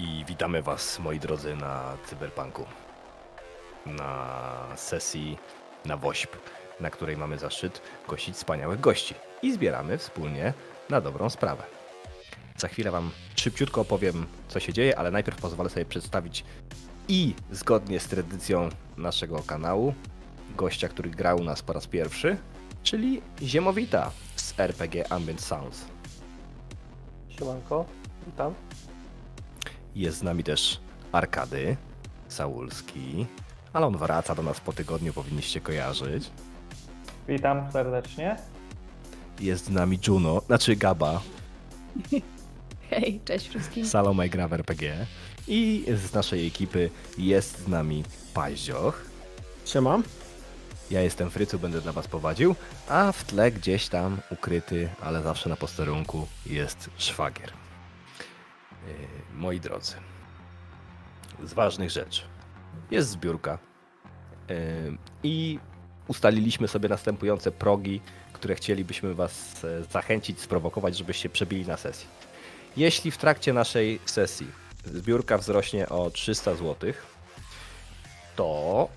I witamy Was, moi drodzy, na Cyberpunku. Na sesji na WOŚP, na której mamy zaszczyt gościć wspaniałych gości. I zbieramy wspólnie na dobrą sprawę. Za chwilę Wam szybciutko opowiem, co się dzieje, ale najpierw pozwolę sobie przedstawić i zgodnie z tradycją naszego kanału gościa, który grał u nas po raz pierwszy, czyli Ziemowita z RPG Ambient Sounds. Siemanko, witam. Jest z nami też Arkady Saulski, ale on wraca do nas po tygodniu, powinniście kojarzyć. Witam serdecznie. Jest z nami Juno, znaczy Gaba, Hej, cześć wszystkim. Salome gra w RPG. I z naszej ekipy jest z nami Paździoch. Siema. Ja jestem Frycu, będę dla Was prowadził, a w tle gdzieś tam ukryty, ale zawsze na posterunku jest szwagier. Moi drodzy, z ważnych rzeczy jest zbiórka yy, i ustaliliśmy sobie następujące progi, które chcielibyśmy Was e, zachęcić, sprowokować, żebyście przebili na sesji. Jeśli w trakcie naszej sesji zbiórka wzrośnie o 300 zł, to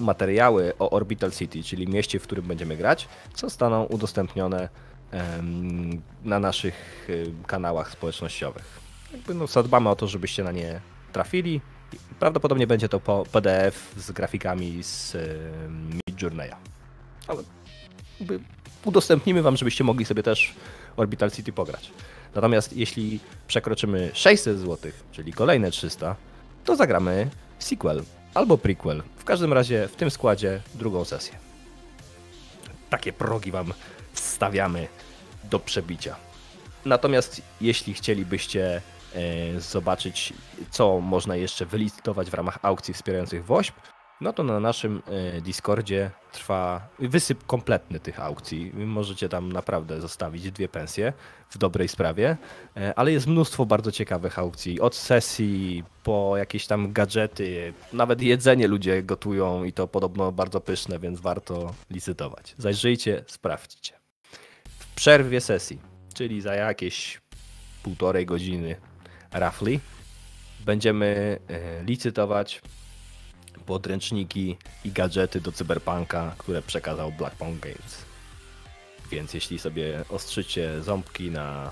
materiały o Orbital City, czyli mieście, w którym będziemy grać, zostaną udostępnione na naszych kanałach społecznościowych. Jakby no, zadbamy o to, żebyście na nie trafili. Prawdopodobnie będzie to po PDF z grafikami z em, Midjourneya. Ale udostępnimy wam, żebyście mogli sobie też Orbital City pograć. Natomiast jeśli przekroczymy 600 zł, czyli kolejne 300, to zagramy sequel albo prequel. W każdym razie w tym składzie drugą sesję. Takie progi wam stawiamy do przebicia. Natomiast jeśli chcielibyście zobaczyć, co można jeszcze wylicytować w ramach aukcji wspierających WOŚP, no to na naszym e, Discordzie trwa wysyp kompletny tych aukcji. Możecie tam naprawdę zostawić dwie pensje w dobrej sprawie, e, ale jest mnóstwo bardzo ciekawych aukcji. Od sesji po jakieś tam gadżety, nawet jedzenie ludzie gotują i to podobno bardzo pyszne, więc warto licytować. Zajrzyjcie, sprawdźcie. W przerwie sesji, czyli za jakieś półtorej godziny roughly, będziemy e, licytować podręczniki i gadżety do cyberpunka, które przekazał Blackpunk Games. Więc jeśli sobie ostrzycie ząbki na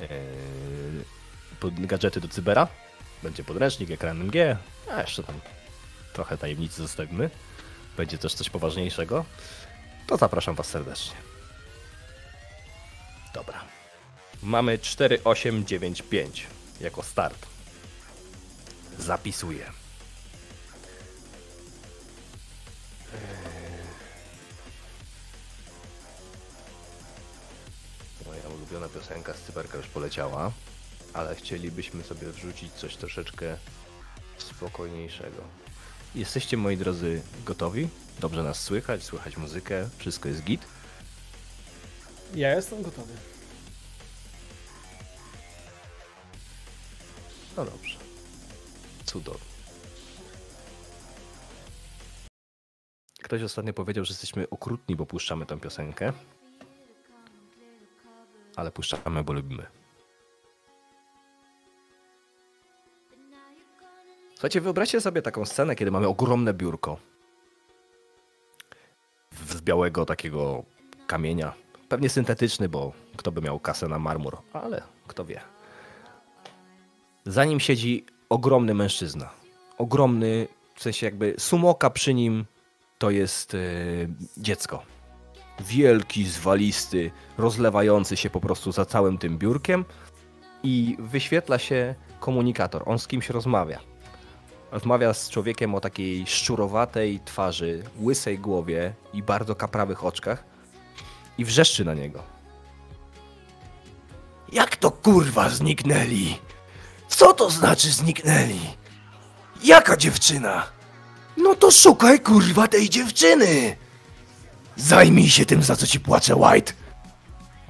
yy, gadżety do cybera, będzie podręcznik, ekran MG, a jeszcze tam trochę tajemnicy zostawimy, będzie też coś poważniejszego, to zapraszam Was serdecznie. Dobra. Mamy 4895 jako start. Zapisuję. Moja ulubiona piosenka z Cyberka już poleciała, ale chcielibyśmy sobie wrzucić coś troszeczkę spokojniejszego. Jesteście, moi drodzy, gotowi? Dobrze nas słychać, słychać muzykę, wszystko jest git? Ja jestem gotowy. No dobrze. Cudownie. Ktoś ostatnio powiedział, że jesteśmy okrutni, bo puszczamy tę piosenkę. Ale puszczamy, bo lubimy. Słuchajcie, wyobraźcie sobie taką scenę, kiedy mamy ogromne biurko. Z białego takiego kamienia. Pewnie syntetyczny, bo kto by miał kasę na marmur, ale kto wie. Za nim siedzi ogromny mężczyzna. Ogromny, w sensie jakby sumoka przy nim to jest yy, dziecko. Wielki, zwalisty, rozlewający się po prostu za całym tym biurkiem i wyświetla się komunikator. On z kimś rozmawia. Rozmawia z człowiekiem o takiej szczurowatej twarzy, łysej głowie i bardzo kaprawych oczkach i wrzeszczy na niego. Jak to kurwa zniknęli? Co to znaczy zniknęli? Jaka dziewczyna? No to szukaj kurwa tej dziewczyny! Zajmij się tym, za co ci płaczę, White,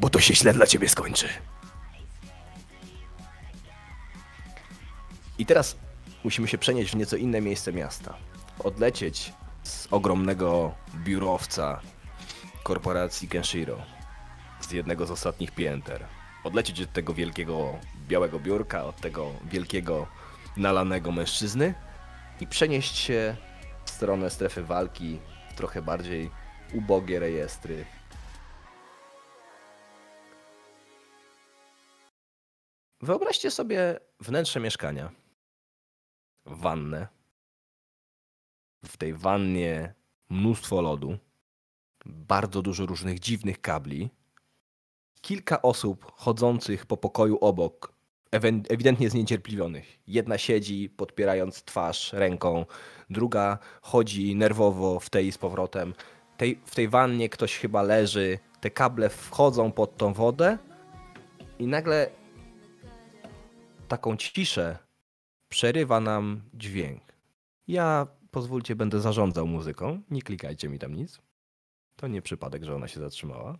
bo to się źle dla ciebie skończy. I teraz musimy się przenieść w nieco inne miejsce miasta. Odlecieć z ogromnego biurowca korporacji Kenshiro, z jednego z ostatnich pięter. Odlecieć od tego wielkiego białego biurka, od tego wielkiego nalanego mężczyzny i przenieść się w stronę strefy walki w trochę bardziej ubogie rejestry. Wyobraźcie sobie wnętrze mieszkania. Wannę. W tej wannie mnóstwo lodu, bardzo dużo różnych dziwnych kabli, kilka osób chodzących po pokoju obok, ewidentnie zniecierpliwionych. Jedna siedzi, podpierając twarz ręką, druga chodzi nerwowo w tej z powrotem. Tej, w tej wannie ktoś chyba leży, te kable wchodzą pod tą wodę i nagle taką ciszę przerywa nam dźwięk. Ja, pozwólcie, będę zarządzał muzyką. Nie klikajcie mi tam nic. To nie przypadek, że ona się zatrzymała.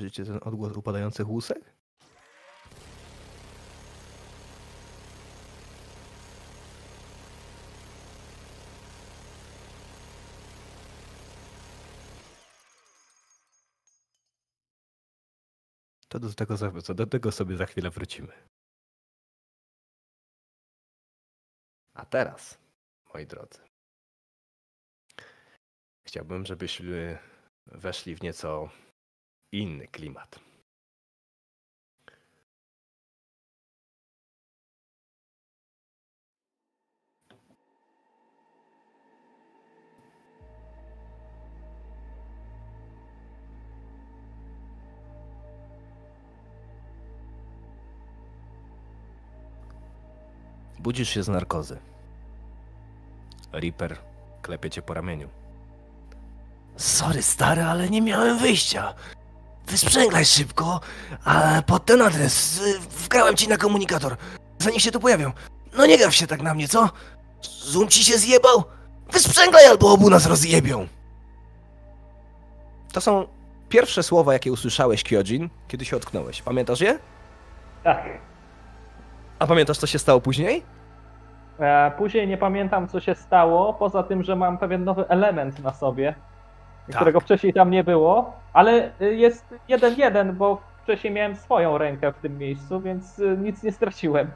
Słyszycie ten odgłos upadających łusek? To do tego, co do tego sobie za chwilę wrócimy. A teraz, moi drodzy, chciałbym, żebyśmy weszli w nieco inny klimat. Budzisz się z narkozy. Reaper klepie cię po ramieniu. Sorry stary, ale nie miałem wyjścia. Wysprzęglaj szybko, a pod ten adres y, wgrałem ci na komunikator, zanim się tu pojawią. No nie gaw się tak na mnie, co? Zoom ci się zjebał? Wysprzęglaj albo obu nas rozjebią. To są pierwsze słowa, jakie usłyszałeś, Kyojin, kiedy się otknąłeś. Pamiętasz je? Tak. A pamiętasz, co się stało później? E, Później nie pamiętam, co się stało, poza tym, że mam pewien nowy element na sobie. Którego wcześniej tam nie było, ale y, jest jeden jeden, bo wcześniej miałem swoją rękę w tym miejscu, więc y, nic nie straciłem.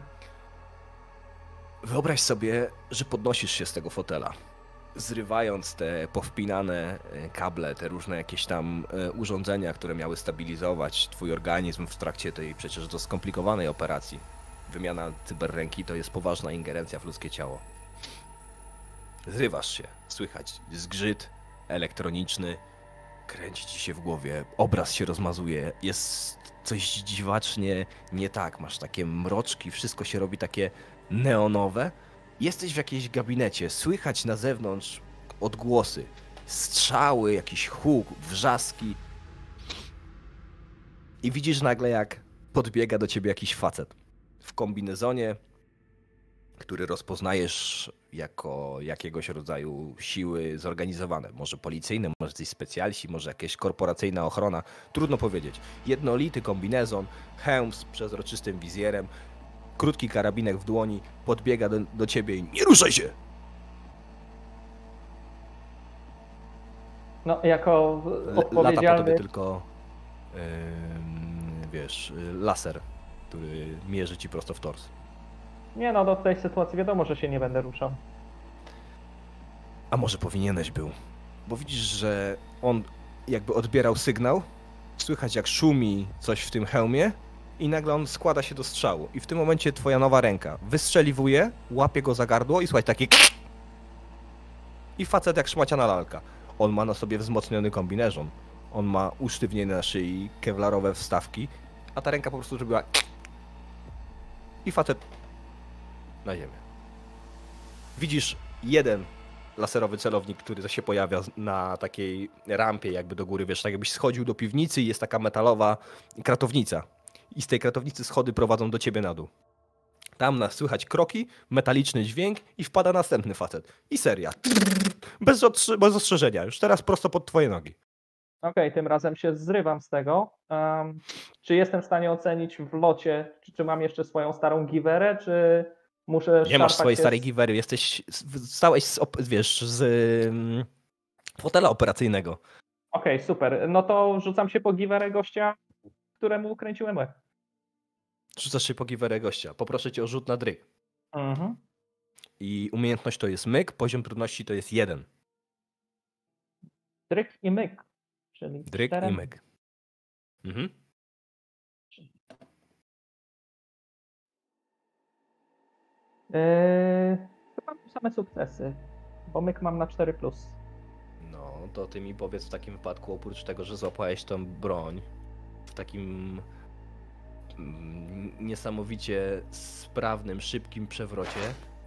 Wyobraź sobie, że podnosisz się z tego fotela, zrywając te powpinane e, kable, te różne jakieś tam urządzenia, które miały stabilizować twój organizm w trakcie tej przecież do skomplikowanej operacji. Wymiana cyberręki to jest poważna ingerencja w ludzkie ciało. Zrywasz się, słychać zgrzyt elektroniczny, kręci ci się w głowie, obraz się rozmazuje, jest coś dziwacznie nie tak, masz takie mroczki, wszystko się robi takie neonowe. Jesteś w jakiejś gabinecie, słychać na zewnątrz odgłosy, strzały, jakiś huk, wrzaski. I widzisz nagle, jak podbiega do ciebie jakiś facet w kombinezonie, który rozpoznajesz jako jakiegoś rodzaju siły zorganizowane. Może policyjne, może coś specjalsi, może jakaś korporacyjna ochrona. Trudno powiedzieć. Jednolity kombinezon, hełm z przezroczystym wizjerem, krótki karabinek w dłoni, podbiega do, do ciebie i nie ruszaj się! No, jako Le- Lata po odpowiedzialny... tobie tylko, ym, wiesz, laser, który mierzy ci prosto w tors. Nie no, do tej sytuacji wiadomo, że się nie będę ruszał. A może powinieneś był? Bo widzisz, że on jakby odbierał sygnał, słychać jak szumi coś w tym hełmie i nagle on składa się do strzału. I w tym momencie twoja nowa ręka wystrzeliwuje, łapie go za gardło i słuchaj, taki i facet jak szmaciana lalka. On ma na sobie wzmocniony kombinezon. On ma usztywnione na szyi, kewlarowe wstawki, a ta ręka po prostu zrobiła i facet na ziemię. Widzisz jeden laserowy celownik, który się pojawia na takiej rampie jakby do góry, wiesz, tak jakbyś schodził do piwnicy i jest taka metalowa kratownica. I z tej kratownicy schody prowadzą do ciebie na dół. Tam nas słychać kroki, metaliczny dźwięk i wpada następny facet. I seria. Bez, bez ostrzeżenia, już teraz prosto pod twoje nogi. Okej, tym razem się zrywam z tego. Em, czy jestem w stanie ocenić w locie, czy, czy mam jeszcze swoją starą giwerę, czy muszę Nie masz swojej się starej giwery, jesteś, stałeś z, wiesz, z ym, fotela operacyjnego. Okej, super. No to rzucam się po giwerę gościa, któremu ukręciłem łeb. Rzucasz się po giwerę gościa. Poproszę cię o rzut na dryg. Mhm. I umiejętność to jest myk, poziom trudności to jest jeden. Dryk i myk. Czyli Dryg cztery. i myk. Mhm. Chyba mam same sukcesy, bo myk mam na 4+. Plus. No, to ty mi powiedz w takim wypadku, oprócz tego, że złapałeś tą broń w takim mm, niesamowicie sprawnym, szybkim przewrocie,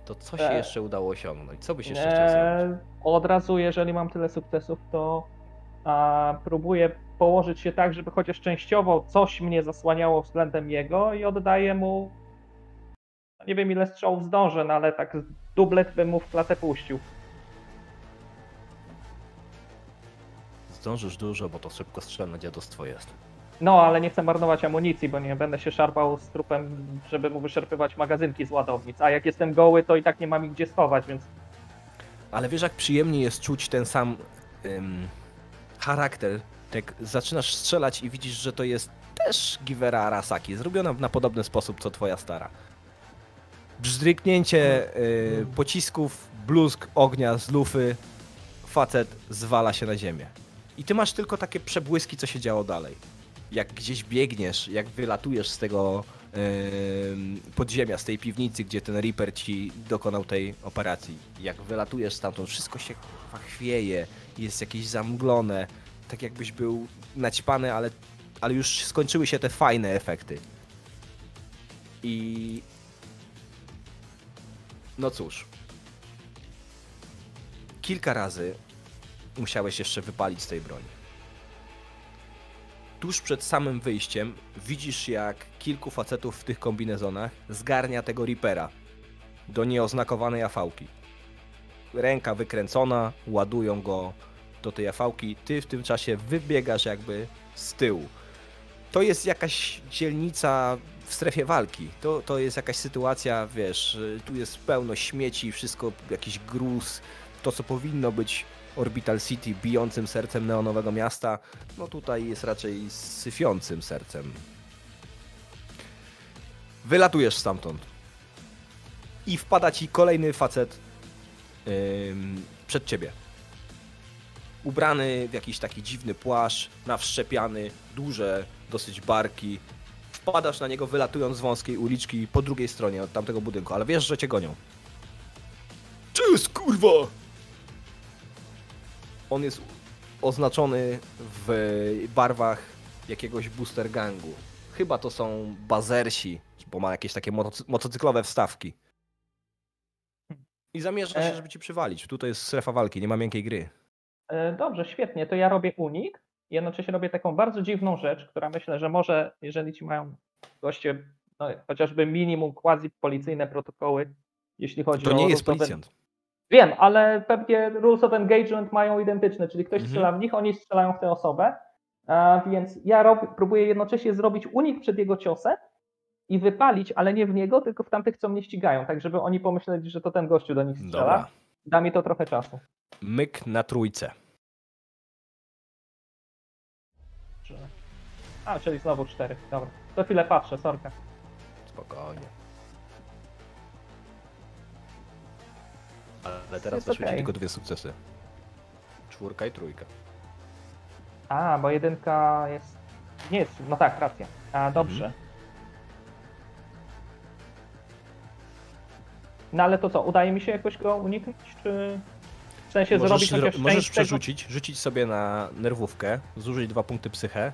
to co się E. jeszcze udało osiągnąć? Co byś jeszcze chciał zrobić? Od razu, jeżeli mam tyle sukcesów, to a, próbuję położyć się tak, żeby chociaż częściowo coś mnie zasłaniało względem jego i oddaję mu. Nie wiem ile strzałów zdążę, no ale tak dublet bym mu w klatę puścił. Zdążysz dużo, bo to szybkostrzelne dziadostwo jest. No, ale nie chcę marnować amunicji, bo nie będę się szarpał z trupem, żeby mu wyszarpywać magazynki z ładownic. A jak jestem goły, to i tak nie mam ich gdzie schować, więc Ale wiesz, jak przyjemnie jest czuć ten sam ym, charakter, jak zaczynasz strzelać i widzisz, że to jest też Givera Arasaki, zrobiona na podobny sposób co twoja stara. Bzdryknięcie y, pocisków, bluzg ognia z lufy, facet zwala się na ziemię. I ty masz tylko takie przebłyski, co się działo dalej. Jak gdzieś biegniesz, jak wylatujesz z tego podziemia, z tej piwnicy, gdzie ten Reaper ci dokonał tej operacji. Jak wylatujesz stamtąd, wszystko się chwieje, jest jakieś zamglone, tak jakbyś był naćpany, ale, ale już skończyły się te fajne efekty. I no cóż. Kilka razy musiałeś jeszcze wypalić z tej broni. Tuż przed samym wyjściem widzisz, jak kilku facetów w tych kombinezonach zgarnia tego Reapera do nieoznakowanej afałki. Ręka wykręcona, ładują go do tej afałki. Ty w tym czasie wybiegasz jakby z tyłu. To jest jakaś dzielnica w strefie walki. To, to jest jakaś sytuacja, wiesz, y, tu jest pełno śmieci, wszystko, jakiś gruz. To, co powinno być Orbital City, bijącym sercem neonowego miasta, no tutaj jest raczej syfiącym sercem. Wylatujesz stamtąd. I wpada ci kolejny facet ym, przed ciebie. Ubrany w jakiś taki dziwny płaszcz, nawszczepiany, duże dosyć barki. Wpadasz na niego wylatując z wąskiej uliczki po drugiej stronie od tamtego budynku, ale wiesz, że cię gonią. Cześć, kurwa! On jest oznaczony w barwach jakiegoś booster gangu. Chyba to są bazersi, bo ma jakieś takie motocy- motocyklowe wstawki. I zamierza się, E. żeby ci przywalić. Tutaj jest strefa walki, nie ma miękkiej gry. E, Dobrze, świetnie. To ja robię unik. Jednocześnie robię taką bardzo dziwną rzecz, która myślę, że może, jeżeli ci mają goście no, chociażby minimum quasi policyjne protokoły, jeśli chodzi To o. nie jest policjant. Wiem, ale pewnie rules of engagement mają identyczne, czyli ktoś Mhm. strzela w nich, oni strzelają w tę osobę. A więc ja rob, próbuję jednocześnie zrobić unik przed jego ciosem i wypalić, ale nie w niego, tylko w tamtych, co mnie ścigają, tak żeby oni pomyśleli, że to ten gościu do nich strzela. Dobra. Da mi to trochę czasu. Myk na trójce. A, czyli znowu cztery. Dobra. To chwilę patrzę, sorka. Spokojnie. Ale teraz Jest weszły ci okej. tylko dwie sukcesy. Czwórka i trójka. A, bo jedynka jest. Nie jest. No tak, racja. A, dobrze. Mhm. No ale to co, udaje mi się jakoś go uniknąć, czy w sensie Możesz, zrobić zro- chociaż możesz część tego? przerzucić, rzucić sobie na nerwówkę, zużyć dwa punkty psychę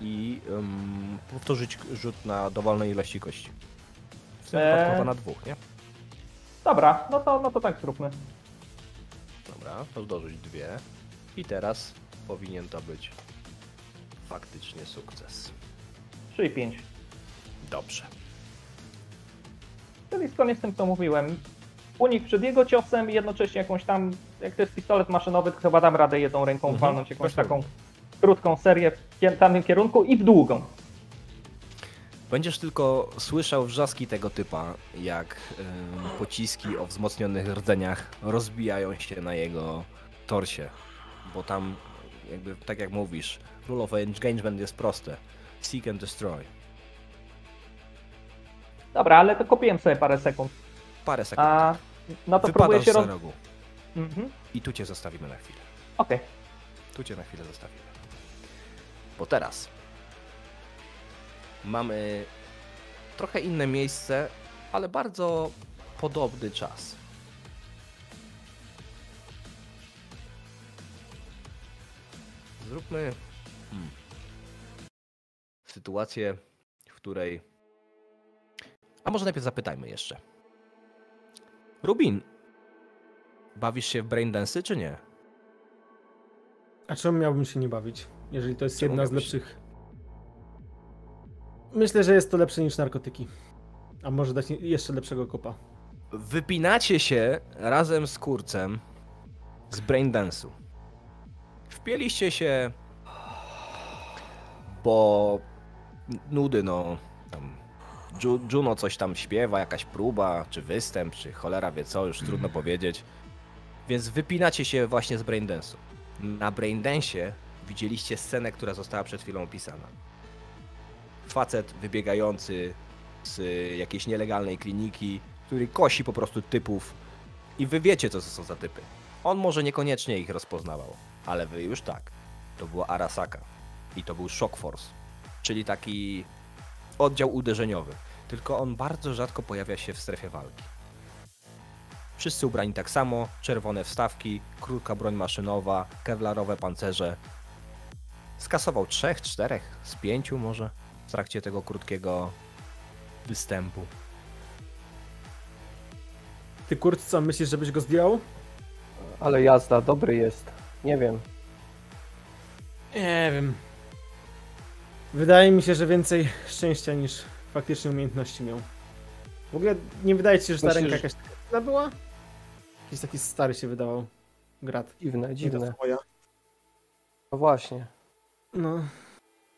i ym, powtórzyć rzut na dowolnej ilości kości. W tym Eee. chyba na dwóch, nie? Dobra, no to, no to tak zróbmy. Dobra, to dorzuć dwie. I teraz powinien to być faktycznie sukces. 3 i 5. Dobrze. Czyli zgodnie z tym, co mówiłem. Unik przed jego ciosem i jednocześnie jakąś tam, jak to jest pistolet maszynowy, to chyba dam radę jedną ręką Mhm, walnąć jakąś taką krótką serię w danym kierunku i w długą. Będziesz tylko słyszał wrzaski tego typa, jak em, pociski o wzmocnionych rdzeniach rozbijają się na jego torsie. Bo tam, jakby tak jak mówisz, rule of engagement jest proste. Seek and destroy. Dobra, ale to kopiłem sobie parę sekund. Parę sekund. A no to próbuję Wypadasz się za roz... rogu. Mhm. I tu cię zostawimy na chwilę. Okej. Tu cię na chwilę zostawimy. Bo teraz mamy trochę inne miejsce, ale bardzo podobny czas. Zróbmy hmm, sytuację, w której. A może najpierw zapytajmy jeszcze. Rubin, bawisz się w braindensy czy nie? A czemu miałbym się nie bawić, jeżeli to jest Czemu jedna z lepszych? Myślę, że jest to lepsze niż narkotyki. A może dać jeszcze lepszego kopa. Wypinacie się razem z kurcem z braindance'u. Wpieliście się, bo nudy, no. Tam Ju- Juno coś tam śpiewa, jakaś próba, czy występ, czy cholera wie co, już trudno powiedzieć. Więc wypinacie się właśnie z braindance'u. Na braindance'ie widzieliście scenę, która została przed chwilą opisana. Facet wybiegający z jakiejś nielegalnej kliniki, który kosi po prostu typów i wy wiecie, co to są za typy. On może niekoniecznie ich rozpoznawał, ale wy już tak. To była Arasaka i to był Shock Force, czyli taki oddział uderzeniowy. Tylko on bardzo rzadko pojawia się w strefie walki. Wszyscy ubrani tak samo, czerwone wstawki, krótka broń maszynowa, kevlarowe pancerze. Skasował trzech, czterech, z pięciu może w trakcie tego krótkiego występu. Ty kurt, co myślisz, żebyś go zdjął? Ale jazda, dobry jest. Nie wiem. Nie wiem. Wydaje mi się, że więcej szczęścia niż faktycznie umiejętności miał. W ogóle nie wydaje ci się, że ta Myślisz, ręka jakaś taka była? Jakiś taki stary się wydawał. Grat. Dziwne, dziwne. No właśnie. No.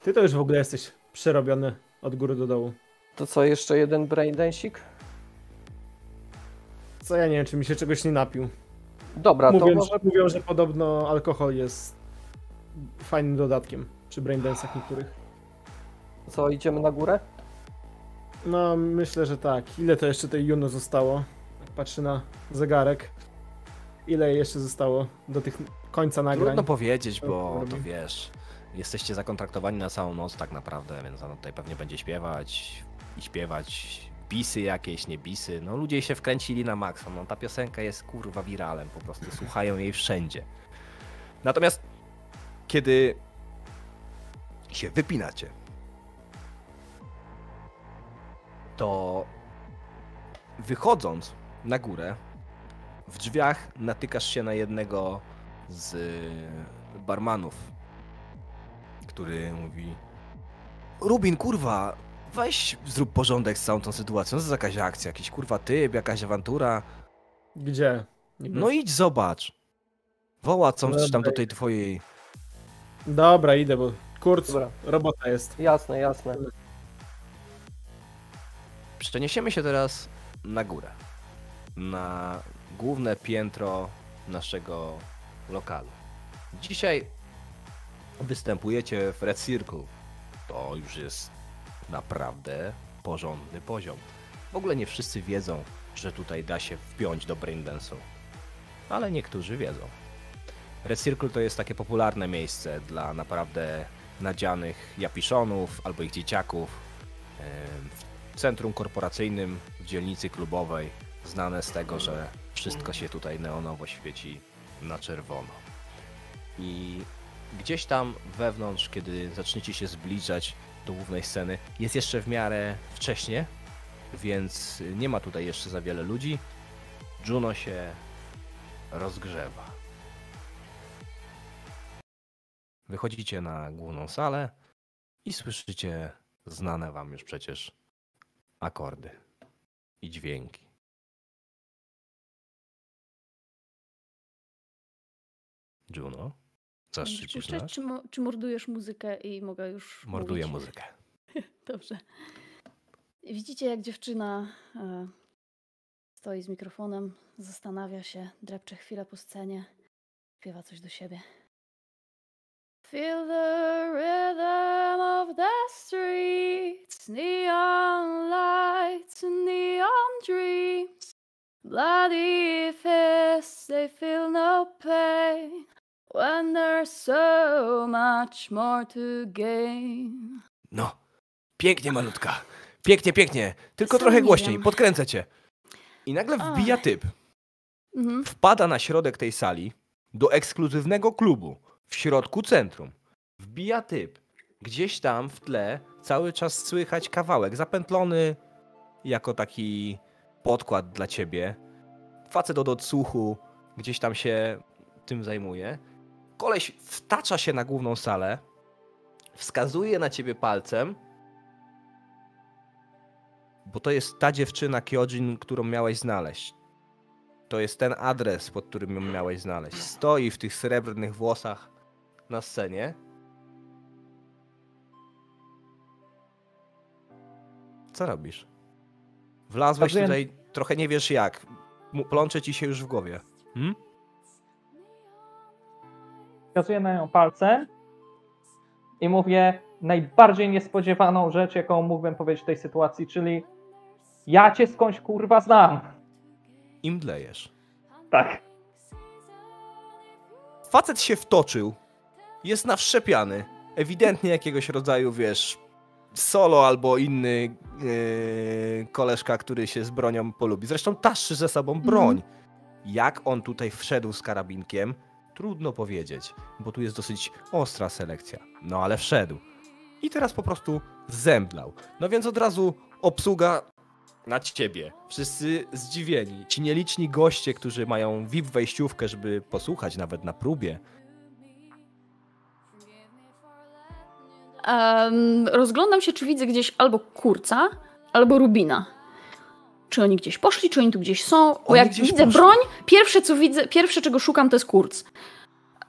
Ty to już w ogóle jesteś przerobiony od góry do dołu. To co, jeszcze jeden braindensik? Co ja nie wiem, czy mi się czegoś nie napił. Dobra, to Mówią, może... że, mówią, że podobno alkohol jest fajnym dodatkiem przy braindance'ach niektórych. Co, idziemy na górę? No, myślę, że tak. Ile to jeszcze tej Juno zostało? Jak patrzę na zegarek. Ile jeszcze zostało do tych końca nagrań? Trudno powiedzieć, bo To to wiesz, jesteście zakontraktowani na całą noc tak naprawdę, więc ona tutaj pewnie będzie śpiewać i śpiewać bisy jakieś, nie bisy. No ludzie się wkręcili na maksa, no ta piosenka jest kurwa wiralem, po prostu słuchają jej wszędzie. Natomiast kiedy się wypinacie, to wychodząc na górę, w drzwiach natykasz się na jednego z barmanów, który mówi Rubin, kurwa, weź zrób porządek z całą tą sytuacją. Co to za jakaś akcja? Jakiś kurwa typ, jakaś awantura? Gdzie? Niby? No idź zobacz. Woła coś tam Dobra. do tej twojej... Dobra, idę, bo kurt, Dobra, robota jest. jasne, jasne. Przeniesiemy się teraz na górę. Na główne piętro naszego lokalu. Dzisiaj występujecie w Red Circle. To już jest naprawdę porządny poziom. W ogóle nie wszyscy wiedzą, że tutaj da się wpiąć do braindance'u. Ale niektórzy wiedzą. Red Circle to jest takie popularne miejsce dla naprawdę nadzianych japiszonów albo ich dzieciaków. W centrum korporacyjnym, w dzielnicy klubowej, znane z tego, że wszystko się tutaj neonowo świeci na czerwono. I gdzieś tam wewnątrz, kiedy zaczniecie się zbliżać do głównej sceny, jest jeszcze w miarę wcześnie, więc nie ma tutaj jeszcze za wiele ludzi. Juno się rozgrzewa. Wychodzicie na główną salę i słyszycie znane wam już przecież akordy i dźwięki. Juno? Nas? czy, mo- czy mordujesz muzykę i mogę już Morduję mówić? muzykę. Dobrze. Widzicie, jak dziewczyna e, stoi z mikrofonem, zastanawia się, drepcze chwilę po scenie, śpiewa coś do siebie. Feel the rhythm of the streets, neon lights neon dreams. Bloody fists, they feel no pain when there's so much more to gain. No, pięknie malutka. Pięknie, pięknie. Tylko Sam trochę nie głośniej, wiem. podkręcę cię. I nagle wbija Ach. typ. Mhm. Wpada na środek tej sali do ekskluzywnego klubu w środku centrum. Wbija typ. Gdzieś tam w tle cały czas słychać kawałek zapętlony jako taki podkład dla ciebie. Facet od odsłuchu gdzieś tam się tym zajmuje. Koleś wtacza się na główną salę, wskazuje na ciebie palcem, bo to jest ta dziewczyna Kyojin, którą miałeś znaleźć. To jest ten adres, pod którym ją miałeś znaleźć. Stoi w tych srebrnych włosach na scenie. Co robisz? Wlazłeś tutaj, trochę nie wiesz jak. Plącze ci się już w głowie. Hmm? Wskazuję na nią palcem i mówię najbardziej niespodziewaną rzecz, jaką mógłbym powiedzieć w tej sytuacji, czyli ja cię skądś kurwa znam. Im dlejesz. Tak. Facet się wtoczył. Jest nawszepiany. Ewidentnie jakiegoś rodzaju, wiesz, solo albo inny yy, koleżka, który się z bronią polubi. Zresztą taszczy ze sobą broń. Jak on tutaj wszedł z karabinkiem, trudno powiedzieć, bo tu jest dosyć ostra selekcja. No ale wszedł. I teraz po prostu zemdlał. No więc od razu obsługa na ciebie. Wszyscy zdziwieni. Ci nieliczni goście, którzy mają VIP wejściówkę, żeby posłuchać nawet na próbie. Em, rozglądam się, czy widzę gdzieś albo kurca, albo rubina. Czy oni gdzieś poszli, czy oni tu gdzieś są? Bo Oni jak widzę poszli. broń, pierwsze co widzę, pierwsze czego szukam to jest kurc.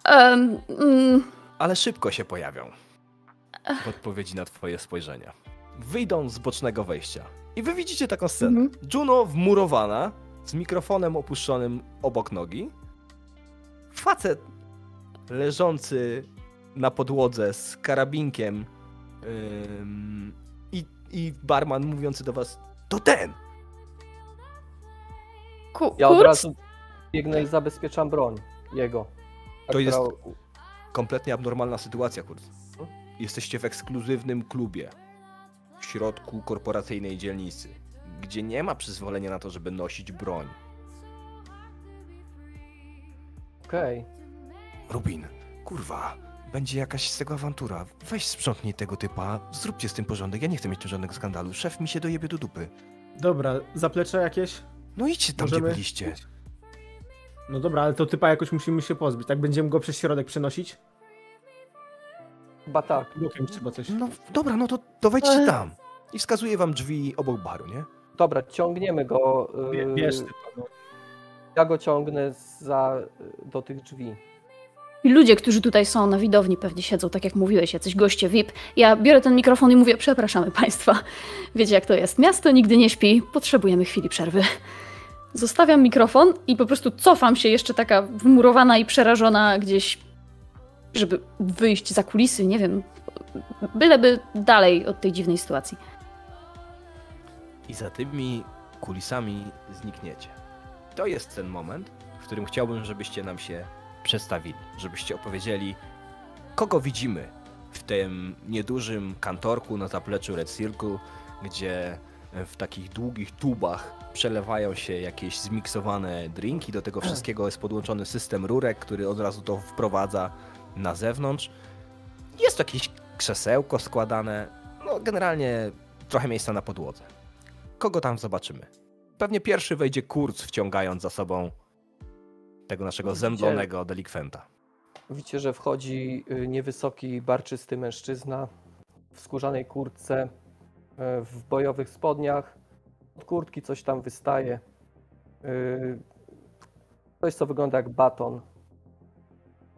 Em, mm, ale szybko się pojawią. W odpowiedzi na twoje spojrzenia. Wyjdą z bocznego wejścia. I wy widzicie taką scenę. Mhm. Juno wmurowana, z mikrofonem opuszczonym obok nogi. Facet leżący na podłodze z karabinkiem ym, i, i barman mówiący do was to ten! Ku, Ja od razu biegnę i zabezpieczam broń jego. To jest- Kompletnie abnormalna sytuacja, kurde. Jesteście w ekskluzywnym klubie w środku korporacyjnej dzielnicy, gdzie nie ma przyzwolenia na to, żeby nosić broń. Okej. Rubin, kurwa, będzie jakaś z tego awantura. Weź sprzątnij tego typa, zróbcie z tym porządek. Ja nie chcę mieć tu żadnego skandalu. Szef mi się dojebie do dupy. Dobra, zaplecze jakieś? No idźcie tam, Możemy- gdzie byliście. No dobra, ale to typa jakoś musimy się pozbyć. Tak będziemy go przez środek przenosić? Chyba tak. Bokiem trzeba coś. No dobra, no to, to wejdźcie tam. I wskazuję wam drzwi obok baru, nie? Dobra, ciągniemy go. Bie- yy, Bierz typa. No. Ja go ciągnę za, do tych drzwi. I ludzie, którzy tutaj są na widowni, pewnie siedzą, tak jak mówiłeś, jacyś goście VIP. Ja biorę ten mikrofon i mówię: Przepraszamy Państwa. Wiecie, jak to jest. Miasto nigdy nie śpi, potrzebujemy chwili przerwy. Zostawiam mikrofon i po prostu cofam się, jeszcze taka wmurowana i przerażona gdzieś, żeby wyjść za kulisy, nie wiem. Byleby dalej od tej dziwnej sytuacji. I za tymi kulisami znikniecie. To jest ten moment, w którym chciałbym, żebyście nam się przedstawili, żebyście opowiedzieli, kogo widzimy w tym niedużym kantorku na zapleczu Red Circle, gdzie w takich długich tubach przelewają się jakieś zmiksowane drinki. Do tego wszystkiego jest podłączony system rurek, który od razu to wprowadza na zewnątrz. Jest to jakieś krzesełko składane. No, generalnie trochę miejsca na podłodze. Kogo tam zobaczymy? Pewnie pierwszy wejdzie Kurz, wciągając za sobą tego naszego Widzicie- zemdlonego delikwenta. Widzicie, że wchodzi y, niewysoki, barczysty mężczyzna w skórzanej kurtce, y, w bojowych spodniach. Od kurtki coś tam wystaje. Y, Coś, co wygląda jak baton.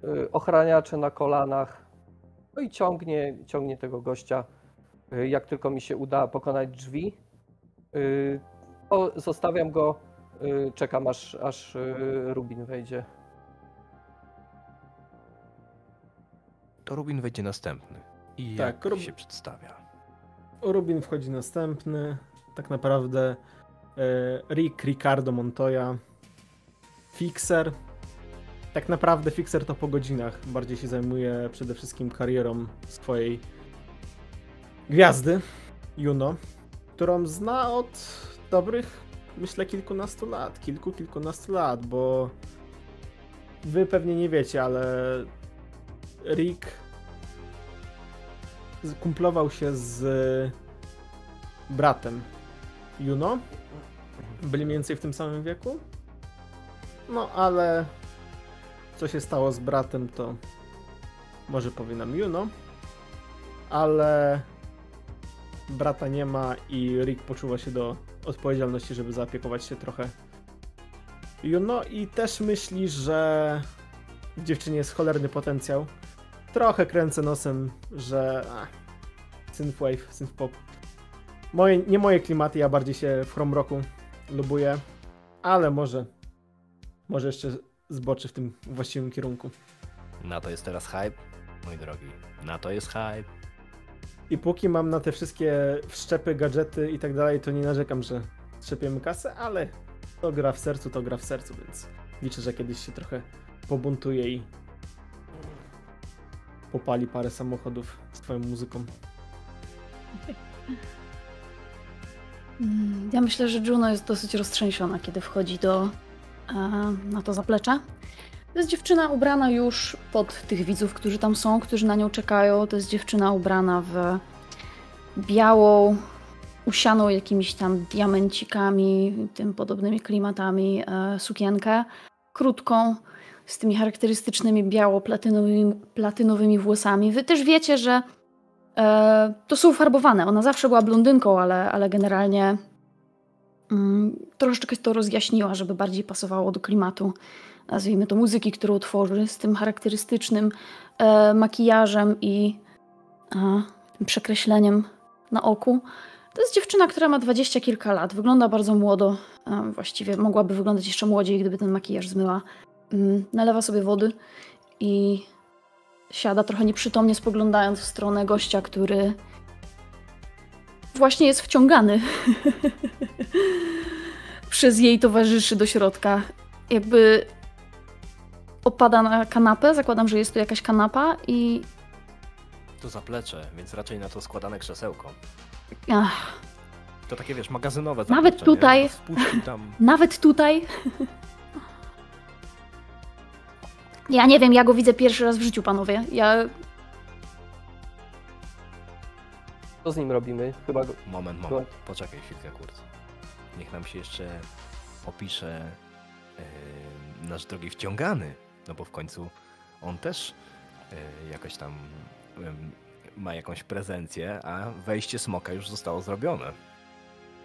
y, ochraniacze na kolanach. No i ciągnie, ciągnie tego gościa. Y, Jak tylko mi się uda pokonać drzwi, to zostawiam go, czekam aż, aż Rubin wejdzie. To Rubin wejdzie następny. I Tak, jak Rub- się przedstawia. Rubin wchodzi następny. Tak naprawdę e, Rick, Ricardo Montoya, Fixer. Tak naprawdę Fixer to po godzinach. Bardziej się zajmuje przede wszystkim karierą swojej gwiazdy, Juno, którą zna od dobrych, myślę, kilkunastu lat. Kilku, kilkunastu lat, bo wy pewnie nie wiecie, ale Rick kumplował się z bratem Juno. Byli mniej więcej w tym samym wieku. No ale co się stało z bratem, to może powie nam Juno. Ale brata nie ma i Rick poczuwa się do odpowiedzialności, żeby zaopiekować się trochę Juno i też myśli, że w dziewczynie jest cholerny potencjał. Trochę kręcę nosem, że synthwave, synthpop. Moje, nie moje klimaty, ja bardziej się w Chrome Rocku lubuję, ale może może jeszcze zboczy w tym właściwym kierunku. Na to jest teraz hype, mój drogi. Na to jest hype. I póki mam na te wszystkie wszczepy, gadżety i tak dalej, to nie narzekam, że trzepiemy kasę, ale to gra w sercu, to gra w sercu, więc liczę, że kiedyś się trochę pobuntuje i popali parę samochodów swoją muzyką. Mm, Ja myślę, że Juno jest dosyć roztrzęsiona, kiedy wchodzi do, e, na to zaplecze. To jest dziewczyna ubrana już pod tych widzów, którzy tam są, którzy na nią czekają. To jest dziewczyna ubrana w białą, usianą jakimiś tam diamencikami, tym podobnymi klimatami e, sukienkę, krótką, z tymi charakterystycznymi biało-platynowymi platynowymi włosami. Wy też wiecie, że E, to są farbowane. Ona zawsze była blondynką, ale, ale generalnie mm, troszeczkę to rozjaśniła, żeby bardziej pasowało do klimatu, nazwijmy to muzyki, którą tworzy, z tym charakterystycznym e, makijażem i e, tym przekreśleniem na oku. To jest dziewczyna, która ma dwadzieścia kilka lat. Wygląda bardzo młodo. E, właściwie mogłaby wyglądać jeszcze młodziej, gdyby ten makijaż zmyła. Mm, nalewa sobie wody i siada trochę nieprzytomnie, spoglądając w stronę gościa, który właśnie jest wciągany przez jej towarzyszy do środka. Jakby opada na kanapę, zakładam, że jest tu jakaś kanapa i To zaplecze, więc raczej na to składane krzesełko. ach, To takie wiesz, magazynowe Nawet tutaj- nawet tutaj... Ja nie wiem, ja go widzę pierwszy raz w życiu, panowie. Ja Co z nim robimy? Chyba go... Moment, moment. Poczekaj chwilkę, kurt. Niech nam się jeszcze opisze yy, nasz drogi wciągany. No bo w końcu on też yy, jakoś tam yy, ma jakąś prezencję, a wejście smoka już zostało zrobione.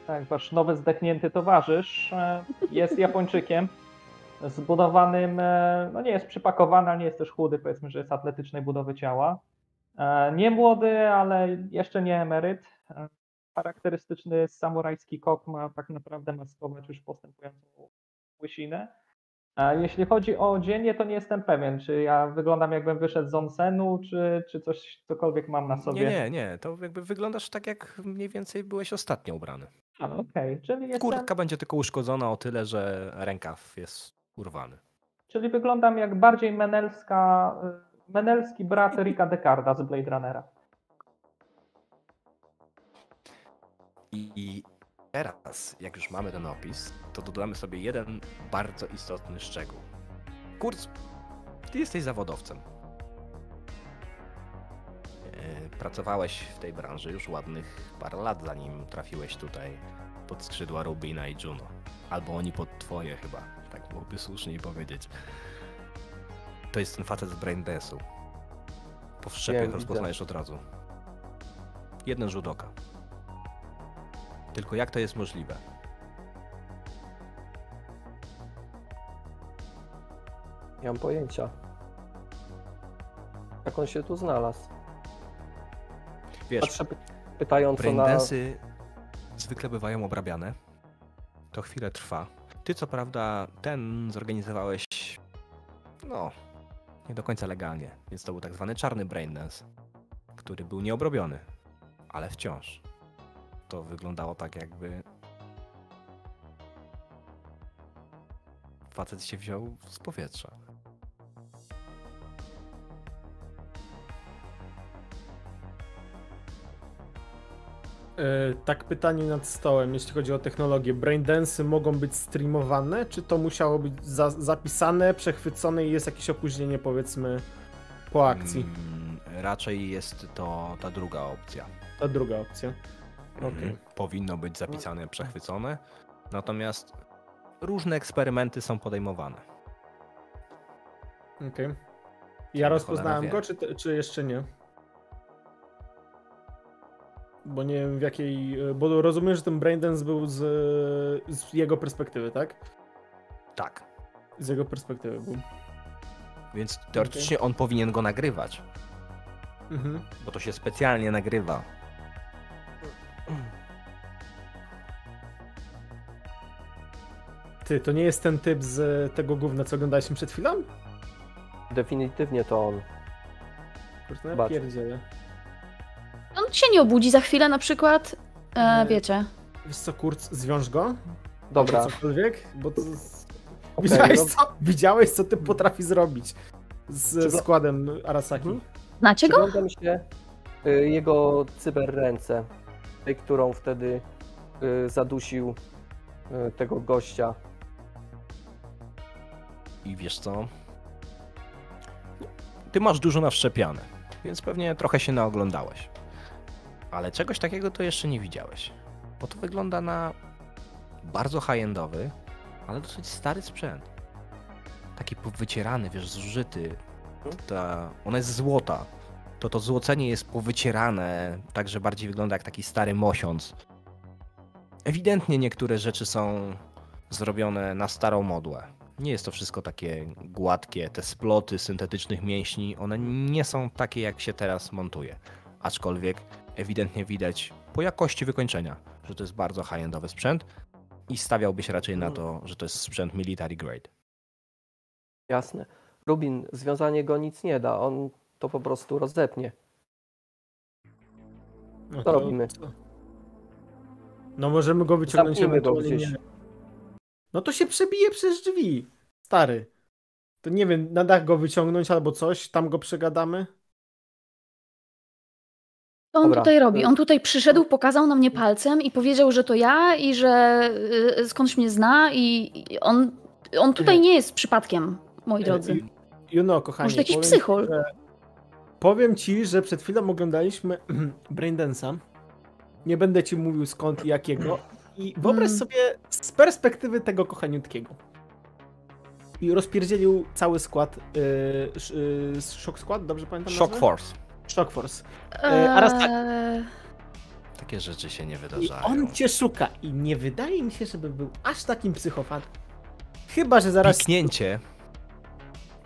Tak, wasz nowy zdechnięty towarzysz e, jest Japończykiem. Zbudowanym, e, no nie jest przypakowany, ale nie jest też chudy, powiedzmy, że jest atletycznej budowy ciała. E, Nie młody, ale jeszcze nie emeryt. E, Charakterystyczny samurajski kok ma tak naprawdę maskować już postępującą łysinę. A jeśli chodzi o odzienie, to nie jestem pewien, czy ja wyglądam jakbym wyszedł z onsenu, czy, czy coś, cokolwiek mam na sobie. Nie, nie, nie. To jakby wyglądasz tak, jak mniej więcej byłeś ostatnio ubrany. A, Okej, czyli jestem... Kurtka będzie tylko uszkodzona o tyle, że rękaw jest urwany. Czyli wyglądam jak bardziej menelska, y, menelski brat Ricka Decarda z Blade Runnera. I, I teraz, jak już mamy ten opis, to dodamy sobie jeden bardzo istotny szczegół. Kurz, ty jesteś zawodowcem. E, Pracowałeś w tej branży już ładnych parę lat, zanim trafiłeś tutaj pod skrzydła Rubina i Juno. Albo oni pod twoje chyba, tak byłoby słuszniej powiedzieć. To jest ten facet z Brain Dance'u. Po widzę. rozpoznajesz od razu. Jeden rzut oka. Tylko jak to jest możliwe? Nie mam pojęcia. Jak on się tu znalazł? Wiesz, Patrzę py- pytająco na... zwykle bywają obrabiane. To chwilę trwa. Ty co prawda ten zorganizowałeś, no, nie do końca legalnie, więc to był tak zwany czarny braindance, który był nieobrobiony, ale wciąż. To wyglądało tak jakby facet się wziął z powietrza. Tak pytanie nad stołem, jeśli chodzi o technologię. Braindensy mogą być streamowane, czy to musiało być za zapisane, przechwycone i jest jakieś opóźnienie powiedzmy po akcji? Mm, raczej jest to ta druga opcja. Ta druga opcja. Mhm. Powinno być zapisane, przechwycone. Natomiast różne eksperymenty są podejmowane. Okej. Ja Cholera rozpoznałem go, czy, czy jeszcze nie? Bo nie wiem w jakiej. Bo rozumiem, że ten Braindance był z, z jego perspektywy, tak? Tak. Z jego perspektywy był. Więc teoretycznie on powinien go nagrywać, Mhm. bo to się specjalnie nagrywa. Ty, to nie jest ten typ z tego gówna, co oglądaliśmy przed chwilą? Definitywnie to on. Kurde, pierdzielę. Się nie obudzi za chwilę na przykład. E, wiecie. Wiesz co, Kurz, zwiąż go? Dobra, cokolwiek, bo to... Okej, Widziałeś, no- co? Widziałeś, co ty potrafi zrobić z składem Arasaki? Mhm. Znacie go? przyglądam się y, jego cyberręce, tej, którą wtedy y, zadusił y, tego gościa. I wiesz co? Ty masz dużo nawszczepiane, więc pewnie trochę się naoglądałeś. Ale czegoś takiego to jeszcze nie widziałeś. Bo to wygląda na bardzo high-endowy, ale dosyć stary sprzęt. Taki powycierany, wiesz, zużyty. Ta, ona jest złota. To to złocenie jest powycierane, tak że bardziej wygląda jak taki stary mosiąc. Ewidentnie niektóre rzeczy są zrobione na starą modłę. Nie jest to wszystko takie gładkie. Te sploty syntetycznych mięśni, one nie są takie, jak się teraz montuje. Aczkolwiek ewidentnie widać po jakości wykończenia, że to jest bardzo high-endowy sprzęt i stawiałbyś raczej na to, że to jest sprzęt military grade. Jasne. Rubin, związanie go nic nie da, on to po prostu rozepnie. No Co robimy? No możemy go wyciągnąć Zamknijmy go gdzieś. nie- No to się przebije przez drzwi. Stary. To nie wiem, na dach go wyciągnąć albo coś, tam go przegadamy. Co on Dobra. tutaj robi? On tutaj przyszedł, pokazał na mnie palcem i powiedział, że to ja i że y, skądś mnie zna i i on, on tutaj nie jest przypadkiem, moi drodzy. Y, Juno, kochanie. Może to jakiś powiem psychol. Ci, że, powiem ci, że przed chwilą oglądaliśmy Braindance'a. Nie będę ci mówił skąd i jakiego. I wyobraź Mm. sobie z perspektywy tego kochaniutkiego. I rozpierdzielił cały skład. Yy, yy, Shock Squad, dobrze pamiętam? Shock nazwę? Force. Shock Force. E, a raz tak- Eee, Takie rzeczy się nie I wydarzają. on cię szuka. I nie wydaje mi się, żeby był aż takim psychopatem. Chyba, że zaraz. Piknięcie.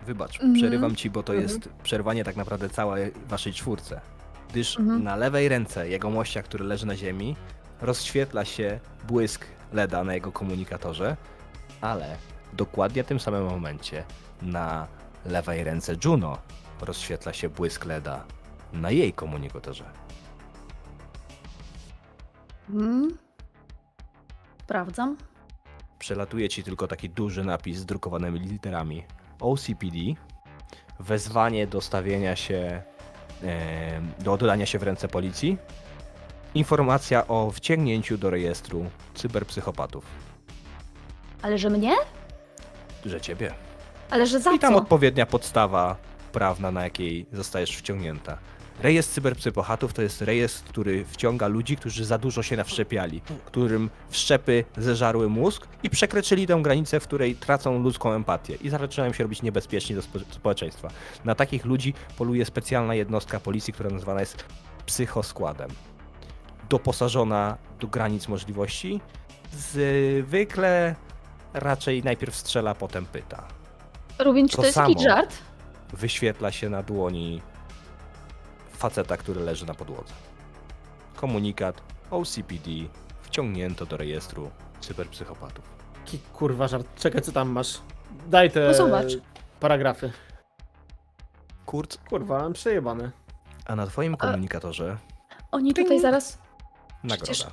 Wybacz, Mhm. przerywam ci, bo to Mhm. jest przerwanie tak naprawdę całej waszej czwórce. Gdyż Mhm. na lewej ręce jego mościa, który leży na ziemi, rozświetla się błysk LEDa na jego komunikatorze, ale dokładnie w tym samym momencie na lewej ręce Juno rozświetla się błysk LEDa na jej komunikatorze. mm. Sprawdzam. Przelatuje ci tylko taki duży napis z drukowanymi literami OCPD, wezwanie do stawienia się, do oddania się w ręce policji, informacja o wciągnięciu do rejestru cyberpsychopatów, Ale że mnie? że ciebie. Ale że za I tam co? odpowiednia podstawa prawna, na jakiej zostajesz wciągnięta. Rejestr cyberpsychopatów to jest rejestr, który wciąga ludzi, którzy za dużo się nawszczepiali, którym wszczepy zeżarły mózg i przekroczyli tę granicę, w której tracą ludzką empatię i zaczynają się robić niebezpieczni do spo- społeczeństwa. Na takich ludzi poluje specjalna jednostka policji, która nazywana jest psychoskładem. Doposażona do granic możliwości, zwykle raczej najpierw strzela, potem pyta Rubin, czy to to jest samo. żart? wyświetla się na dłoni faceta, który leży na podłodze. Komunikat OCPD wciągnięto do rejestru cyberpsychopatów. Jaki kurwa żart. Czekaj, co tam masz? Daj te No zobacz. paragrafy. Kurt, Kurwa, mam przejebane. a na twoim komunikatorze Oni tutaj zaraz. nagroda. Przecież-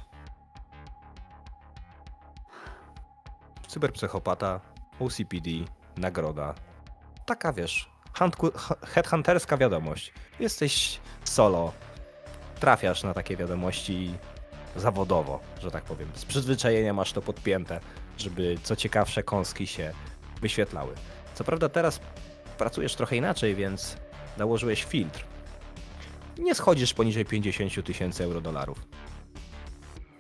Cyberpsychopata, OCPD, nagroda. Taka wiesz, headhunterska wiadomość. Jesteś solo, trafiasz na takie wiadomości zawodowo, że tak powiem. Z przyzwyczajenia masz to podpięte, żeby co ciekawsze kąski się wyświetlały. Co prawda teraz pracujesz trochę inaczej, więc nałożyłeś filtr. Nie schodzisz poniżej 50 000 tysięcy euro dolarów.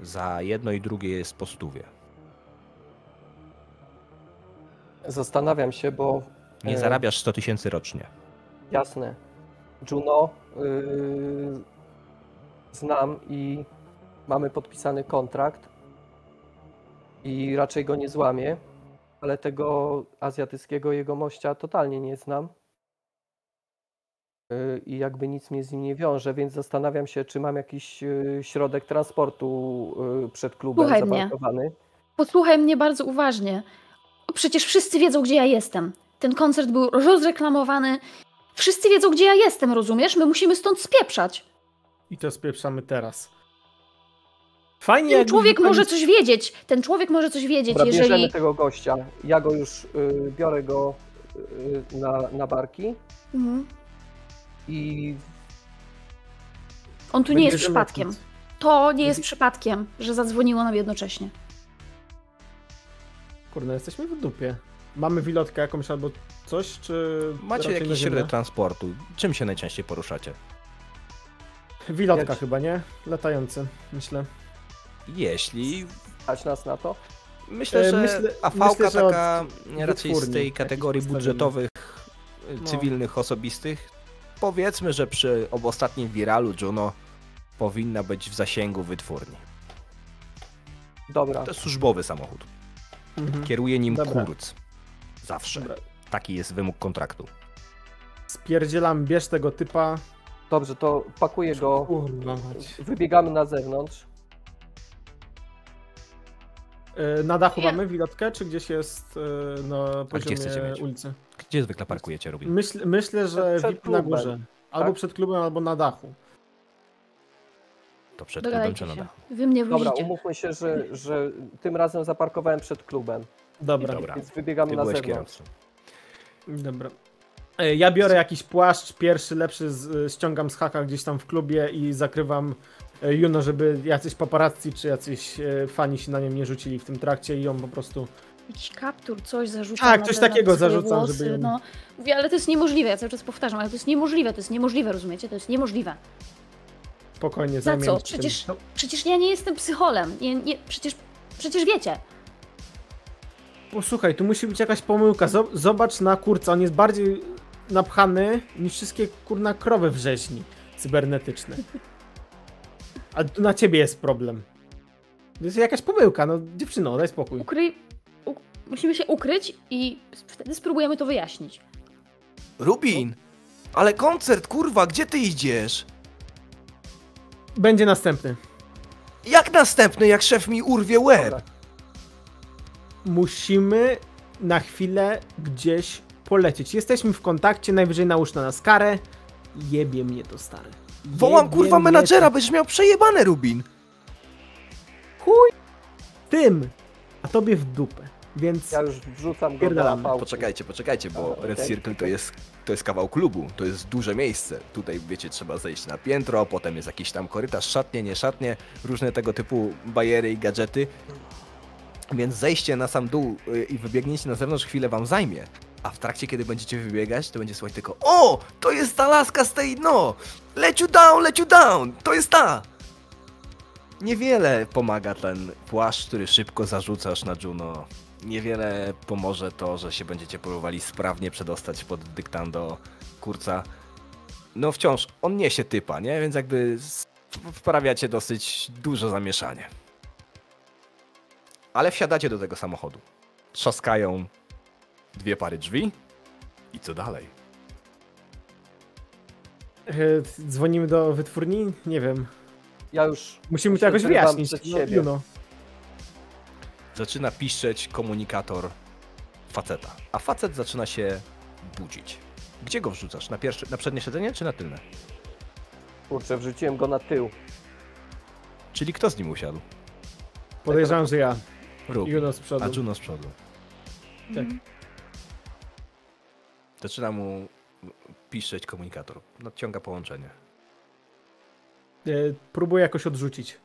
Za jedno i drugie jest po stówie. Zastanawiam się, bo Nie E. zarabiasz 100 tysięcy rocznie. jasne, Juno yy, znam i mamy podpisany kontrakt i raczej go nie złamię, ale tego azjatyckiego jegomościa totalnie nie znam. Yy, I jakby nic mnie z nim nie wiąże, więc zastanawiam się, czy mam jakiś yy, środek transportu yy, przed klubem Słuchaj mnie. zaparkowany. Posłuchaj mnie bardzo uważnie. Przecież wszyscy wiedzą, gdzie ja jestem. Ten koncert był rozreklamowany. Wszyscy wiedzą, gdzie ja jestem, rozumiesz? My musimy stąd spieprzać. I to spieprzamy teraz. Fajnie, Ten człowiek może coś wiedzieć. Ten człowiek może coś wiedzieć, Dobra, bierzemy jeżeli. tego gościa. Ja go już y, biorę go y, na, na barki Mhm. i On tu nie jest przypadkiem. To nie jest przypadkiem, że zadzwoniło nam jednocześnie. Kurde, jesteśmy w dupie. Mamy wilotkę jakąś albo coś, czy... Macie naziemne? środek transportu? Czym się najczęściej poruszacie? Wilotka chyba, nie? Latający, myślę. Jeśli. stać nas na to. Myślę, E, że myślę- AV-ka myślę, że od taka raczej z tej kategorii budżetowych, e, No. cywilnych, osobistych. Powiedzmy, że przy ob- ostatnim wiralu Juno powinna być w zasięgu wytwórni. Dobra, To jest służbowy samochód. Mhm. Kieruje nim Dobra. kurc. Zawsze. Dobra. Taki jest wymóg kontraktu. Spierdzielam, bierz tego typa. dobrze, to pakuję go. Kurwa mać. Wybiegamy na zewnątrz. E, Na dachu mamy wilotkę, czy gdzieś jest e, na gdzie chcecie poziomie mieć? ulicy? Gdzie zwykle parkujecie, Rubin? Myśl, myślę, że Przed VIP na klubem, górze. Albo tak? przed klubem, albo na dachu. To przed klubem Dogadajcie czy na się. dachu? Wy mnie Dobra, wozicie. umówmy się, że, że tym razem zaparkowałem przed klubem, Dobra, Dobra. więc wybiegamy Ty na byłeś zewnątrz. kierowcą. dobra. E, Ja biorę jakiś płaszcz, pierwszy, lepszy, z, ściągam z haka gdzieś tam w klubie i zakrywam e, Juno, żeby jacyś paparazzi czy jacyś e, fani się na nią nie rzucili w tym trakcie i ją po prostu... Jakiś kaptur, coś zarzucam. Tak, na coś te- na te takiego swoje zarzucam, włosy, żeby ją- No, mówię, ale to jest niemożliwe, ja cały czas powtarzam, ale to jest niemożliwe, to jest niemożliwe, rozumiecie? To jest niemożliwe. Spokojnie Za co? się Przecież, przecież ja nie jestem psycholem. Nie, nie, przecież, przecież wiecie. Posłuchaj, tu musi być jakaś pomyłka. Zob- Zobacz na kurca, on jest bardziej napchany niż wszystkie kurna krowy w rzeźni cybernetyczne. A tu na ciebie jest problem. To jest jakaś pomyłka, no dziewczyno, daj spokój. Ukryj... U... Musimy się ukryć i wtedy spróbujemy to wyjaśnić. Rubin! Ale koncert, kurwa, gdzie ty idziesz? Będzie następny. Jak następny, jak szef mi urwie łeb? Dobra. Musimy na chwilę gdzieś polecieć. Jesteśmy w kontakcie, najwyżej nałóż na nas karę. Jebie mnie to stary. Wołam Jebie kurwa mnie menadżera, to. będziesz miał przejebane, Rubin. Tym, a tobie w dupę. Więc Ja już wrzucam go do. Poczekajcie, poczekajcie, bo A, Red. Circle to jest, to jest kawał klubu, to jest duże miejsce. Tutaj, wiecie, trzeba zejść na piętro, potem jest jakiś tam korytarz, szatnie, nie szatnie, różne tego typu bajery i gadżety. Więc zejście na sam dół y, i wybiegnięcie na zewnątrz chwilę wam zajmie. A w trakcie, kiedy będziecie wybiegać, to będzie słychać tylko O, to jest ta laska z tej, no! Let you down, let you down! To jest ta! Niewiele pomaga ten płaszcz, który szybko zarzucasz na Juno. Niewiele pomoże to, że się będziecie próbowali sprawnie przedostać pod dyktando kurca. No wciąż, on niesie typa, nie? Więc jakby wprawiacie dosyć dużo zamieszanie. Ale wsiadacie do tego samochodu. Trzaskają dwie pary drzwi. I co dalej? E, Dzwonimy do wytwórni? Nie wiem. Ja już Musimy to się jakoś wyjaśnić. No, siebie. Zaczyna piszczeć komunikator faceta, a facet zaczyna się budzić. Gdzie go wrzucasz? Na, pierwsze, na przednie siedzenie czy na tylne? kurczę, wrzuciłem go na tył. Czyli kto z nim usiadł? Podejrzewam, że ja. Rób. Juno z przodu. A Juno z przodu. Tak. Zaczyna mu piszczeć komunikator. Nadciąga połączenie. E, Próbuję jakoś odrzucić.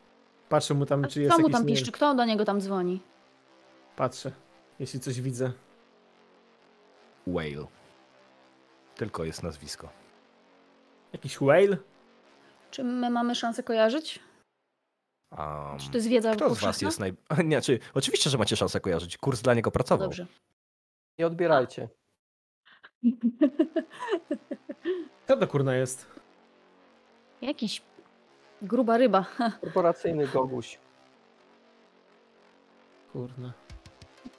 Patrzę mu tam, A czy jest kto mu jakiś... tam piszczy? Kto do niego tam dzwoni? Patrzę, jeśli coś widzę. Whale. Tylko jest nazwisko. Jakiś whale? Czy my mamy szansę kojarzyć? Um, Czy to jest wiedza kto z was jest naj... Nie, czy... Oczywiście, że macie szansę kojarzyć. Kurs dla niego pracował. Dobrze. Nie odbierajcie. Co to kurna jest? Jakiś gruba ryba. Korporacyjny goguś. Kurna.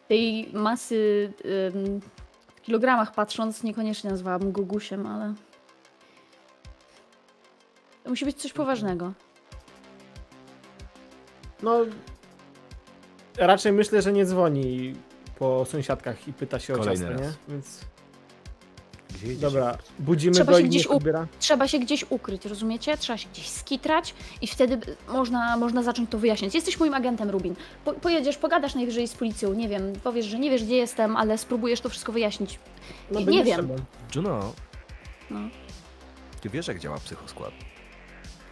Tej masy ym, w kilogramach patrząc, niekoniecznie nazwałabym go gusiem, ale... To musi być coś poważnego. No... Raczej myślę, że nie dzwoni po sąsiadkach i pyta się Kolejny o ciasto, nie? raz. Więc... Gdzie jedziecie? Dobra, budzimy Trzeba go się i gdzieś niech u- odbiera. Trzeba się gdzieś ukryć, rozumiecie? Trzeba się gdzieś skitrać i wtedy można, można zacząć to wyjaśniać. Jesteś moim agentem, Rubin. Po, pojedziesz, pogadasz najwyżej z policją, nie wiem, powiesz, że nie wiesz, gdzie jestem, ale spróbujesz to wszystko wyjaśnić. No, nie będzie wiem. trzeba. Juno, No. ty wiesz jak działa psychoskład?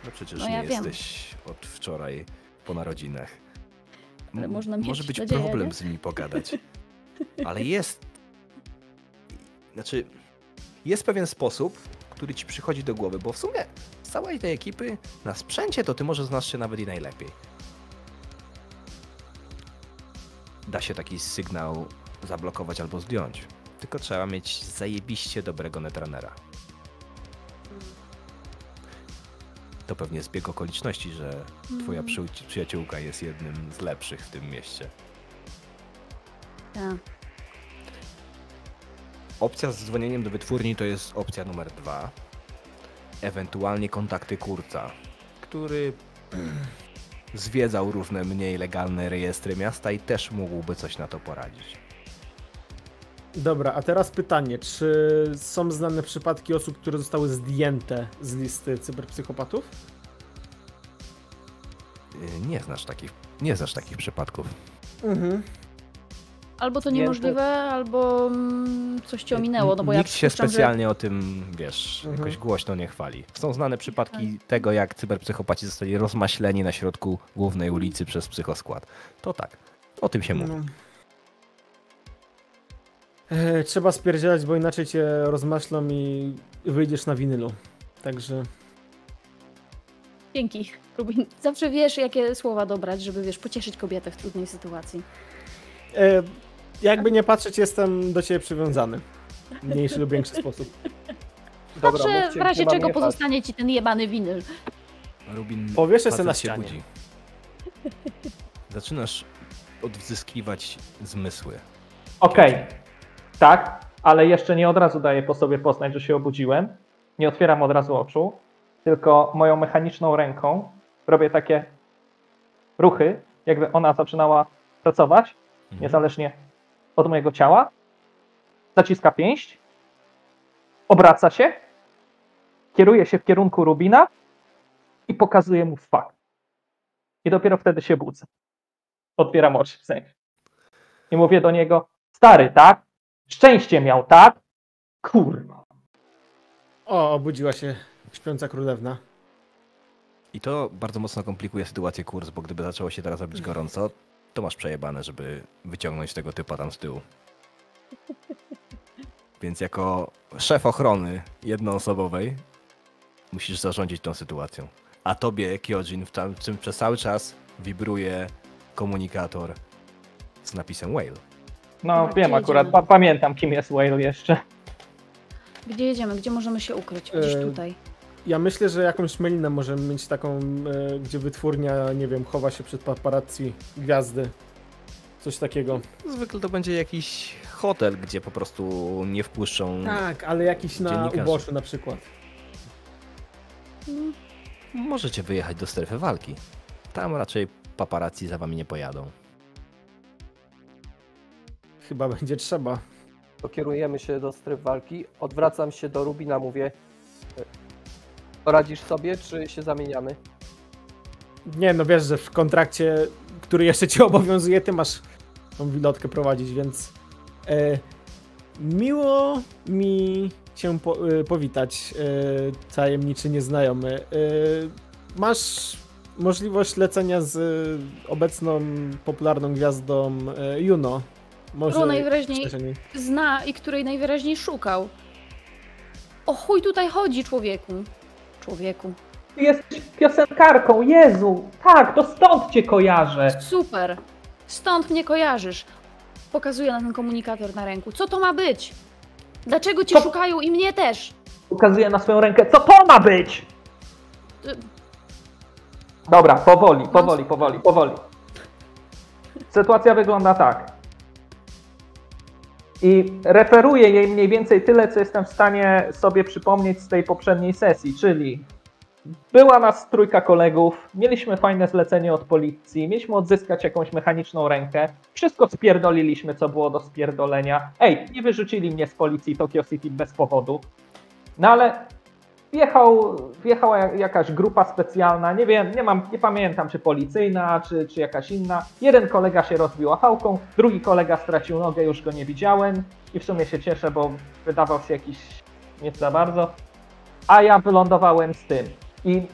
No przecież No nie ja wiem. jesteś od wczoraj po narodzinach. Ale można mieć Może być nadzieję, problem nie? z nimi pogadać. Ale jest... Znaczy, jest pewien sposób, który ci przychodzi do głowy, bo w sumie z całej tej ekipy na sprzęcie to ty może znasz się nawet i najlepiej. Da się taki sygnał zablokować albo zdjąć. Tylko trzeba mieć zajebiście dobrego netrunnera. To pewnie zbieg okoliczności, że twoja Mm. przyjaciół- przyjaciółka jest jednym z lepszych w tym mieście. Tak. Opcja z dzwonieniem do wytwórni to jest opcja numer dwa. Ewentualnie kontakty kurca, który zwiedzał różne mniej legalne rejestry miasta i też mógłby coś na to poradzić. Dobra, a teraz pytanie, czy są znane przypadki osób, które zostały zdjęte z listy cyberpsychopatów? Yy, Nie znasz takich, nie znasz takich przypadków. Mhm. Albo to niemożliwe, albo mm, coś ci ominęło, no bo ja Nikt się przypuszczam, że- specjalnie o tym, wiesz, Mhm. jakoś głośno nie chwali. Są znane przypadki tego, jak cyberpsychopaci zostali rozmaśleni na środku głównej ulicy przez psychoskład. To tak, o tym się mówi. No. E, trzeba spierdzielać, bo inaczej cię rozmaślą i wyjdziesz na winylu. Także Dzięki. Rubin. Zawsze wiesz, jakie słowa dobrać, żeby wiesz, pocieszyć kobietę w trudnej sytuacji. e, jakby nie patrzeć, jestem do ciebie przywiązany. W mniejszy lub większy sposób. Zawsze w razie czego jechać. pozostanie ci ten jebany winyl. Rubin, Powieszę se na się ścianie. budzi. Zaczynasz odzyskiwać zmysły. Okej, tak, ale jeszcze nie od razu daję po sobie poznać, że się obudziłem. Nie otwieram od razu oczu, tylko moją mechaniczną ręką robię takie ruchy, jakby ona zaczynała pracować, Mhm. niezależnie od mojego ciała. Zaciska pięść, obraca się, kieruje się w kierunku Rubina i pokazuje mu fakt. I dopiero wtedy się budzę. Otwieram oczy w sensie. I mówię do niego, stary, tak? Szczęście miał, tak? Kurwa. O, obudziła się śpiąca królewna. I to bardzo mocno komplikuje sytuację kurs, bo gdyby zaczęło się teraz robić gorąco, to masz przejebane, żeby wyciągnąć tego typa tam z tyłu. Więc jako szef ochrony jednoosobowej musisz zarządzić tą sytuacją. A tobie, Kyojin, w tam- w czym przez cały czas wibruje komunikator z napisem Whale. No Dobra, wiem akurat, pa pamiętam kim jest Whale jeszcze. Gdzie jedziemy? Gdzie możemy się ukryć? Gdzieś E, tutaj. Ja myślę, że jakąś melinę możemy mieć taką, e, gdzie wytwórnia, nie wiem, chowa się przed paparazzi gwiazdy. Coś takiego. Zwykle to będzie jakiś hotel, gdzie po prostu nie wpuszczą. Tak, ale jakiś na uboczu na przykład. Mm, Możecie wyjechać do strefy walki. Tam raczej paparazzi za wami nie pojadą. Chyba będzie trzeba. To kierujemy się do stref walki. Odwracam się do Rubina, mówię. e, Poradzisz sobie, czy się zamieniamy? Nie, no wiesz, że w kontrakcie, który jeszcze cię obowiązuje, ty masz tą wilotkę prowadzić, więc e, miło mi cię po, e, powitać, e, tajemniczy nieznajomy. E, masz możliwość lecenia z obecną popularną gwiazdą e, Juno. Może Którą najwyraźniej zna i której najwyraźniej szukał. O chuj tutaj chodzi, człowieku. Człowieku. Ty jesteś piosenkarką, Jezu! Tak, to stąd cię kojarzę. Super. Stąd mnie kojarzysz. Pokazuję na ten komunikator na ręku. Co to ma być? Dlaczego cię Co? szukają i mnie też? Ukazuję na swoją rękę. Co to ma być? Y, Dobra, powoli, powoli, powoli, powoli. Sytuacja wygląda tak. I referuję jej mniej więcej tyle, co jestem w stanie sobie przypomnieć z tej poprzedniej sesji, czyli była nas trójka kolegów, mieliśmy fajne zlecenie od policji, mieliśmy odzyskać jakąś mechaniczną rękę, wszystko spierdoliliśmy, co było do spierdolenia. Ej, nie wyrzucili mnie z policji Tokyo City bez powodu. No ale wjechał, wjechała jak- jakaś grupa specjalna, nie wiem, nie mam, nie pamiętam czy policyjna, czy, czy jakaś inna. Jeden kolega się rozbił chałką, drugi kolega stracił nogę, już go nie widziałem i w sumie się cieszę, bo wydawał się jakiś nie za bardzo. A ja wylądowałem z tym. I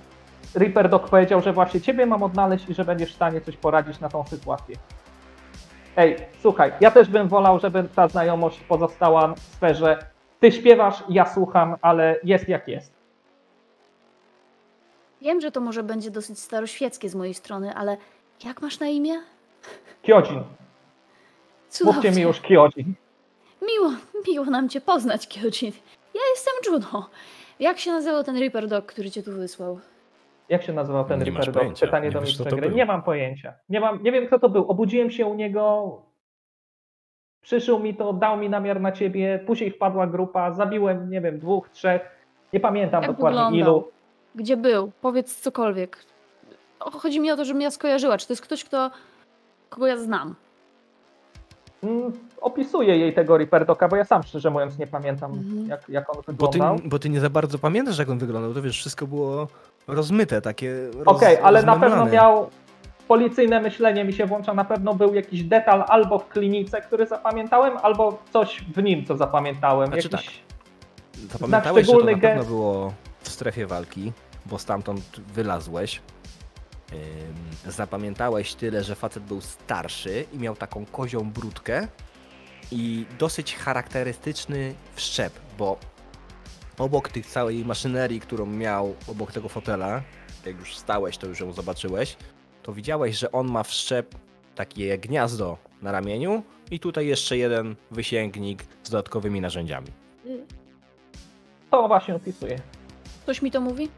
Reaper Dog powiedział, że właśnie ciebie mam odnaleźć i że będziesz w stanie coś poradzić na tą sytuację. Ej, słuchaj, ja też bym wolał, żeby ta znajomość pozostała w sferze ty śpiewasz, ja słucham, ale jest jak jest. Wiem, że to może będzie dosyć staroświeckie z mojej strony, ale jak masz na imię? Cudownie. Mówcie mi już Kiojin. Miło, miło nam cię poznać, Kyojin. Ja jestem Juno. Jak się nazywał ten Reaper Dog, który cię tu wysłał? Jak się nazywał ten Nie Reaper Dog? pojęcia. Pytanie Nie do mistrza gry. był. Nie mam pojęcia. Nie, mam, nie wiem, kto to był. Obudziłem się u niego. Przyszył mi to, dał mi namiar na ciebie. Później wpadła grupa. Zabiłem, nie wiem, dwóch, trzech. Nie pamiętam Jak dokładnie wyglądał? ilu. Gdzie był? Powiedz cokolwiek. Chodzi mi o to, żebym ja skojarzyła. Czy to jest ktoś, kto, kogo ja znam? Mm, opisuję jej tego Reaper Doga, bo ja sam szczerze mówiąc nie pamiętam, Mhm. jak, jak on Bo ty, wyglądał. bo ty nie za bardzo pamiętasz, jak on wyglądał. To wiesz, wszystko było rozmyte, takie. Roz, Okej, ale na pewno miał policyjne myślenie mi się włącza, na pewno był jakiś detal albo w klinice, który zapamiętałem, albo coś w nim, co zapamiętałem. Znaczy jakiś... Zapamiętałeś, że to na pewno było w strefie walki, bo stamtąd wylazłeś. Zapamiętałeś tyle, że facet był starszy i miał taką kozią brudkę i dosyć charakterystyczny wszczep, bo obok tych całej maszynerii, którą miał obok tego fotela, jak już stałeś, to już ją zobaczyłeś, to widziałeś, że on ma wszczep takie gniazdo na ramieniu i tutaj jeszcze jeden wysięgnik z dodatkowymi narzędziami. To właśnie opisuję. Ktoś mi to mówi?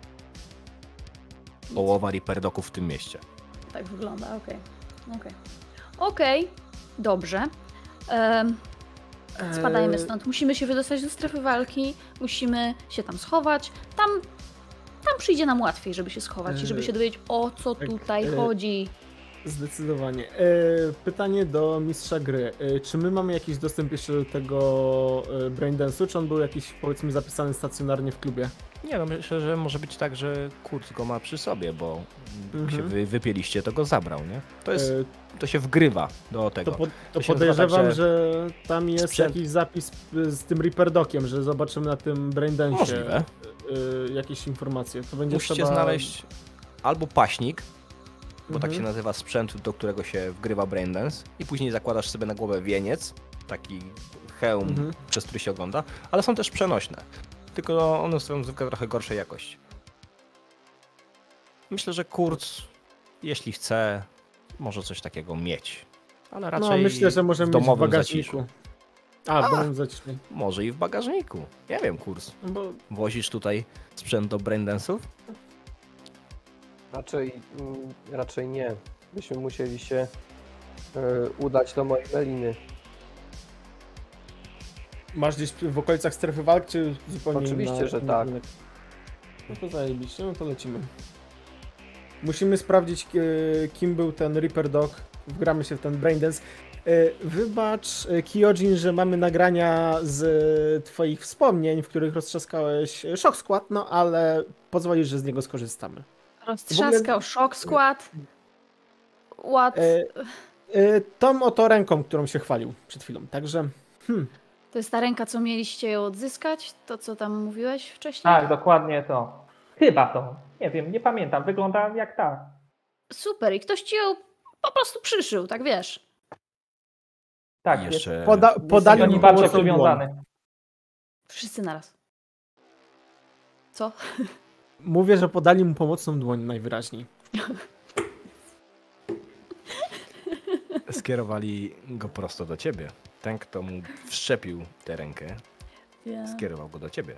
Połowa Reaperdoków w tym mieście. Tak wygląda, okej. Okej, Okej, dobrze. Em, spadajmy Eee, stąd. Musimy się wydostać do strefy walki, musimy się tam schować. Tam, tam przyjdzie nam łatwiej, żeby się schować i żeby Eee, się dowiedzieć, o co tak, tutaj eee, chodzi. Zdecydowanie. E, pytanie do mistrza gry. E, czy my mamy jakiś dostęp jeszcze do tego e, braindance'u, czy on był jakiś powiedzmy zapisany stacjonarnie w klubie? Nie no, myślę, że może być tak, że Kurt go ma przy sobie, bo Mhm. się wy, wypieliście, to go zabrał, nie? To, jest, E, to się wgrywa do tego. to, po, to nazywa podejrzewam, tak, że tam jest sprzęt- jakiś zapis z tym Reaper Dociem, że zobaczymy na tym braindance'ie y, jakieś informacje. To będzie Musicie trzeba... znaleźć albo paśnik, bo tak Mhm. się nazywa sprzęt, do którego się wgrywa braindance i później zakładasz sobie na głowę wieniec, taki hełm, Mhm. przez który się ogląda, ale są też przenośne. Tylko one są zwykle trochę gorszej jakości. Myślę, że Kurt, jeśli chce, może coś takiego mieć. Ale raczej No myślę, że możemy w mieć w domowym bagażniku. zaciszu. A, w A. domowym zaciszu. Może i w bagażniku. Nie wiem, kurs. No bo Wozisz tutaj sprzęt do braindance'ów? Raczej, mm, raczej nie. Byśmy musieli się e, udać do mojej meliny. Masz gdzieś w okolicach strefy walk, czy zupełnie Oczywiście, inna, że inna tak. kierunek? No to zajebiście, no to lecimy. Musimy sprawdzić, e, kim był ten Reaper Dog. Wgramy się w ten Braindance. Wybacz, e, Kyojin, że mamy nagrania z e, twoich wspomnień, w których roztrzaskałeś Shock Squad, no ale pozwolisz, że z niego skorzystamy. Roztrzaskał szok skład. What? E, e, Tą oto ręką, którą się chwalił przed chwilą, także... Hmm, To jest ta ręka, co mieliście ją odzyskać? To, co tam mówiłeś wcześniej? Tak, dokładnie to. Chyba to. Nie wiem, nie pamiętam. Wygląda jak tak. Super, i ktoś ci ją po prostu przyszył, tak wiesz. Tak, I jeszcze poda, podali pomocną dłoń. przywiązany. Wszyscy naraz. Co? Mówię, że podali mu pomocną dłoń najwyraźniej. skierowali go prosto do ciebie. Ten, kto mu wszczepił tę rękę, skierował go do ciebie.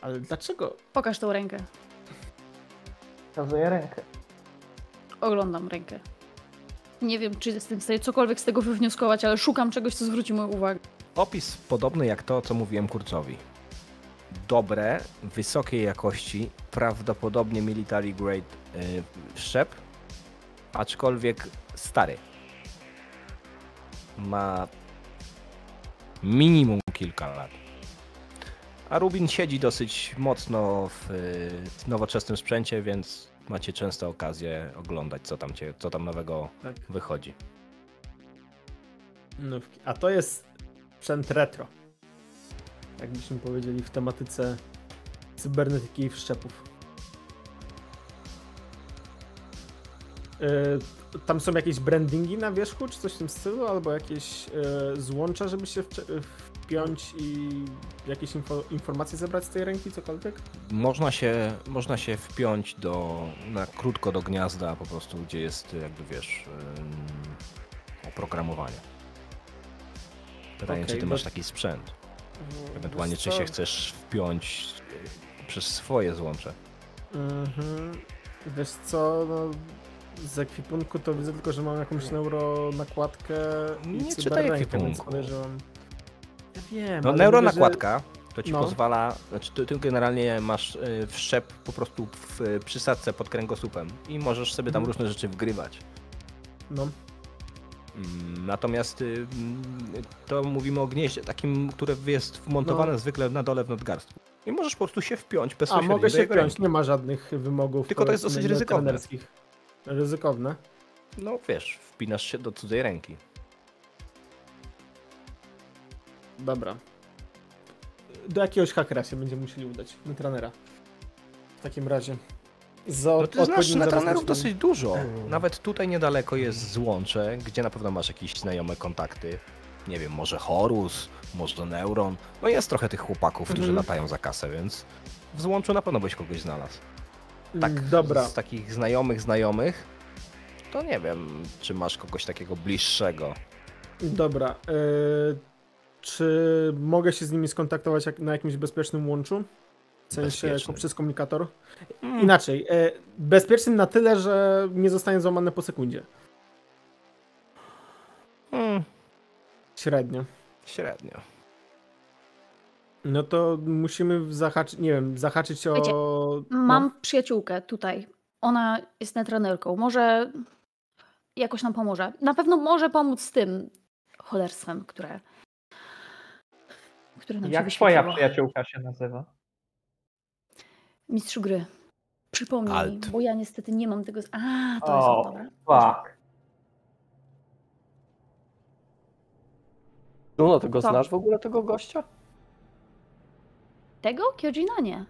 Ale dlaczego? Pokaż tą rękę. Pokazuje rękę. Oglądam rękę. Nie wiem, czy jestem w stanie cokolwiek z tego wywnioskować, ale szukam czegoś, co zwróci moją uwagę. Opis podobny jak to, co mówiłem Kurcowi. Dobre, wysokiej jakości, prawdopodobnie military grade yy, aczkolwiek stary. Ma minimum kilka lat. A Rubin siedzi dosyć mocno w yy, nowoczesnym sprzęcie, więc macie często okazję oglądać, co tam, cię, co tam nowego Tak. wychodzi. No, a to jest sprzęt retro. Jakbyśmy powiedzieli w tematyce cybernetyki i wszczepów. Tam są jakieś brandingi na wierzchu, czy coś w tym stylu, albo jakieś yy, złącza, żeby się wpiąć i jakieś info, informacje zebrać z tej ręki, cokolwiek? Można się, można się wpiąć do, na krótko do gniazda po prostu, gdzie jest jakby wiesz oprogramowanie. Pytanie, Okej, czy ty bo- masz taki sprzęt? Ewentualnie, Wiesz czy się chcesz wpiąć y, przez swoje złącze? Mhm. Wiesz co, no, z ekwipunku to widzę tylko, że mam jakąś neuro nakładkę i Nie czytaj ekwipunku. więc podejrzewam... Ja wiem, No neuro mówię, że- nakładka to ci No. pozwala, znaczy ty, ty generalnie masz y, wszczep po prostu w y, przysadce pod kręgosłupem i możesz sobie tam Mhm. różne rzeczy wgrywać. No, Mm, Natomiast y, mm, to mówimy o gnieździe takim, które jest wmontowane No. zwykle na dole w nadgarstku. I możesz po prostu się wpiąć a bezpośrednio mogę do się wpiąć, nie ma żadnych wymogów Tylko to jest dosyć ryzykowne. Ryzykowne. No wiesz, wpinasz się do cudzej ręki. Dobra. Do jakiegoś hakera się będziemy musieli udać, na trenera. W takim razie. Z No ty znasz dosyć dużo. Nawet tutaj niedaleko jest złącze, gdzie na pewno masz jakieś znajome kontakty. Nie wiem, może Horus, może Neuron. No jest trochę tych chłopaków, którzy Mhm. latają za kasę, więc w złączu na pewno byś kogoś znalazł. Tak, Dobra. z takich znajomych znajomych, to nie wiem, czy masz kogoś takiego bliższego. Dobra. y, czy mogę się z nimi skontaktować jak, na jakimś bezpiecznym łączu? W sensie Bezpiecznym. jako przez komunikator? Mm. Inaczej. y, bezpiecznym na tyle, że nie zostanie złamane po sekundzie. Mm, Średnio. średnio. No to musimy zahaczyć, nie wiem, zahaczyć o... Wiecie, no. Mam przyjaciółkę tutaj. Ona jest netrunerką. Może jakoś nam pomoże. Na pewno może pomóc z tym cholerstwem, które, które nam się Jak twoja wyświetliło. przyjaciółka się nazywa? Mistrzu gry. Przypomnij, Alt. bo ja niestety nie mam tego. z- A, to jest O, dobra. Tak. Juno, ty go Co? znasz w ogóle, tego gościa? Tego? Kyojina nie.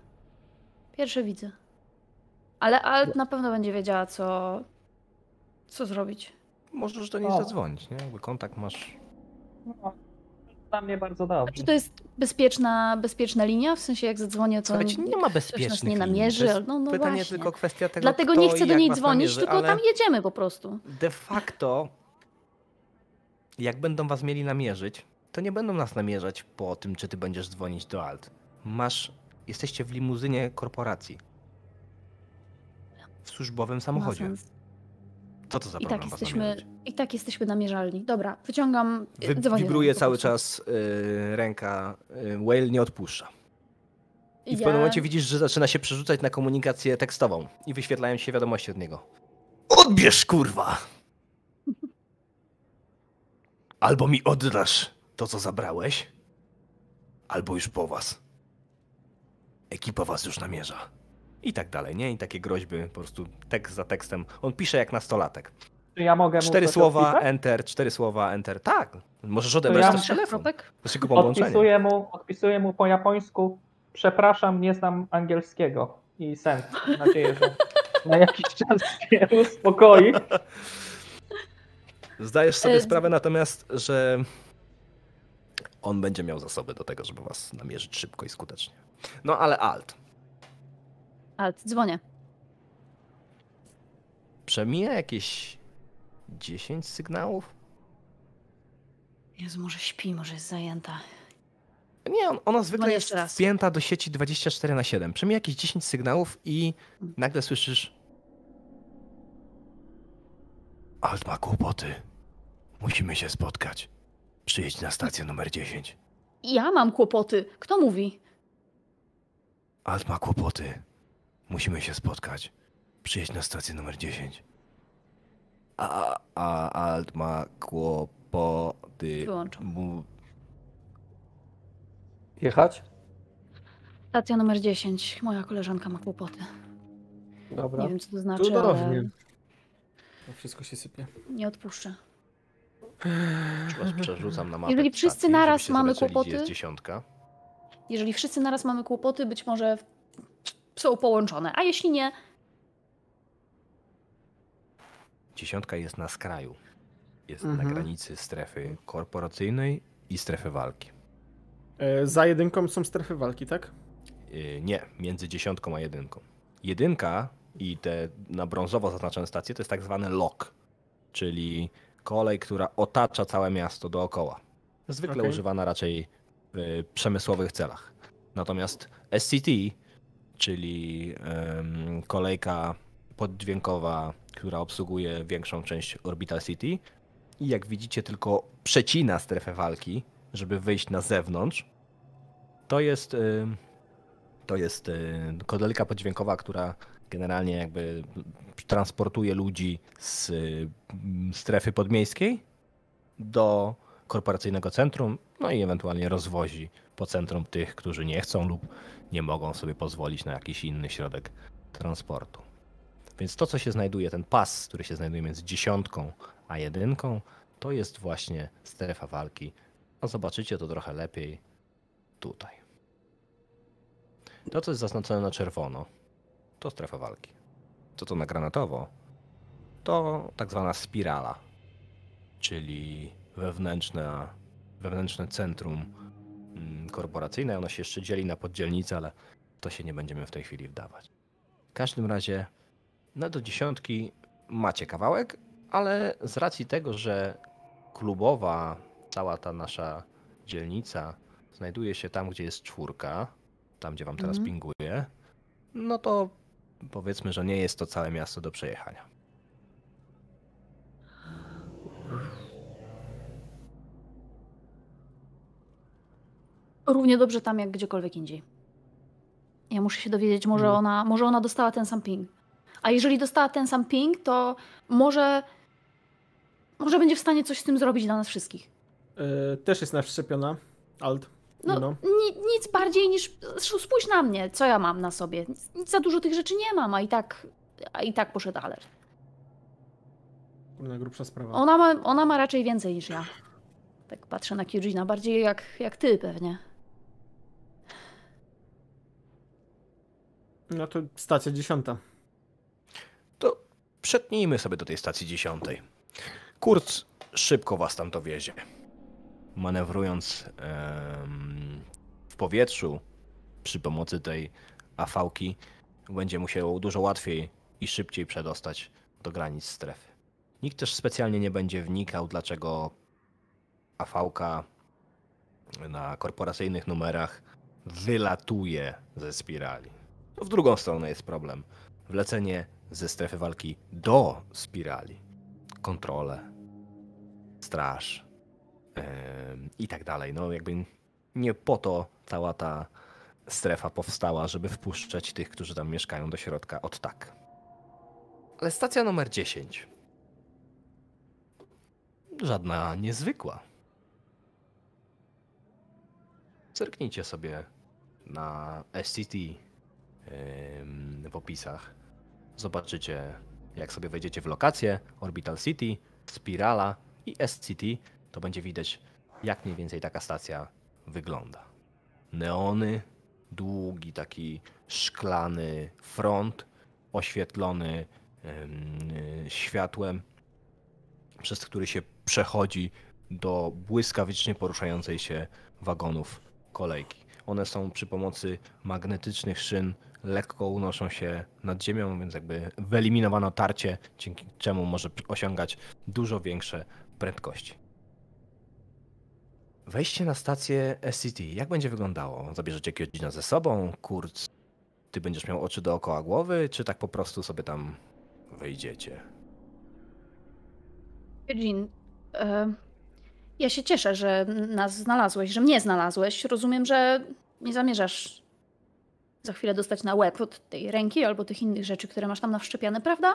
Pierwsze widzę. Ale Alt na pewno będzie wiedziała, co, co zrobić. Możesz do niej O. zadzwonić, nie? Jakby kontakt masz. No, dla mnie bardzo A dobrze. czy to jest bezpieczna, bezpieczna linia? W sensie jak zadzwonię, to Słuchajcie, nie ma ktoś nas bezpiecznych nie linii. namierzy. To jest No, no pytanie właśnie. tylko kwestia tego, Dlatego kto nie i chcę do jak niej was dzwonić, namierzy, tylko ale tam jedziemy po prostu. De facto, jak będą was mieli namierzyć, to nie będą nas namierzać po tym, czy ty będziesz dzwonić do Alt. Masz, jesteście w limuzynie korporacji. W służbowym samochodzie. Co to za I problem tak jesteśmy, i tak jesteśmy namierzalni. Dobra, wyciągam. Wy, wibruje cały czas y, ręka. Y, Whale nie odpuszcza. I w Ja- pewnym momencie widzisz, że zaczyna się przerzucać na komunikację tekstową i wyświetlają się wiadomości od niego. Odbierz, kurwa! Albo mi oddasz to, co zabrałeś, albo już po was. Ekipa was już namierza. I tak dalej, nie? I takie groźby, po prostu tekst za tekstem. On pisze jak nastolatek. Czy ja mogę Cztery słowa, odpisać? enter, cztery słowa, enter. Tak, możesz odebrać ja- też telefon. Znaczy go. Odpisuję mu, odpisuję mu po japońsku. Przepraszam, nie znam angielskiego. I sens. Mam nadzieję, że na jakiś czas się uspokoi. Zdajesz sobie E, sprawę natomiast, że on będzie miał zasoby do tego, żeby was namierzyć szybko i skutecznie. No ale alt. Alt, dzwonię. Przemija jakieś 10 sygnałów? Jezu, może śpi, może jest zajęta. Nie, on, ona zwykle jest raz. wpięta do sieci 24 na 7. Przemija jakieś 10 sygnałów i nagle słyszysz Alt ma kłopoty. Musimy się spotkać. Przyjedź na stację numer 10. Ja mam kłopoty. Kto mówi? Alt ma kłopoty. Musimy się spotkać. Przyjedź na stację numer 10. A, a Alt ma kłopoty. Wyłączam. Mu... Jechać? Stacja numer 10. Moja koleżanka ma kłopoty. Dobra. Nie wiem, co to znaczy, Cudownie. ale To wszystko się sypie. nie odpuszczę. Przerzucam na mapę. Jeżeli wszyscy stacji, naraz mamy zobaczyli, gdzie kłopoty- Jest dziesiątka. Jeżeli wszyscy naraz mamy kłopoty, być może są połączone. A jeśli nie, Dziesiątka jest na skraju. Jest Mhm. na granicy strefy korporacyjnej i strefy walki. E, za jedynką są strefy walki, tak? Yy, Nie, między dziesiątką a jedynką. Jedynka i te na brązowo zaznaczone stacje to jest tak zwany lock, czyli kolej, która otacza całe miasto dookoła. Zwykle Okej. używana raczej w przemysłowych celach. Natomiast SCT, czyli kolejka poddźwiękowa, która obsługuje większą część Orbital City i jak widzicie tylko przecina strefę walki, żeby wyjść na zewnątrz, to jest em, to jest y, kodelka poddźwiękowa, która generalnie jakby transportuje ludzi z y, strefy podmiejskiej do korporacyjnego centrum, no i ewentualnie rozwozi po centrum tych, którzy nie chcą lub nie mogą sobie pozwolić na jakiś inny środek transportu. Więc to, co się znajduje, ten pas, który się znajduje między dziesiątką a jedynką, to jest właśnie strefa walki. A zobaczycie to trochę lepiej tutaj. To, co jest zaznaczone na czerwono, to strefa walki. To, co na granatowo, to tak zwana spirala, czyli wewnętrzne, wewnętrzne centrum mm, korporacyjne. Ono się jeszcze dzieli na poddzielnice, ale to się nie będziemy w tej chwili wdawać. W każdym razie, no do dziesiątki macie kawałek, ale z racji tego, że klubowa, cała ta nasza dzielnica znajduje się tam, gdzie jest czwórka, tam gdzie wam teraz Mhm. pinguje, no to powiedzmy, że nie jest to całe miasto do przejechania. Równie dobrze tam jak gdziekolwiek indziej. Ja muszę się dowiedzieć, może Mhm. ona, może ona dostała ten sam ping. A jeżeli dostała ten sam ping, to może, może będzie w stanie coś z tym zrobić dla nas wszystkich. E, też jest naszczepiona. Alt. No, Juno. ni, nic bardziej niż. Spójrz na mnie, co ja mam na sobie. Nic, nic za dużo tych rzeczy nie mam, a i tak, a i tak poszedł alert. Kurna grubsza sprawa. Ona ma, ona ma raczej więcej niż ja. Tak patrzę na Kyujina, bardziej jak, jak ty pewnie. No to stacja dziesiąta. To przetnijmy sobie do tej stacji dziesiątej. Kurt szybko was tam dowiezie. Manewrując em, w powietrzu przy pomocy tej afałki będzie mu się dużo łatwiej i szybciej przedostać do granic strefy. Nikt też specjalnie nie będzie wnikał, dlaczego afałka na korporacyjnych numerach wylatuje ze spirali. To w drugą stronę jest problem. Wlecenie ze strefy walki do spirali kontrolę, straż em, i tak dalej. No jakby nie po to cała ta strefa powstała, żeby wpuszczać tych, którzy tam mieszkają do środka od tak. Ale stacja numer 10. Żadna niezwykła. Zerknijcie sobie na SCT w opisach. Zobaczycie, jak sobie wejdziecie w lokację Orbital City, Spirala i SCT, to będzie widać, jak mniej więcej taka stacja wygląda. Neony, długi taki szklany front, oświetlony em, światłem, przez który się przechodzi do błyskawicznie poruszającej się wagonów kolejki. One są przy pomocy magnetycznych szyn lekko unoszą się nad ziemią, więc jakby wyeliminowano tarcie, dzięki czemu może osiągać dużo większe prędkości. Wejście na stację SCT, jak będzie wyglądało? Zabierzecie Kyodzina ze sobą? Kurz, ty będziesz miał oczy dookoła głowy, czy tak po prostu sobie tam wejdziecie? Jean, e, ja się cieszę, że nas znalazłeś, że mnie znalazłeś. Rozumiem, że nie zamierzasz za chwilę dostać na łeb od tej ręki albo tych innych rzeczy, które masz tam nawszczepiane, prawda?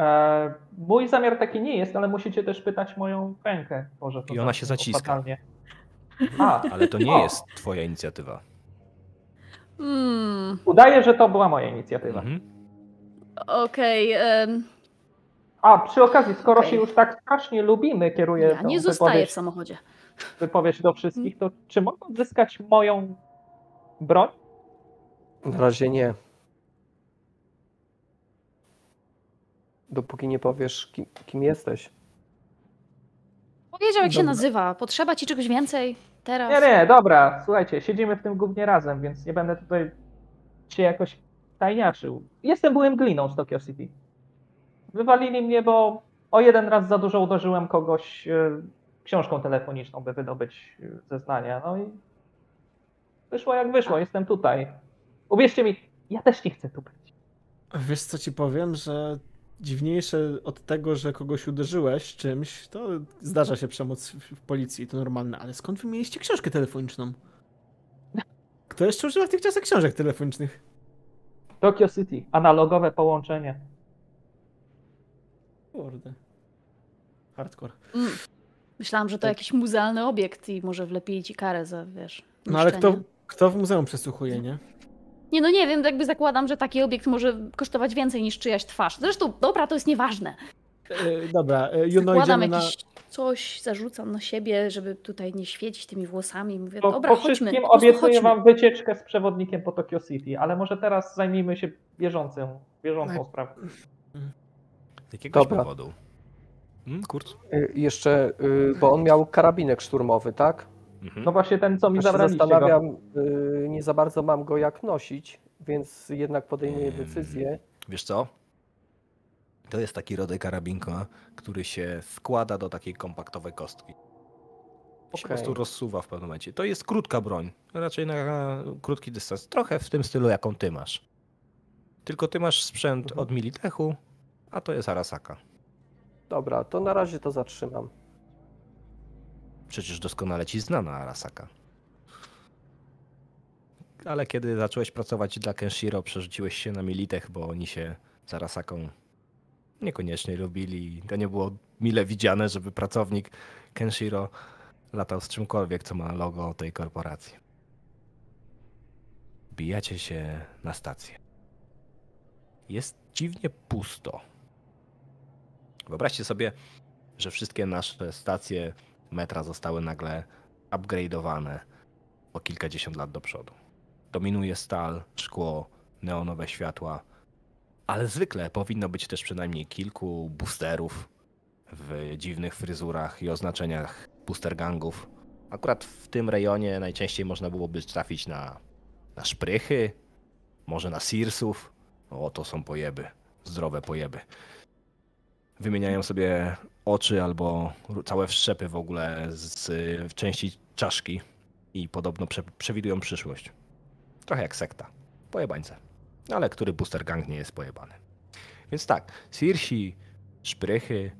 E, mój zamiar taki nie jest, ale musicie też pytać moją rękę. Boże, to I ona się zaciska. fatalnie. A, Ale to nie O. jest twoja inicjatywa. Hmm, udaję, że to była moja inicjatywa. Mhm. okej. em, A, przy okazji, skoro Okej. się już tak strasznie lubimy, kieruję ja nie zostaję w wypowiedź, samochodzie. wypowiedź do wszystkich, to czy mogę odzyskać moją broń? Na razie nie. Dopóki nie powiesz, kim, kim jesteś. Powiedział, jak się Dobra. nazywa. Potrzeba ci czegoś więcej teraz? Nie, nie, dobra, słuchajcie, siedzimy w tym głównie razem, więc nie będę tutaj się jakoś tajniaczył. Jestem byłym gliną z Tokyo City. Wywalili mnie, bo o jeden raz za dużo uderzyłem kogoś e, książką telefoniczną, by wydobyć e, zeznania. No i wyszło jak wyszło, jestem tutaj. Uwierzcie mi, ja też nie chcę tu być. Wiesz co ci powiem, że dziwniejsze od tego, że kogoś uderzyłeś czymś, to zdarza się przemoc w policji, to normalne, ale skąd wy mieliście książkę telefoniczną? Kto jeszcze używa w tych czasach książek telefonicznych? Tokyo City, analogowe połączenie. Kurde. Hardcore. Mm. Myślałam, że to jakiś muzealny obiekt i może wlepili ci karę za, wiesz, No ale kto, kto w muzeum przesłuchuje, nie? Nie, no nie wiem, jakby zakładam, że taki obiekt może kosztować więcej niż czyjaś twarz. Zresztą, dobra, to jest nieważne. E, dobra, e, Juno, Zakładam idziemy na... coś, zarzucam na siebie, żeby tutaj nie świecić tymi włosami. Mówię, Po, dobra, po chodźmy. wszystkim po obiecuję chodźmy. wam wycieczkę z przewodnikiem po Tokyo City, ale może teraz zajmijmy się bieżącym, bieżącą No. sprawą. Z jakiegoś Dobra. powodu. Hmm, Kurz? Y, Jeszcze, y, bo on miał karabinek szturmowy, tak? Mhm. No właśnie ten, co mi się zabraliście go. zastanawiam, y, nie za bardzo mam go jak nosić, więc jednak podejmuję Ym, decyzję. Wiesz co? To jest taki rodzaj karabinka, który się wkłada do takiej kompaktowej kostki. Się po prostu rozsuwa w pewnym momencie. To jest krótka broń, raczej na krótki dystans. Trochę w tym stylu, jaką ty masz. Tylko ty masz sprzęt Mhm. od Militechu, a to jest Arasaka. Dobra, to na razie to zatrzymam. Przecież doskonale ci znana Arasaka. Ale kiedy zacząłeś pracować dla Kenshiro, przerzuciłeś się na Militech, bo oni się z Arasaką niekoniecznie lubili. To nie było mile widziane, żeby pracownik Kenshiro latał z czymkolwiek, co ma logo tej korporacji. Bijacie się na stację. Jest dziwnie pusto. Wyobraźcie sobie, że wszystkie nasze stacje metra zostały nagle upgrade'owane o kilkadziesiąt lat do przodu. Dominuje stal, szkło, neonowe światła, ale zwykle powinno być też przynajmniej kilku boosterów w dziwnych fryzurach i oznaczeniach booster gangów. Akurat w tym rejonie najczęściej można byłoby trafić na, na szprychy, może na sirsów. O, to są pojeby, zdrowe pojeby. Wymieniają sobie oczy albo całe wszczepy w ogóle z w części czaszki i podobno prze, przewidują przyszłość. Trochę jak sekta. Pojebańce. Ale który booster gang nie jest pojebany. Więc tak, Sirsi, szprychy,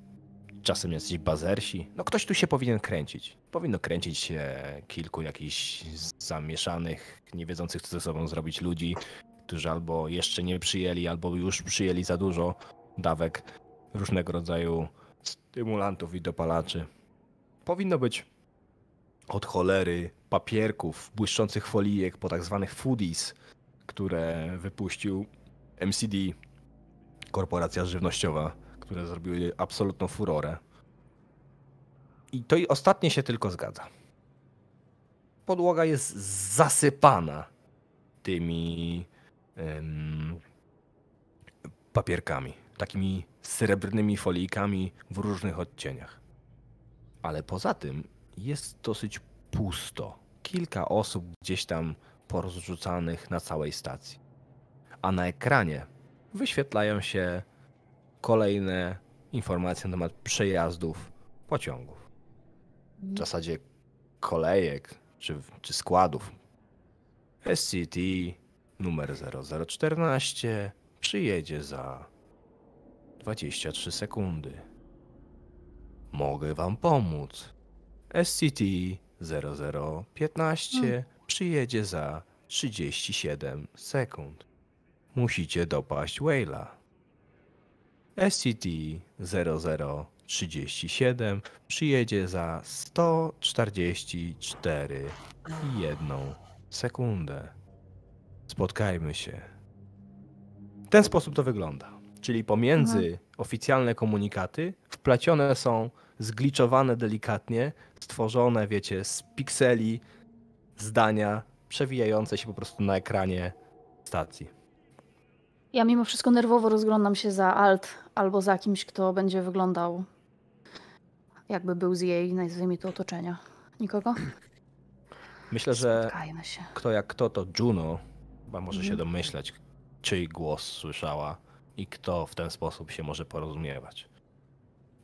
czasem jacyś bazersi. No ktoś tu się powinien kręcić. Powinno kręcić się kilku jakichś zamieszanych, nie wiedzących co ze sobą zrobić ludzi, którzy albo jeszcze nie przyjęli, albo już przyjęli za dużo dawek różnego rodzaju stymulantów i dopalaczy. Powinno być od cholery papierków, błyszczących folijek po tak zwanych foodies, które wypuścił MCD, korporacja żywnościowa, które zrobiły absolutną furorę. I to i ostatnie się tylko zgadza. Podłoga jest zasypana tymi em, papierkami, takimi srebrnymi folijkami w różnych odcieniach. Ale poza tym jest dosyć pusto. Kilka osób gdzieś tam porozrzucanych na całej stacji. A na ekranie wyświetlają się kolejne informacje na temat przejazdów pociągów. W zasadzie kolejek czy, czy składów. SCT numer 0014 przyjedzie za 23 sekundy. Mogę wam pomóc. SCT 0015 przyjedzie za 37 sekund. Musicie dopaść Whale'a. SCT 0037 przyjedzie za 144 i jedną sekundę. Spotkajmy się. W ten sposób to wygląda. Czyli pomiędzy oficjalne komunikaty wplecione są zgliczowane delikatnie, stworzone, wiecie, z pikseli zdania przewijające się po prostu na ekranie stacji. Ja mimo wszystko nerwowo rozglądam się za Alt albo za kimś, kto będzie wyglądał jakby był z jej, nazwijmy to, otoczenia. Nikogo? Myślę, że się. kto jak kto, to Juno chyba może się Mhm. domyślać, czyj głos słyszała i kto w ten sposób się może porozumiewać.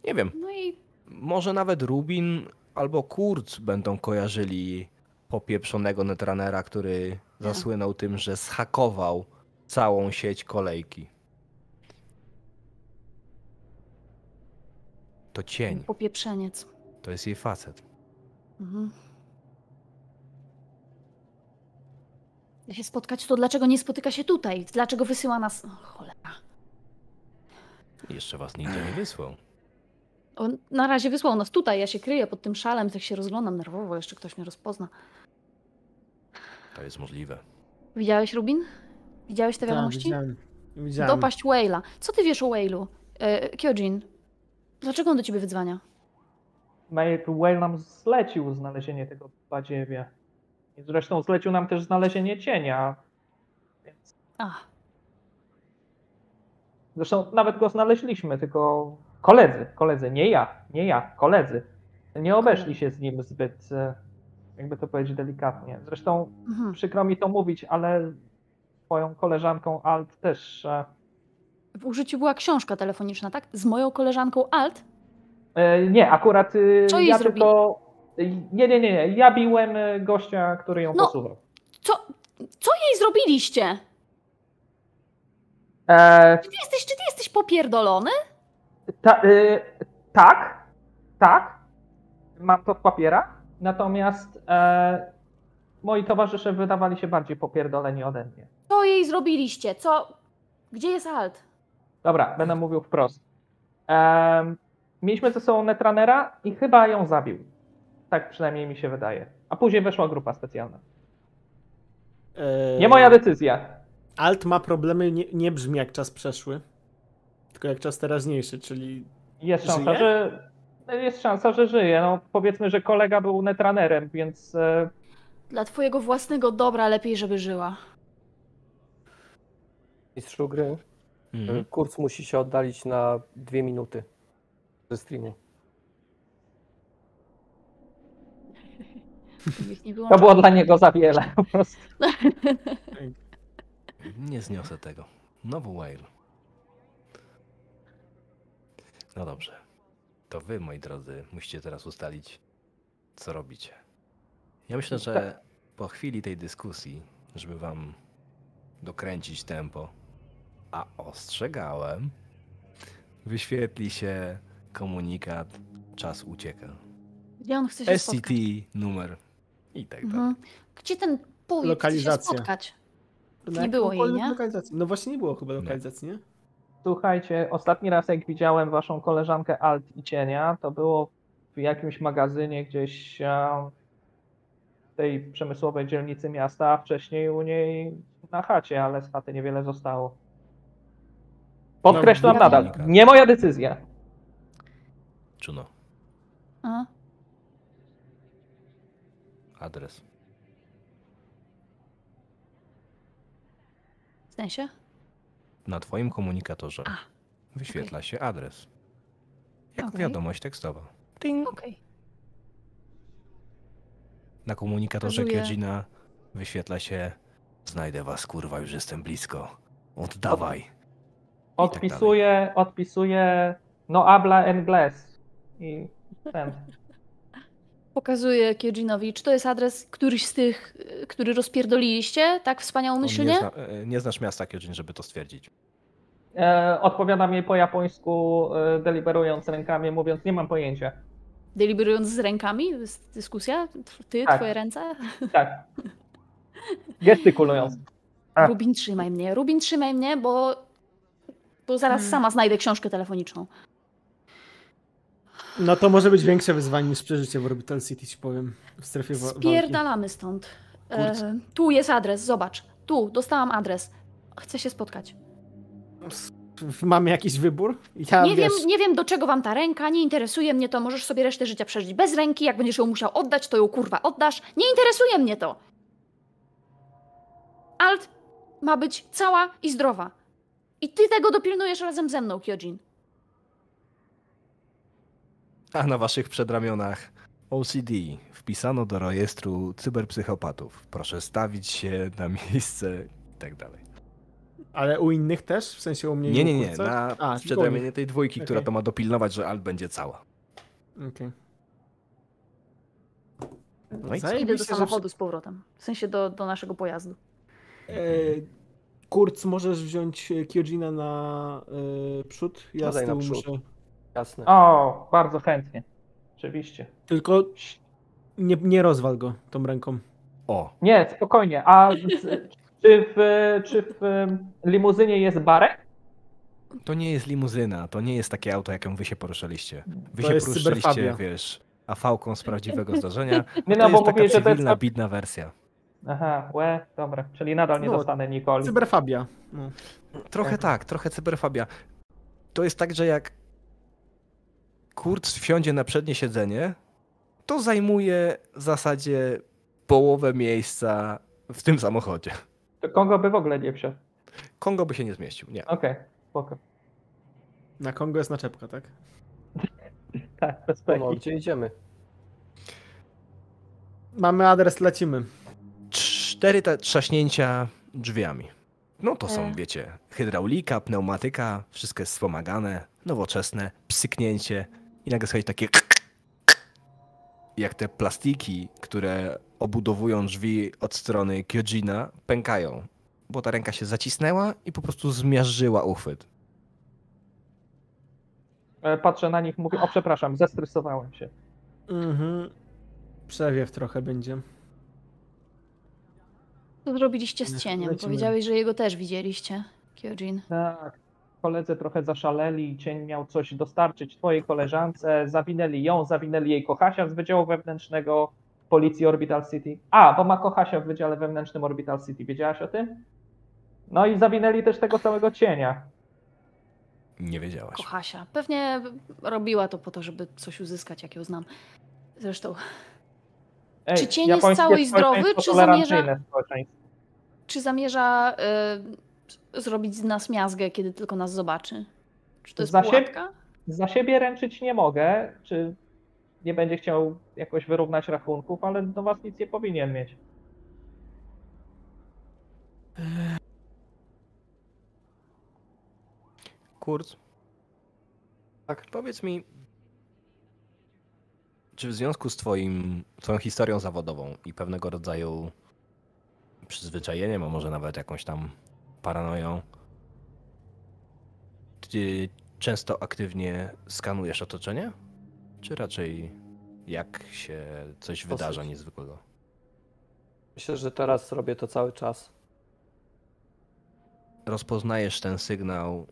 Nie wiem, No i może nawet Rubin albo Kurz będą kojarzyli popieprzonego netranera, który zasłynął tym, że zhakował całą sieć kolejki. To cień, popieprzeniec. to jest jej facet. Mhm. Ja się spotkać, to dlaczego nie spotyka się tutaj? Dlaczego wysyła nas... O, cholera. Jeszcze was nigdzie nie wysłał. On na razie wysłał nas tutaj, ja się kryję pod tym szalem, tak się rozglądam nerwowo, jeszcze ktoś mnie rozpozna. To jest możliwe. Widziałeś, Rubin? Widziałeś te Tak, wiadomości? widziałem. widziałem. Dopaść Whale'a. Co ty wiesz o Whale'u? E, Kyojin, dlaczego on do ciebie wydzwania? Mate Whale nam zlecił znalezienie tego badziewia. I zresztą zlecił nam też znalezienie cienia. Więc... Ach, Zresztą nawet go znaleźliśmy, tylko koledzy, koledzy, nie ja, nie ja, koledzy. Nie obeszli się z nim zbyt, e, jakby to powiedzieć delikatnie. Zresztą mhm. przykro mi to mówić, ale twoją koleżanką Alt też. e, W użyciu była książka telefoniczna, tak? Z moją koleżanką Alt? E, Nie, akurat Co ja tylko. Nie, nie, nie, nie. Ja biłem gościa, który ją No. posuwał. Co, co jej zrobiliście? E, Czy ty jesteś, czy ty jesteś popierdolony? ta, e, tak, tak. Mam to w papierach. Natomiast e, moi towarzysze wydawali się bardziej popierdoleni ode mnie. Co jej zrobiliście? Co? Gdzie jest Alt? Dobra, będę mówił wprost. Em, mieliśmy ze sobą Netranera i chyba ją zabił. Tak przynajmniej mi się wydaje. A później weszła grupa specjalna. E, Nie moja decyzja. Alt ma problemy, nie, nie brzmi jak czas przeszły, tylko jak czas teraźniejszy, czyli Jest szansa, Żyje? że jest szansa, że żyje. No, powiedzmy, że kolega był netranerem, więc e, Dla twojego własnego dobra lepiej, żeby żyła. Mistrzu gry, Mhm. kurs musi się oddalić na dwie minuty ze streamu. To było dla niego za wiele. Po prostu. Nie zniosę tego. Nowy whale. No dobrze. To wy, moi drodzy, musicie teraz ustalić, co robicie. Ja myślę, że po chwili tej dyskusji, żeby wam dokręcić tempo, a ostrzegałem, wyświetli się komunikat, czas ucieka. Gdzie on chce się SCT, spotkać? numer i tak dalej. Mhm. Gdzie ten powiedz chce się Lokalizacja. spotkać? Na Nie było jej, nie? Lokalizacji. No właśnie nie było chyba lokalizacji, nie? Słuchajcie, ostatni raz jak widziałem waszą koleżankę Alt i Cienia, to było w jakimś magazynie gdzieś em, w tej przemysłowej dzielnicy miasta, a wcześniej u niej na chacie, ale z chaty niewiele zostało. Podkreślam No, nadal, nie moja decyzja. Czuno, A? adres. Sensie? Na twoim komunikatorze A, wyświetla się adres. Jako Okej. wiadomość tekstowa. Ting. Okej. Na komunikatorze Kiojina wyświetla się Znajdę was, kurwa, już jestem blisko. Oddawaj. Odpisuję, odpisuję no habla inglés. I ten. Pokazuję Kiojinowi, czy to jest adres któryś z tych, który rozpierdoliliście tak On nie, wspaniałomyślnie? zna, e, nie znasz miasta Kiojin, żeby to stwierdzić. E, odpowiadam jej po japońsku, e, deliberując rękami, mówiąc, nie mam pojęcia. Deliberując z rękami? To jest dyskusja? Ty, Tak. twoje ręce? Tak. Gestykulując. A. Rubin, trzymaj mnie. Rubin, trzymaj mnie, bo, bo zaraz sama znajdę książkę telefoniczną. No to może być większe wyzwanie niż przeżycie w Orbital City, ci powiem. W strefie wa-. Spierdalamy stąd. E, tu jest adres, zobacz. Tu, dostałam adres. Chcę się spotkać. Mamy jakiś wybór? Ja, Nie wiem, wiesz, nie wiem, do czego wam ta ręka, nie interesuje mnie to. Możesz sobie resztę życia przeżyć bez ręki. Jak będziesz ją musiał oddać, to ją kurwa oddasz. Nie interesuje mnie to. Alt ma być cała i zdrowa. I ty tego dopilnujesz razem ze mną, Kyojin. A na waszych przedramionach OCD wpisano do rejestru cyberpsychopatów. Proszę stawić się na miejsce i tak dalej. Ale u innych też? W sensie u mnie Nie, nie, nie. kurca? Na A, przedramienie tej dwójki, która Okej. to ma dopilnować, że alt będzie cała. Okej. No i co? Idę do samochodu z powrotem. W sensie do, do naszego pojazdu. E, Kurc, możesz wziąć Kyojina na e, przód? Ja z Dodaj na tyłu przód. muszę. Jasne. O, bardzo chętnie. Oczywiście. Tylko nie, nie rozwal go tą ręką. O, Nie, spokojnie. A czy, w, czy w limuzynie jest barek? to nie jest limuzyna, to nie jest takie auto, jaką wy się poruszaliście. Wy To się cyberfabia. wiesz, afałką z prawdziwego zdarzenia. Nie, to no, bo jest taka to jest... cywilna, bidna wersja. Aha, łe, dobra. Czyli nadal nie No, dostanę Nikoli. Cyberfabia. No. Trochę tak, trochę cyberfabia. To jest tak, że jak Kurt wsiądzie na przednie siedzenie, to zajmuje w zasadzie połowę miejsca w tym samochodzie. To Kongo by w ogóle nie wsiadł. Kongo by się nie zmieścił, nie. Okej, spoko. Na Kongo jest naczepka, tak? Tak, bez No, gdzie idziemy? Mamy adres, lecimy. Cztery te trzaśnięcia drzwiami. No to są, E. wiecie, hydraulika, pneumatyka, wszystko jest wspomagane, nowoczesne, psyknięcie i nagle słychać takie jak te plastiki, które obudowują drzwi od strony Kyojina, pękają, bo ta ręka się zacisnęła i po prostu zmiażdżyła uchwyt. E, Patrzę na nich, mówię, o przepraszam, zestresowałem się. Mhm. Przewiew trochę będzie. Co zrobiliście z Nie, cieniem? lecimy. Powiedziałeś, że jego też widzieliście, Kyojin. Tak, koledzy trochę zaszaleli, cień miał coś dostarczyć twojej koleżance, zawinęli ją, zawinęli jej Kochasia z Wydziału Wewnętrznego Policji Orbital City. A, bo ma Kochasia w Wydziale Wewnętrznym Orbital City, wiedziałaś o tym? No i zawinęli też tego całego cienia. Nie wiedziałaś. Kochasia. Pewnie robiła to po to, żeby coś uzyskać, jak ją znam. Zresztą, Ej, Czy cień jest cały i zdrowy, czy zamierza- społeczeństwo. czy zamierza y, zrobić z nas miazgę, kiedy tylko nas zobaczy? Czy to jest Za siebie- pułapka? Za siebie ręczyć nie mogę, czy nie będzie chciał jakoś wyrównać rachunków, ale do was nic nie powinien mieć. Kurt, Tak. powiedz mi, czy w związku z twoim, twoją historią zawodową i pewnego rodzaju przyzwyczajeniem, a może nawet jakąś tam paranoją, czy, często aktywnie skanujesz otoczenie? Czy raczej jak się coś wydarza niezwykłego? Myślę, że teraz robię to cały czas. Rozpoznajesz ten sygnał,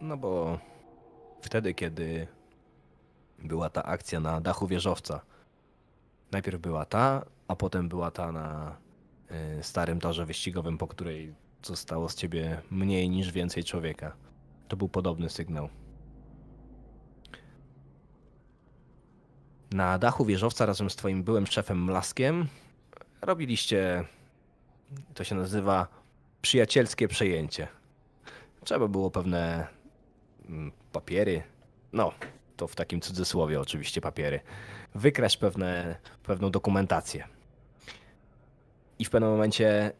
no bo wtedy, kiedy była ta akcja na dachu wieżowca, najpierw była ta, a potem była ta na y, starym torze wyścigowym, po której zostało z ciebie mniej niż więcej człowieka. To był podobny sygnał. Na dachu wieżowca razem z twoim byłym szefem Mlaskiem robiliście, to się nazywa przyjacielskie przejęcie. Trzeba było pewne mm, papiery, no to w takim cudzysłowie oczywiście papiery, wykraść pewne, pewną dokumentację. I w pewnym momencie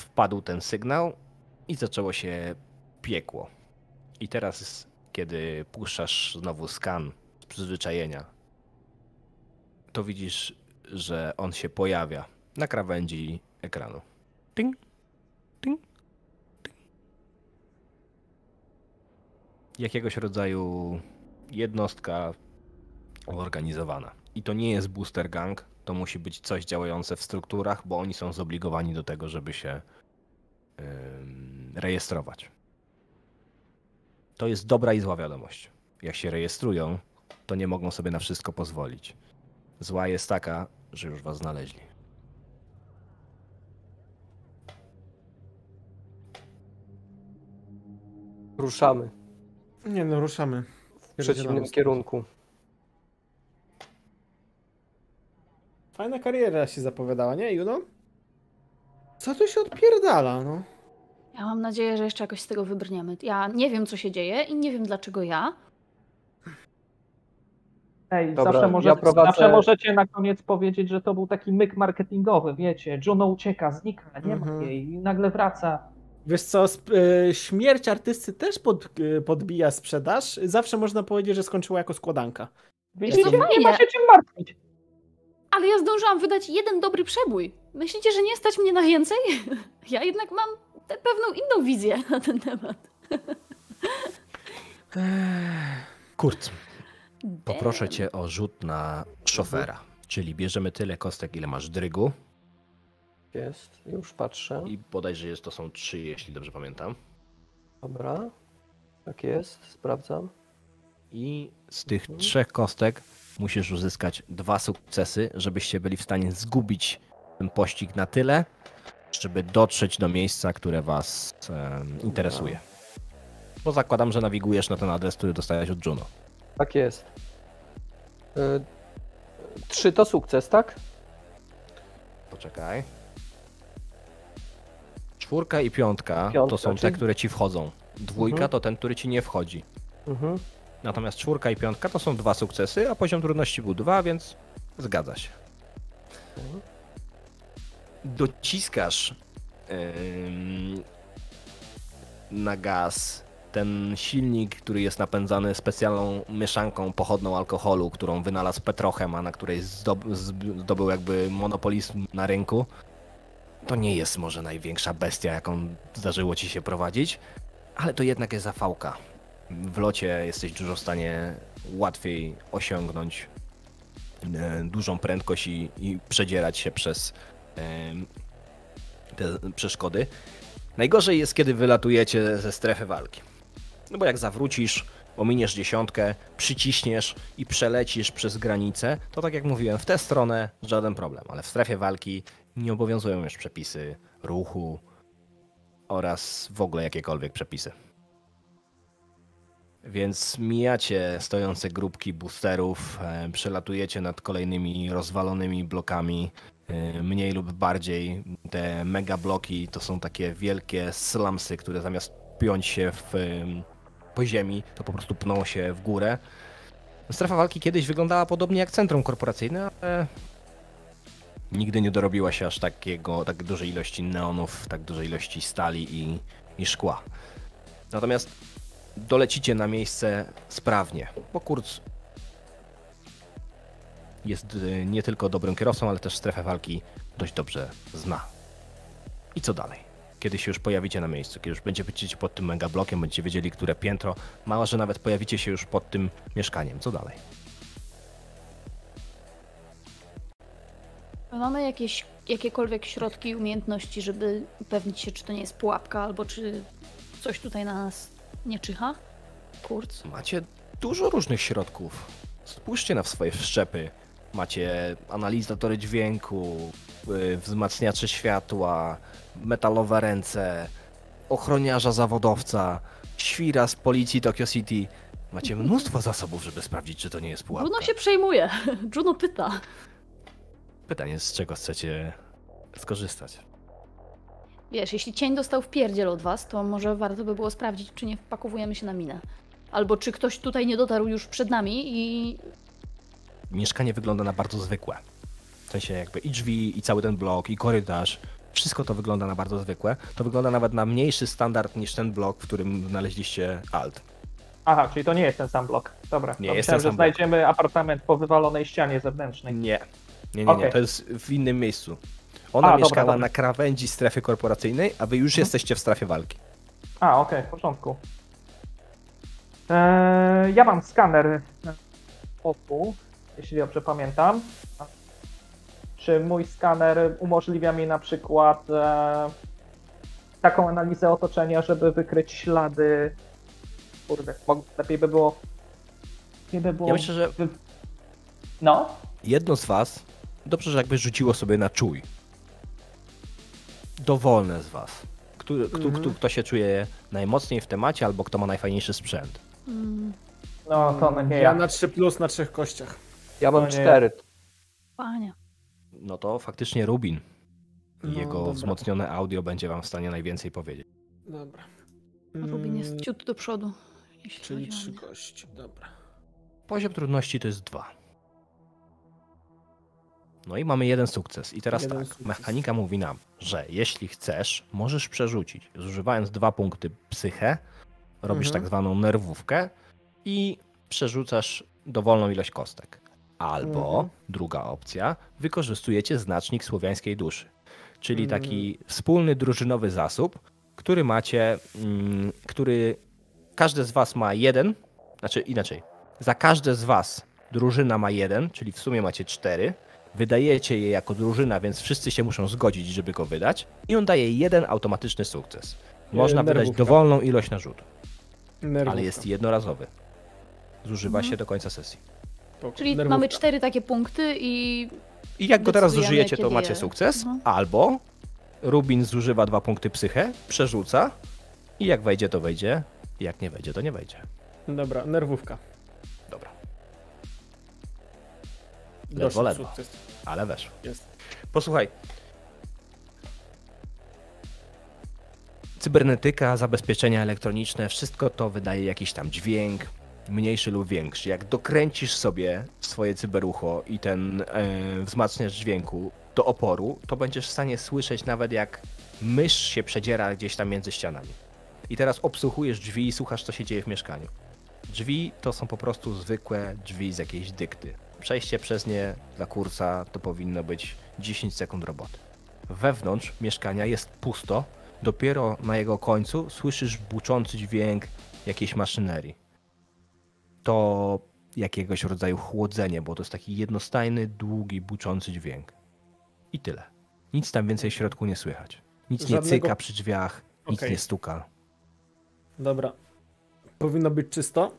wpadł ten sygnał i zaczęło się piekło. I teraz, kiedy puszczasz znowu skan z przyzwyczajenia, to widzisz, że on się pojawia na krawędzi ekranu. Ting, ting, ting. Jakiegoś rodzaju jednostka zorganizowana. I to nie jest booster gang, to musi być coś działające w strukturach, bo oni są zobligowani do tego, żeby się rejestrować. To jest dobra i zła wiadomość. Jak się rejestrują, to nie mogą sobie na wszystko pozwolić. Zła jest taka, że już was znaleźli. Ruszamy Nie no, ruszamy. w przeciwnym stąd. kierunku. Fajna kariera się zapowiadała, nie Juno? Co tu się odpierdala, no? Ja mam nadzieję, że jeszcze jakoś z tego wybrniemy. Ja nie wiem, co się dzieje i nie wiem, dlaczego ja. Ej, Dobra, zawsze, ja możecie, prowadzę- zawsze możecie na koniec powiedzieć, że to był taki myk marketingowy, wiecie. Juno ucieka, znika, nie Mhm. ma jej i nagle wraca. Wiesz co, y, śmierć artysty też pod, y, podbija sprzedaż. Zawsze można powiedzieć, że skończyła jako składanka. Widzicie, to nie ma się czym martwić. Ale ja zdążyłam wydać jeden dobry przebój. Myślicie, że nie stać mnie na więcej? Ja jednak mam pewną inną wizję na ten temat. Kurt, poproszę cię o rzut na szofera. Czyli bierzemy tyle kostek, ile masz drygu. Jest, już patrzę. I bodajże jest to są trzy, jeśli dobrze pamiętam. Dobra. Tak jest, sprawdzam. I z tych Mhm. trzech kostek musisz uzyskać dwa sukcesy, żebyście byli w stanie zgubić ten pościg na tyle, żeby dotrzeć do miejsca, które was em, interesuje. Bo zakładam, że nawigujesz na ten adres, który dostałeś od Juno. Tak jest. Y, Trzy to sukces, tak? Poczekaj. Czwórka i piątka, Piątka, to są te, czyli- które ci wchodzą. Dwójka Mhm. to ten, który ci nie wchodzi. Mhm. Natomiast czwórka i piątka to są dwa sukcesy, a poziom trudności był dwa, więc zgadza się. Dociskasz ym, na gaz ten silnik, który jest napędzany specjalną mieszanką pochodną alkoholu, którą wynalazł Petrochem, a na której zdob- zdobył jakby monopolizm na rynku. To nie jest może największa bestia, jaką zdarzyło ci się prowadzić, ale to jednak jest zapałka. W locie jesteś dużo w stanie łatwiej osiągnąć e, dużą prędkość i, i przedzierać się przez te przeszkody. Najgorzej jest, kiedy wylatujecie ze strefy walki. No bo jak zawrócisz, ominiesz dziesiątkę, przyciśniesz i przelecisz przez granicę, to tak jak mówiłem, w tę stronę żaden problem, ale w strefie walki nie obowiązują już przepisy ruchu oraz w ogóle jakiekolwiek przepisy. Więc mijacie stojące grupki boosterów, e, przelatujecie nad kolejnymi rozwalonymi blokami, e, mniej lub bardziej. Te mega bloki to są takie wielkie slumsy, które zamiast piąć się w, em, po ziemi, to po prostu pną się w górę. Strefa walki kiedyś wyglądała podobnie jak centrum korporacyjne, ale nigdy nie dorobiła się aż takiego, tak dużej ilości neonów, tak dużej ilości stali i, i szkła. Natomiast dolecicie na miejsce sprawnie, bo Kurz jest y, nie tylko dobrym kierowcą, ale też strefę walki dość dobrze zna. I co dalej? kiedy się już pojawicie na miejscu, kiedy już będziecie pod tym megablokiem, będziecie wiedzieli, które piętro, mała, że nawet pojawicie się już pod tym mieszkaniem. Co dalej? Mamy jakieś, jakiekolwiek środki umiejętności, żeby upewnić się, czy to nie jest pułapka, albo czy coś tutaj na nas nie czyha? Kurc. Macie dużo różnych środków. Spójrzcie na swoje wszczepy. Macie analizatory dźwięku, y, wzmacniacze światła, metalowe ręce, ochroniarza zawodowca, świra z policji Tokyo City. Macie mnóstwo zasobów, żeby sprawdzić, czy to nie jest pułapka. Juno się przejmuje. Juno pyta. Pytanie, z czego chcecie skorzystać? Wiesz, jeśli cień dostał w pierdziel od was, to może warto by było sprawdzić, czy nie wpakowujemy się na minę. Albo czy ktoś tutaj nie dotarł już przed nami i Mieszkanie wygląda na bardzo zwykłe. W sensie jakby i drzwi, i cały ten blok, i korytarz. Wszystko to wygląda na bardzo zwykłe. To wygląda nawet na mniejszy standard niż ten blok, w którym znaleźliście alt. Aha, czyli to nie jest ten sam blok. Dobra. Nie to jest myślałem, ten że sam blok. znajdziemy apartament po wywalonej ścianie zewnętrznej. Nie. Nie, nie, nie. To jest w innym miejscu. Ona A, dobra, mieszkała dobra. na krawędzi strefy korporacyjnej, a wy już Mhm. jesteście w strefie walki. A, okej, w porządku. Eee, ja mam skaner oku, jeśli dobrze pamiętam. Czy mój skaner umożliwia mi na przykład e, taką analizę otoczenia, żeby wykryć ślady. Kurde, lepiej by było. Lepiej by było. Ja myślę, że No, jedno z was dobrze, że jakby rzuciło sobie na czuj. Dowolne z was. Kto, kto, Mhm. kto, kto się czuje najmocniej w temacie, albo kto ma najfajniejszy sprzęt. mm, no to no nie ja ja. na 3 plus na trzech kościach. Ja mam No nie. cztery. panie. No to faktycznie Rubin. I No, jego dobra. wzmocnione audio będzie wam w stanie najwięcej powiedzieć. Dobra. Rubin jest Mm, ciut do przodu. Jeśli Czyli chodzi o trzy kości, dobra. Poziom trudności to jest dwa. No i mamy jeden sukces. I teraz Jeden tak, sukces. mechanika mówi nam, że jeśli chcesz, możesz przerzucić, zużywając dwa punkty psychę, robisz Mhm. tak zwaną nerwówkę i przerzucasz dowolną ilość kostek. Albo Mhm. druga opcja, wykorzystujecie znacznik słowiańskiej duszy, czyli Mm. taki wspólny drużynowy zasób, który macie, mm, który każdy z was ma jeden, znaczy inaczej, za każde z was drużyna ma jeden, czyli w sumie macie cztery. Wydajecie je jako drużyna, więc wszyscy się muszą zgodzić, żeby go wydać. I on daje jeden automatyczny sukces. Można wydać nerwówka. dowolną ilość narzutu, Nerwówka. ale jest jednorazowy. Zużywa Mhm. się do końca sesji. Spoko. Czyli Nerwówka. mamy cztery takie punkty i I jak go teraz zużyjecie, to macie je- sukces. Mhm. Albo Rubin zużywa dwa punkty psychę, przerzuca i jak wejdzie, to wejdzie. Jak nie wejdzie, to nie wejdzie. Dobra, nerwówka. Ledwo, ledwo. sukces. ale weszło. Jest. Posłuchaj. Cybernetyka, zabezpieczenia elektroniczne, wszystko to wydaje jakiś tam dźwięk, mniejszy lub większy. Jak dokręcisz sobie swoje cyberucho i ten e, wzmacniacz dźwięku do oporu, to będziesz w stanie słyszeć nawet jak mysz się przedziera gdzieś tam między ścianami. I teraz obsłuchujesz drzwi i słuchasz, co się dzieje w mieszkaniu. Drzwi to są po prostu zwykłe drzwi z jakiejś dykty. Przejście przez nie dla kursa to powinno być 10 sekund roboty. Wewnątrz mieszkania jest pusto, dopiero na jego końcu słyszysz buczący dźwięk jakiejś maszynerii. To jakiegoś rodzaju chłodzenie, bo to jest taki jednostajny, długi, buczący dźwięk. I tyle. Nic tam więcej w środku nie słychać. Nic nie Żadnego- cyka przy drzwiach, nic Okej. nie stuka. Dobra. Powinno być czysto.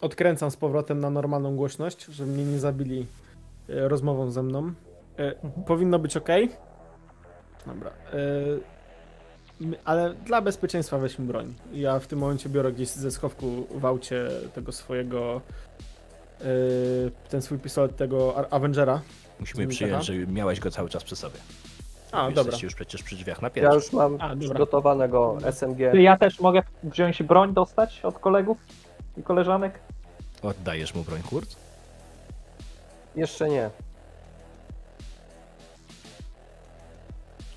Odkręcam z powrotem na normalną głośność, żeby mnie nie zabili e, rozmową ze mną. E, Powinno być ok. Dobra. E, ale dla bezpieczeństwa weźmy broń. Ja w tym momencie biorę gdzieś ze schowku w aucie tego swojego. ten swój pistolet tego Avengera. Musimy przyjąć, że miałeś go cały czas przy sobie. A, Jesteście dobra. już przecież przy drzwiach na Ja pierwszy. już mam A, przygotowanego SMG. Czy ja też mogę wziąć broń, dostać od kolegów i koleżanek? Oddajesz mu broń, Kurt? Jeszcze nie.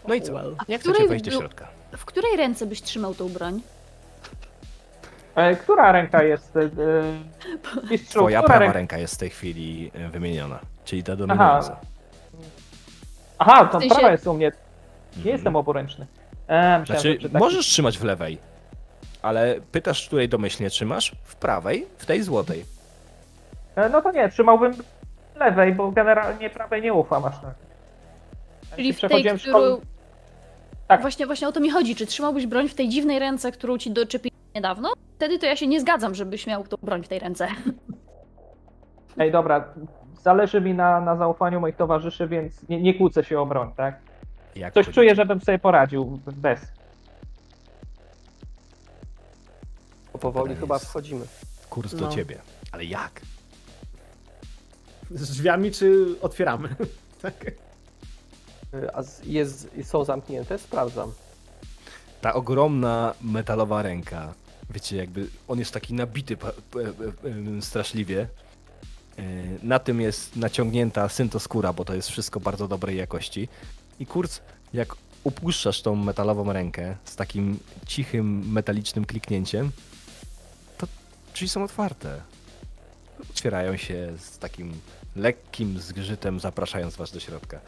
No i co? Well. A Jak której chcecie wejść do środka? w której ręce byś trzymał tą broń? E, która ręka jest? E, e, mistrzu, Twoja która prawa ręka? ręka jest w tej chwili e, wymieniona, czyli ta dominująca. Aha, to W sensie- prawa jest u mnie. Nie Mhm. jestem oboręczny. E, myślałem, Znaczy, możesz trzymać w lewej, ale pytasz, której domyślnie trzymasz? W prawej, w tej złotej. E, No to nie, trzymałbym lewej, bo generalnie prawej nie ufam aż tak. Czyli w tej, którą... Tak. Właśnie, właśnie o to mi chodzi. Czy trzymałbyś broń w tej dziwnej ręce, którą ci doczepili niedawno? Wtedy to ja się nie zgadzam, żebyś miał tą broń w tej ręce. Ej, dobra, zależy mi na, na zaufaniu moich towarzyszy, więc nie, nie kłócę się o broń, tak? Jak Coś chodzi- czuję, żebym sobie poradził bez. Powoli chyba jest- wchodzimy. Kurs do No. ciebie. Ale jak? Z drzwiami czy otwieramy? tak. Y, A jest, są zamknięte? Sprawdzam. Ta ogromna metalowa ręka. Wiecie, jakby on jest taki nabity p- p- em, straszliwie. E, Na tym jest naciągnięta syntoskóra, bo to jest wszystko bardzo dobrej jakości. I kurc, jak upuszczasz tą metalową rękę z takim cichym, metalicznym kliknięciem, drzwi są otwarte. Otwierają się z takim lekkim zgrzytem, zapraszając was do środka.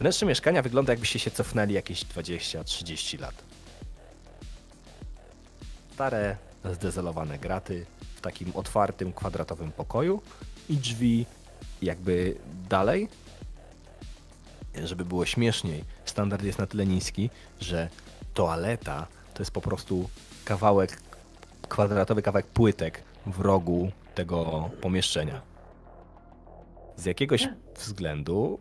Wnętrze mieszkania wygląda jakbyście się cofnęli jakieś 20-30 lat. Stare, zdezelowane graty w takim otwartym, kwadratowym pokoju i drzwi jakby dalej. Żeby było śmieszniej, standard jest na tyle niski, że toaleta to jest po prostu kawałek, kwadratowy kawałek płytek w rogu tego pomieszczenia. Z jakiegoś względu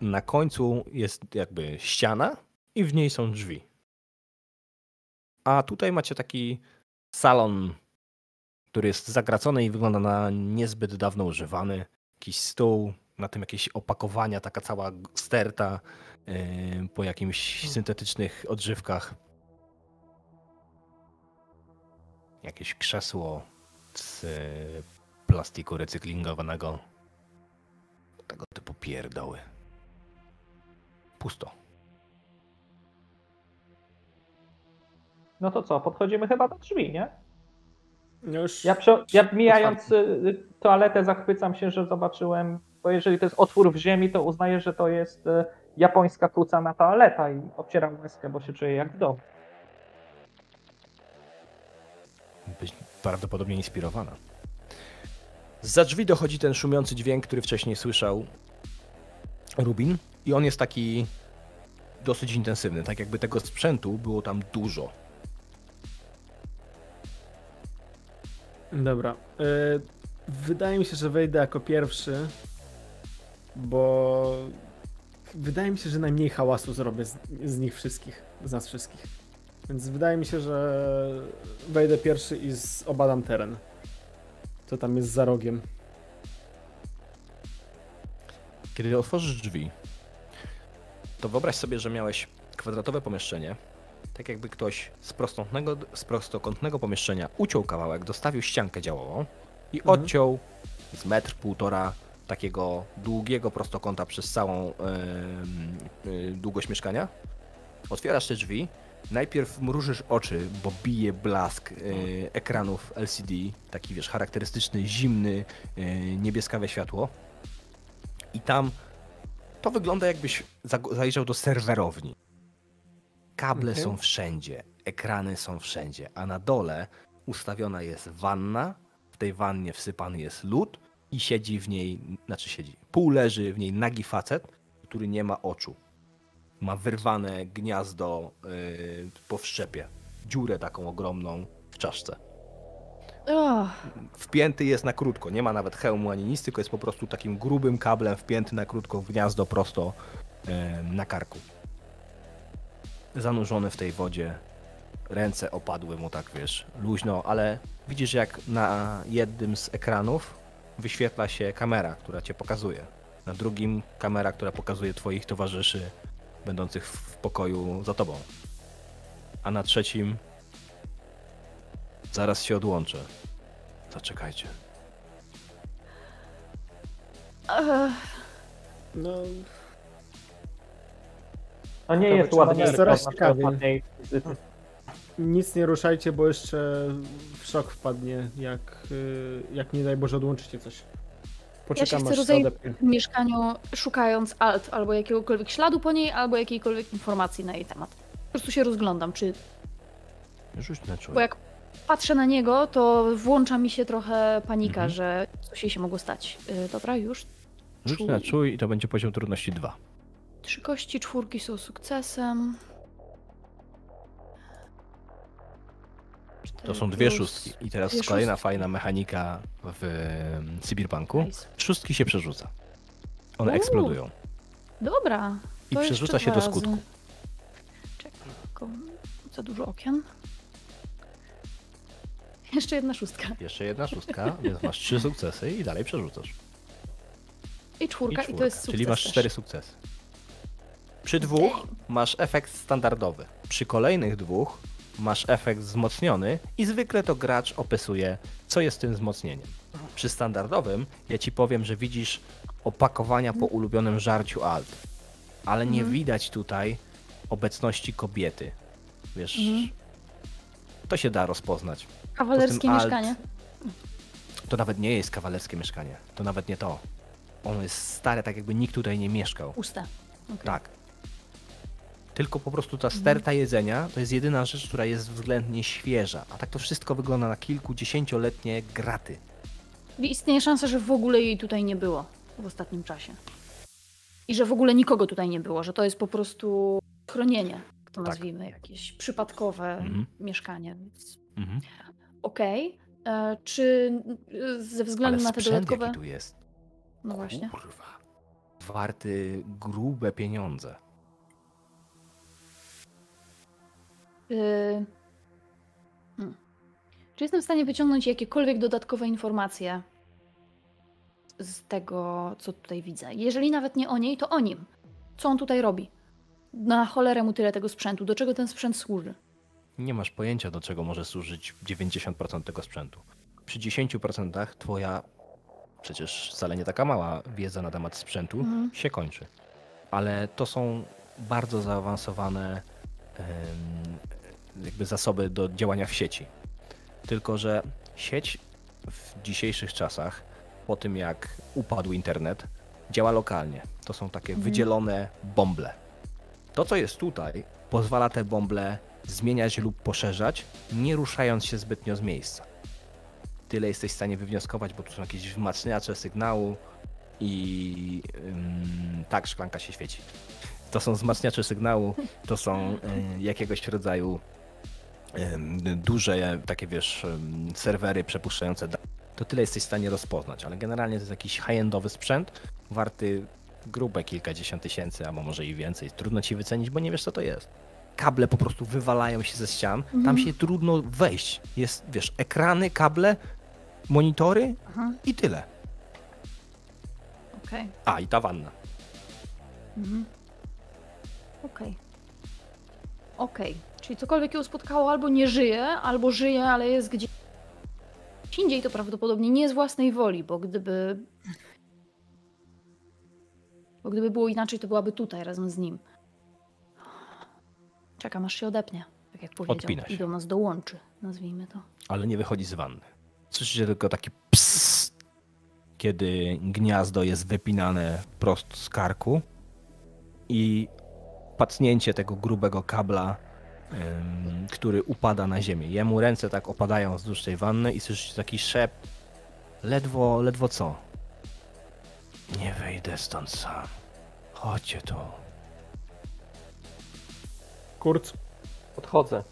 na końcu jest jakby ściana i w niej są drzwi. A tutaj macie taki salon, który jest zagracony i wygląda na niezbyt dawno używany. Jakiś stół, na tym jakieś opakowania, taka cała sterta yy, po jakimś syntetycznych odżywkach. Jakieś krzesło z yy, plastiku recyklingowanego. Tego typu pierdoły. Pusto. No to co, podchodzimy chyba do drzwi, nie? No Już Ja, przy, ja mijając y, toaletę zachwycam się, że zobaczyłem, bo jeżeli to jest otwór w ziemi, to uznaję, że to jest y, japońska kłócana toaleta i obcieram łezkę, bo się czuję jak w domu. Prawdopodobnie inspirowana. Za drzwi dochodzi ten szumiący dźwięk, który wcześniej słyszał Rubin. I on jest taki dosyć intensywny. Tak jakby tego sprzętu było tam dużo. Dobra. Y, wydaje mi się, że wejdę jako pierwszy, bo wydaje mi się, że najmniej hałasu zrobię z, z nich wszystkich, z nas wszystkich. Więc wydaje mi się, że wejdę pierwszy i obadam teren. Co tam jest za rogiem. Kiedy otworzysz drzwi, to wyobraź sobie, że miałeś kwadratowe pomieszczenie. Tak jakby ktoś z prostokątnego, z prostokątnego pomieszczenia uciął kawałek, dostawił ściankę działową i Mhm. odciął z metr, półtora takiego długiego prostokąta przez całą em, y, długość mieszkania. Otwierasz te drzwi, najpierw mrużysz oczy, bo bije blask y, ekranów LCD, taki wiesz, charakterystyczny, zimny, y, niebieskawe światło. I tam to wygląda jakbyś zajrzał do serwerowni. Kable Mhm. są wszędzie, ekrany są wszędzie, a na dole ustawiona jest wanna. W tej wannie wsypany jest lód i siedzi w niej, znaczy siedzi, pół leży w niej nagi facet, który nie ma oczu. Ma wyrwane gniazdo yy, po wszczepie. Dziurę taką ogromną w czaszce O, wpięty jest na krótko. Nie ma nawet hełmu ani nic, tylko jest po prostu takim grubym kablem wpięty na krótko w gniazdo prosto e, na karku. Zanurzony w tej wodzie. Ręce opadły mu tak, wiesz, luźno, ale widzisz jak na jednym z ekranów wyświetla się kamera, która cię pokazuje. Na drugim kamera, która pokazuje twoich towarzyszy będących w pokoju za tobą. A na trzecim zaraz się odłączę. Zaczekajcie. No, No nie To jest ładnie. coraz ciekawiej. nic nie ruszajcie, bo jeszcze w szok wpadnie, jak, y, jak nie daj Boże odłączycie coś. Poczekam chcę aż się rozejrzeć. odepnie. w mieszkaniu szukając alt albo jakiegokolwiek śladu po niej, albo jakiejkolwiek informacji na jej temat. prostu się rozglądam, czy... Rzuć na czuj. Bo jak patrzę na niego, to włącza mi się trochę panika, Mhm. że coś jej się mogło stać. Y, dobra, już. Rzuć na czuj i to będzie poziom trudności 2. Trzy kości, czwórki są sukcesem. To są dwie szóstki. I teraz dwie kolejna szóstki. fajna mechanika w Cyberpunku. Nice. Szóstki się przerzuca. One Uuu, eksplodują. Dobra. I przerzuca się do dwa razy. skutku. Czekaj, tylko za dużo okien. Jeszcze jedna szóstka. Jeszcze jedna szóstka, więc masz trzy sukcesy i dalej przerzucasz. I I czwórka, i, czwórka, to jest sukces czyli masz cztery sukcesy. Przy dwóch masz efekt standardowy. Przy kolejnych dwóch masz efekt wzmocniony i zwykle to gracz opisuje, co jest tym wzmocnieniem. Przy standardowym ja ci powiem, że widzisz opakowania po ulubionym żarciu alt, ale nie Mhm. widać tutaj obecności kobiety. Wiesz, Mhm. to się da rozpoznać. Kawalerskie alt- mieszkanie. To nawet nie jest kawalerskie mieszkanie. To nawet nie to. Ono jest stare, tak jakby nikt tutaj nie mieszkał. Puste. Okej. Tak. Tylko po prostu ta Mhm. sterta jedzenia to jest jedyna rzecz, która jest względnie świeża. A tak to wszystko wygląda na kilkudziesięcioletnie graty. Istnieje szansa, że w ogóle jej tutaj nie było w ostatnim czasie. I że w ogóle nikogo tutaj nie było, że to jest po prostu chronienie, to Tak. nazwijmy, jakieś przypadkowe Mhm. mieszkanie. Więc Mhm. Okej. E, Czy ze względu Ale na te dodatkowe. jaki tu jest. No właśnie. Kurwa. Warty grube pieniądze. Y, Hmm. Czy jestem w stanie wyciągnąć jakiekolwiek dodatkowe informacje z tego, co tutaj widzę? Jeżeli nawet nie o niej, to o nim. Co on tutaj robi? Na cholerę mu tyle tego sprzętu. Do czego ten sprzęt służy? Nie masz pojęcia, do czego może służyć 90% tego sprzętu. Przy 10% twoja, przecież wcale nie taka mała wiedza na temat sprzętu Mhm. się kończy. Ale to są bardzo zaawansowane jakby zasoby do działania w sieci. Tylko, że sieć w dzisiejszych czasach, po tym jak upadł internet, działa lokalnie. To są takie Mhm. wydzielone bąble. To, co jest tutaj, pozwala te bąble zmieniać lub poszerzać, nie ruszając się zbytnio z miejsca. Tyle jesteś w stanie wywnioskować, bo tu są jakieś wzmacniacze sygnału i ym, tak, szklanka się świeci. To są wzmacniacze sygnału, to są y, jakiegoś rodzaju duże, takie wiesz, serwery przepuszczające dane. To tyle jesteś w stanie rozpoznać, ale generalnie to jest jakiś high-endowy sprzęt, warty grube kilkadziesiąt tysięcy, albo może i więcej. Trudno ci wycenić, bo nie wiesz co to jest. Kable po prostu wywalają się ze ścian, tam Mhm. się trudno wejść. Jest, wiesz, ekrany, kable, monitory Aha, i tyle. okej. A, i ta wanna. Mhm. Okej. Okej. Czyli cokolwiek ją spotkało, albo nie żyje, albo żyje, ale jest gdzieś indziej, to prawdopodobnie nie z własnej woli, bo gdyby. Bo gdyby było inaczej, to byłaby tutaj razem z nim. Czekam, aż się odepnie, tak jak powiedział. Odpina się. I do nas dołączy, nazwijmy to. ale nie wychodzi z wanny. Słyszycie tylko taki ps, kiedy gniazdo jest wypinane prosto z karku i pacnięcie tego grubego kabla, który upada na ziemię. Jemu ręce tak opadają wzdłuż tej wanny i słyszycie taki szep. Ledwo, ledwo co? Nie wejdę stąd sam. Chodźcie tu. Kurc, Podchodzę.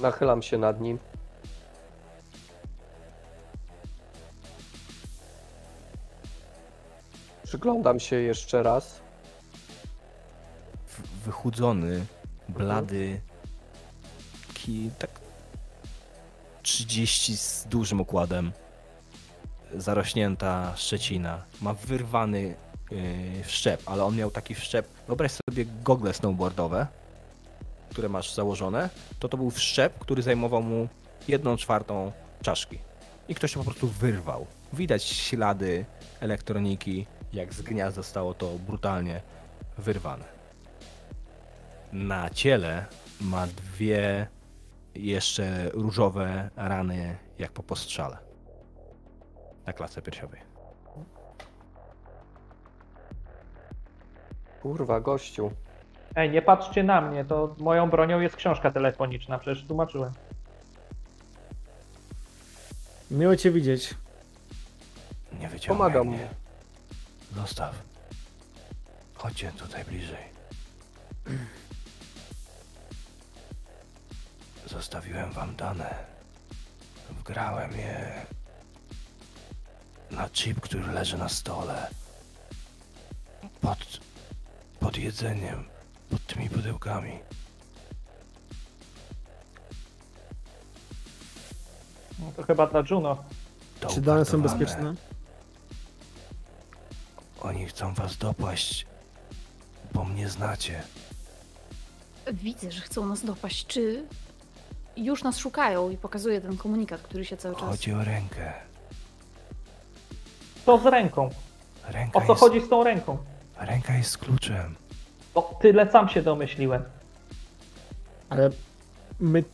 Nachylam się nad nim. Przyglądam się jeszcze raz. Wychudzony, blady, taki tak 30 z dużym układem, zarośnięta szczecina, ma wyrwany yy, wszczep, ale on miał taki wszczep, wyobraź sobie gogle snowboardowe, które masz założone, to to był wszczep, który zajmował mu jedną czwartą czaszki. I ktoś to po prostu wyrwał. Widać ślady elektroniki, jak z gniazda zostało to brutalnie wyrwane. Na ciele ma dwie jeszcze różowe rany, jak po postrzale. Na klatce piersiowej. Kurwa, gościu. Ej, nie patrzcie na mnie, to moją bronią jest książka telefoniczna, przecież tłumaczyłem. Miło cię widzieć. Nie wyciągaj Pomagam mnie. Zostaw. Chodźcie tutaj bliżej. Zostawiłem wam dane. Wgrałem je na chip, który leży na stole. Pod, pod jedzeniem, pod tymi pudełkami. No to chyba dla Juno. To Czy dane są bezpieczne? Oni chcą was dopaść, bo mnie znacie. Widzę, że chcą nas dopaść. Czy już nas szukają i pokazuje ten komunikat, który się cały czas... Chodzi o rękę. Co z ręką? Ręka O co jest, chodzi z tą ręką? Ręka jest kluczem. O tyle sam się domyśliłem. Ale my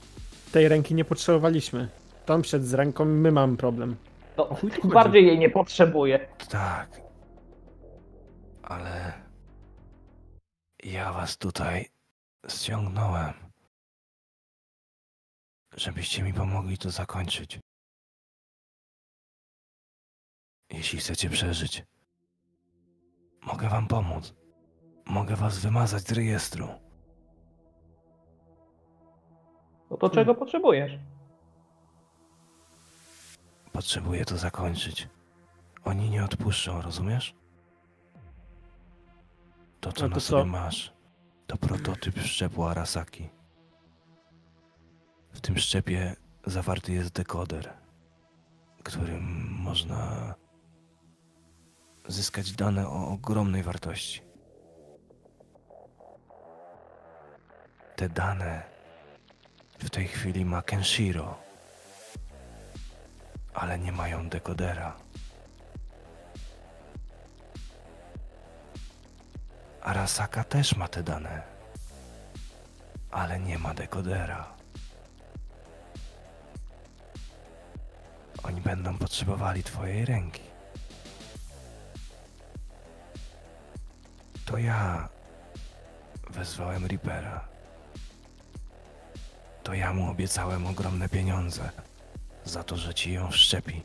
tej ręki nie potrzebowaliśmy. Tom szedł z ręką, my mamy problem. No, bardziej jej nie potrzebuję. Tak. Ale ja was tutaj ściągnąłem, żebyście mi pomogli to zakończyć. Jeśli chcecie przeżyć, mogę wam pomóc. Mogę was wymazać z rejestru. No to czego potrzebujesz? Potrzebuję to zakończyć. Oni nie odpuszczą, rozumiesz? To, co No to na co? sobie masz, to prototyp szczepu Arasaki. W tym szczepie zawarty jest dekoder, którym można zyskać dane o ogromnej wartości. Te dane w tej chwili ma Kenshiro ale nie mają dekodera. Arasaka też ma te dane, ale nie ma dekodera. Oni będą potrzebowali twojej ręki. To ja wezwałem Reapera. To ja mu obiecałem ogromne pieniądze za to, że ci ją wszczepi.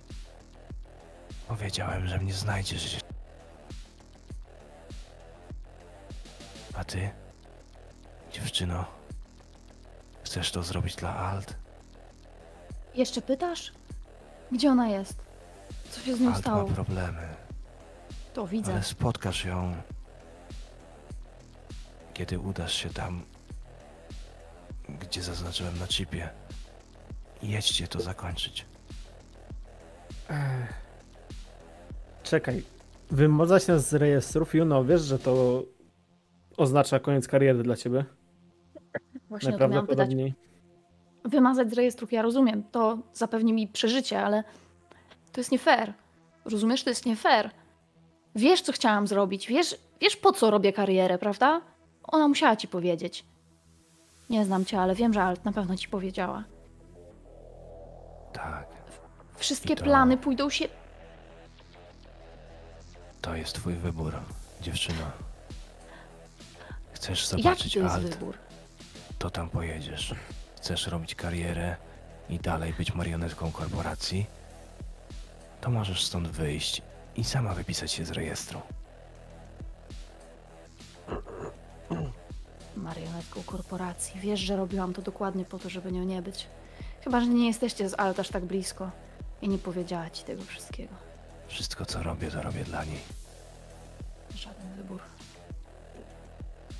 Powiedziałem, że mnie znajdziesz. A ty, dziewczyno, chcesz to zrobić dla Alt? Jeszcze pytasz? Gdzie ona jest? Co się z nią Alt ma stało? problemy, To widzę. ale spotkasz ją, kiedy udasz się tam, gdzie zaznaczyłem na chipie. Jedźcie to zakończyć. Czekaj. Wymazać nas z rejestrów, Juno, wiesz, że to oznacza koniec kariery dla ciebie? Właśnie o to miałam pytać. Najprawdopodobniej. Wymazać z rejestrów, ja rozumiem. To zapewni mi przeżycie, ale to jest nie fair. Rozumiesz? To jest nie fair. Wiesz, co chciałam zrobić. Wiesz, wiesz po co robię karierę, prawda? Ona musiała ci powiedzieć. Nie znam cię, ale wiem, że Alt na pewno ci powiedziała. Tak, Wszystkie to- plany pójdą się. to jest twój wybór, dziewczyno. Chcesz zobaczyć to jest Alt? wybór? to tam pojedziesz. Chcesz robić karierę i dalej być marionetką korporacji? To możesz stąd wyjść i sama wypisać się z rejestru. Marionetką korporacji. Wiesz, że robiłam to dokładnie po to, żeby nią nie być. Chyba, że nie jesteście z Alt aż tak blisko i nie powiedziała ci tego wszystkiego. Wszystko co robię, to robię dla niej. Żaden wybór.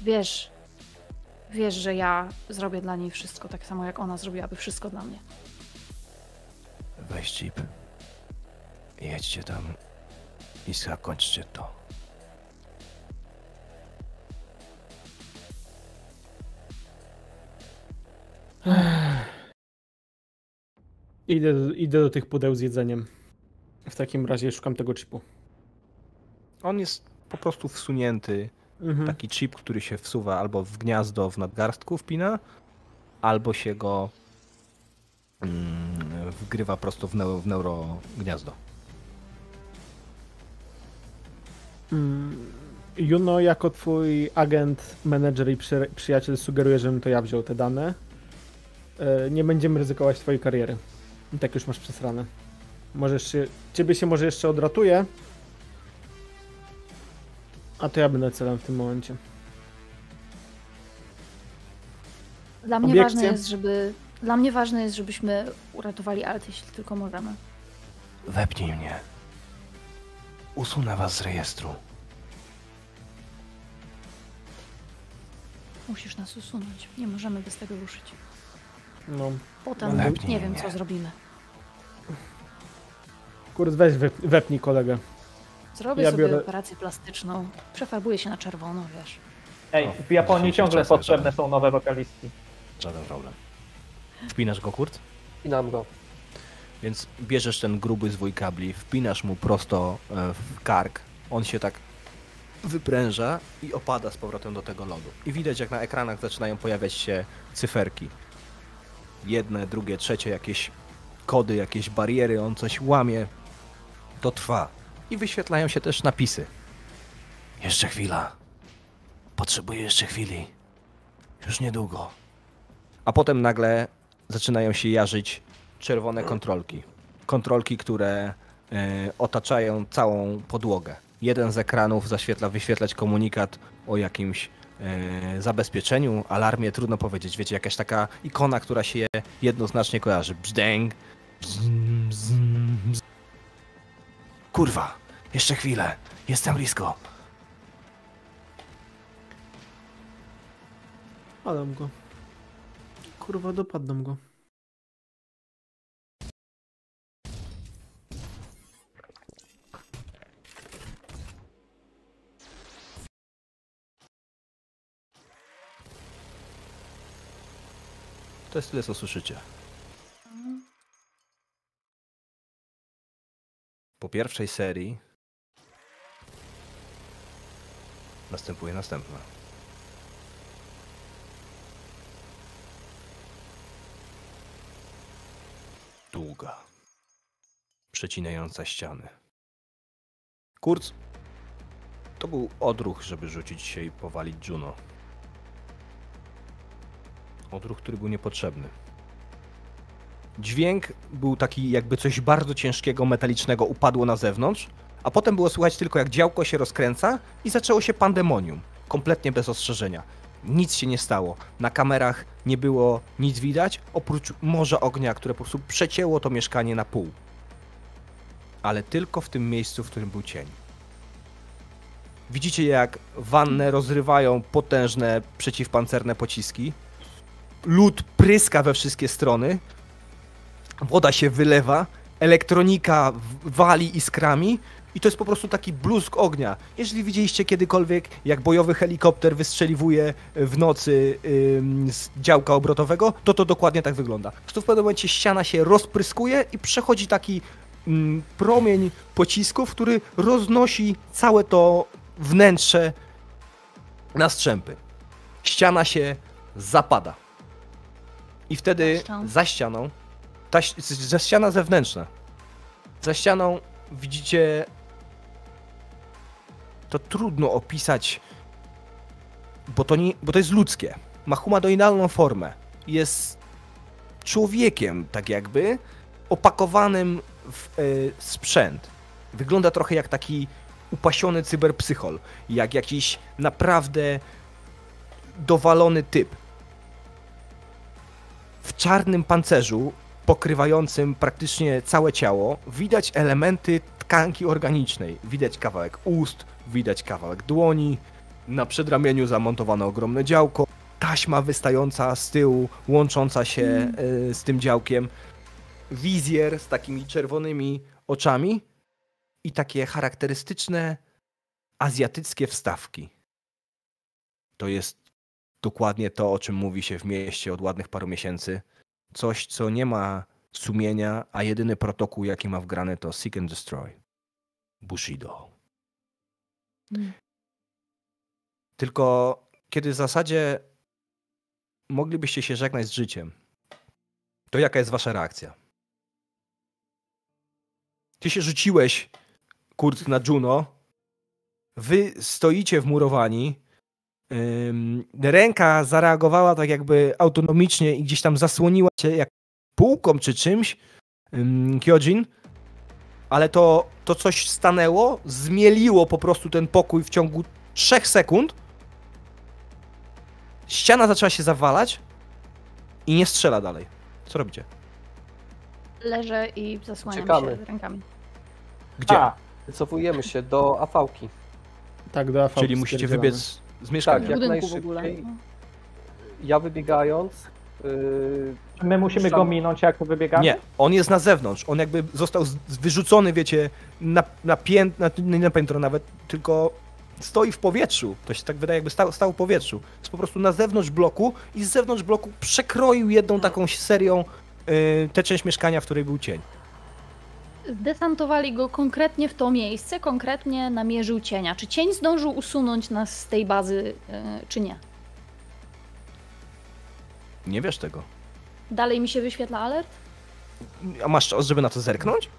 Wiesz, wiesz, że ja zrobię dla niej wszystko, tak samo jak ona zrobiłaby wszystko dla mnie. Weź chip. Jedźcie tam i zakończcie to. Idę, idę do tych pudeł z jedzeniem. W takim razie szukam tego chipu. On jest po prostu wsunięty. Mhm. Taki chip, który się wsuwa albo w gniazdo w nadgarstku wpina, albo się go mm, wgrywa prosto w, w neurogniazdo. Mm, Juno, jako twój agent, menedżer i przy, przyjaciel sugeruje, żebym to ja wziął te dane. E, Nie będziemy ryzykować twojej kariery. I tak już masz przesrane. Możesz się, ciebie się może jeszcze odratuje. A to ja będę celem w tym momencie. Dla mnie Obiekcje? ważne jest, żeby. Dla mnie ważne jest, żebyśmy uratowali Alt, jeśli tylko możemy. Wepnij mnie. Usunę was z rejestru. Musisz nas usunąć. Nie możemy bez tego ruszyć. No. Potem Wepnij nie wiem, mnie. co zrobimy. Kurt, weź wep- wepnij kolegę. Zrobię Ja sobie biorę- operację plastyczną. Przefarbuję się na czerwono, wiesz. Ej, w Japonii ciągle czasy, potrzebne są nowe wokalistki. Żaden problem. Wpinasz go, Kurt? Pinam go. Więc bierzesz ten gruby zwój kabli, wpinasz mu prosto e, w kark. On się tak wypręża i opada z powrotem do tego lodu. I widać, jak na ekranach zaczynają pojawiać się cyferki. Jedne, drugie, trzecie, jakieś kody, jakieś bariery, on coś łamie. To trwa. I wyświetlają się też napisy. Jeszcze chwila. Potrzebuję jeszcze chwili. Już niedługo. A potem nagle zaczynają się jarzyć czerwone kontrolki. Kontrolki, które e, otaczają całą podłogę. Jeden z ekranów zaświetla, wyświetlać komunikat o jakimś e, zabezpieczeniu, alarmie, trudno powiedzieć. Wiecie, jakaś taka ikona, która się jednoznacznie kojarzy. Brzdęk. bzm, bzm, bzm. Kurwa. Jeszcze chwilę. Jestem blisko. Padam go. Kurwa, dopadną go. To jest tyle, co słyszycie. Po pierwszej serii następuje następna. Długa, przecinająca ściany. Kurz, to był odruch, żeby rzucić się i powalić Juno. Odruch, który był niepotrzebny. Dźwięk był taki, jakby coś bardzo ciężkiego, metalicznego upadło na zewnątrz, a potem było słychać tylko, jak działko się rozkręca i zaczęło się pandemonium. Kompletnie bez ostrzeżenia. Nic się nie stało. Na kamerach nie było nic widać, oprócz morza ognia, które po prostu przecięło to mieszkanie na pół. Ale tylko w tym miejscu, w którym był cień. Widzicie, jak wannę rozrywają potężne przeciwpancerne pociski. Lód pryska we wszystkie strony. Woda się wylewa, elektronika wali iskrami i to jest po prostu taki bluzg ognia. Jeżeli widzieliście kiedykolwiek, jak bojowy helikopter wystrzeliwuje w nocy ym, z działka obrotowego, to to dokładnie tak wygląda. W pewnym momencie ściana się rozpryskuje i przechodzi taki ym, promień pocisków, który roznosi całe to wnętrze na strzępy. Ściana się zapada. I wtedy za ścianą, ta, ś- z- za ściana zewnętrzna, za ścianą widzicie, to trudno opisać, bo to, nie, bo to jest ludzkie. Ma humanoidalną formę. Jest człowiekiem, tak jakby, opakowanym w y, sprzęt. Wygląda trochę jak taki upasiony cyberpsychol, jak jakiś naprawdę dowalony typ. W czarnym pancerzu, pokrywającym praktycznie całe ciało, widać elementy tkanki organicznej. Widać kawałek ust, widać kawałek dłoni, na przedramieniu zamontowano ogromne działko, taśma wystająca z tyłu, łącząca się y, z tym działkiem, wizjer z takimi czerwonymi oczami i takie charakterystyczne azjatyckie wstawki. To jest dokładnie to, o czym mówi się w mieście od ładnych paru miesięcy. Coś, co nie ma sumienia, a jedyny protokół, jaki ma wgrany, to Seek and Destroy. Bushido. Mm. Tylko kiedy w zasadzie moglibyście się żegnać z życiem, to jaka jest wasza reakcja? Ty się rzuciłeś, Kurt, na Juno Wy stoicie wmurowani. Ręka zareagowała tak jakby autonomicznie i gdzieś tam zasłoniła cię jak półką czy czymś. Ym, Kyojin. Ale to, to coś stanęło, zmieliło po prostu ten pokój w ciągu trzech sekund. Ściana zaczęła się zawalać i nie strzela dalej. Co robicie? Leżę i zasłaniam się rękami. Gdzie? A, Wycofujemy się do afałki. Tak, do AV. Czyli musicie wybiec z mieszkania. Tak, W jak najszybciej. Ja wybiegając, yy, my musimy Szan- go minąć, jak wybiegamy? Nie, on jest na zewnątrz. On jakby został z- wyrzucony, wiecie, na, na, pięt, na, nie na piętro nawet, tylko stoi w powietrzu. To się tak wydaje, jakby stał, stał w powietrzu. Jest po prostu na zewnątrz bloku i z zewnątrz bloku przekroił jedną taką serią yy, tę część mieszkania, w której był cień. Desantowali go konkretnie w to miejsce, konkretnie namierzył cienia. Czy cień zdążył usunąć nas z tej bazy, e, czy nie? Nie wiesz tego. Dalej mi się wyświetla alert? A masz czas, żeby na to zerknąć?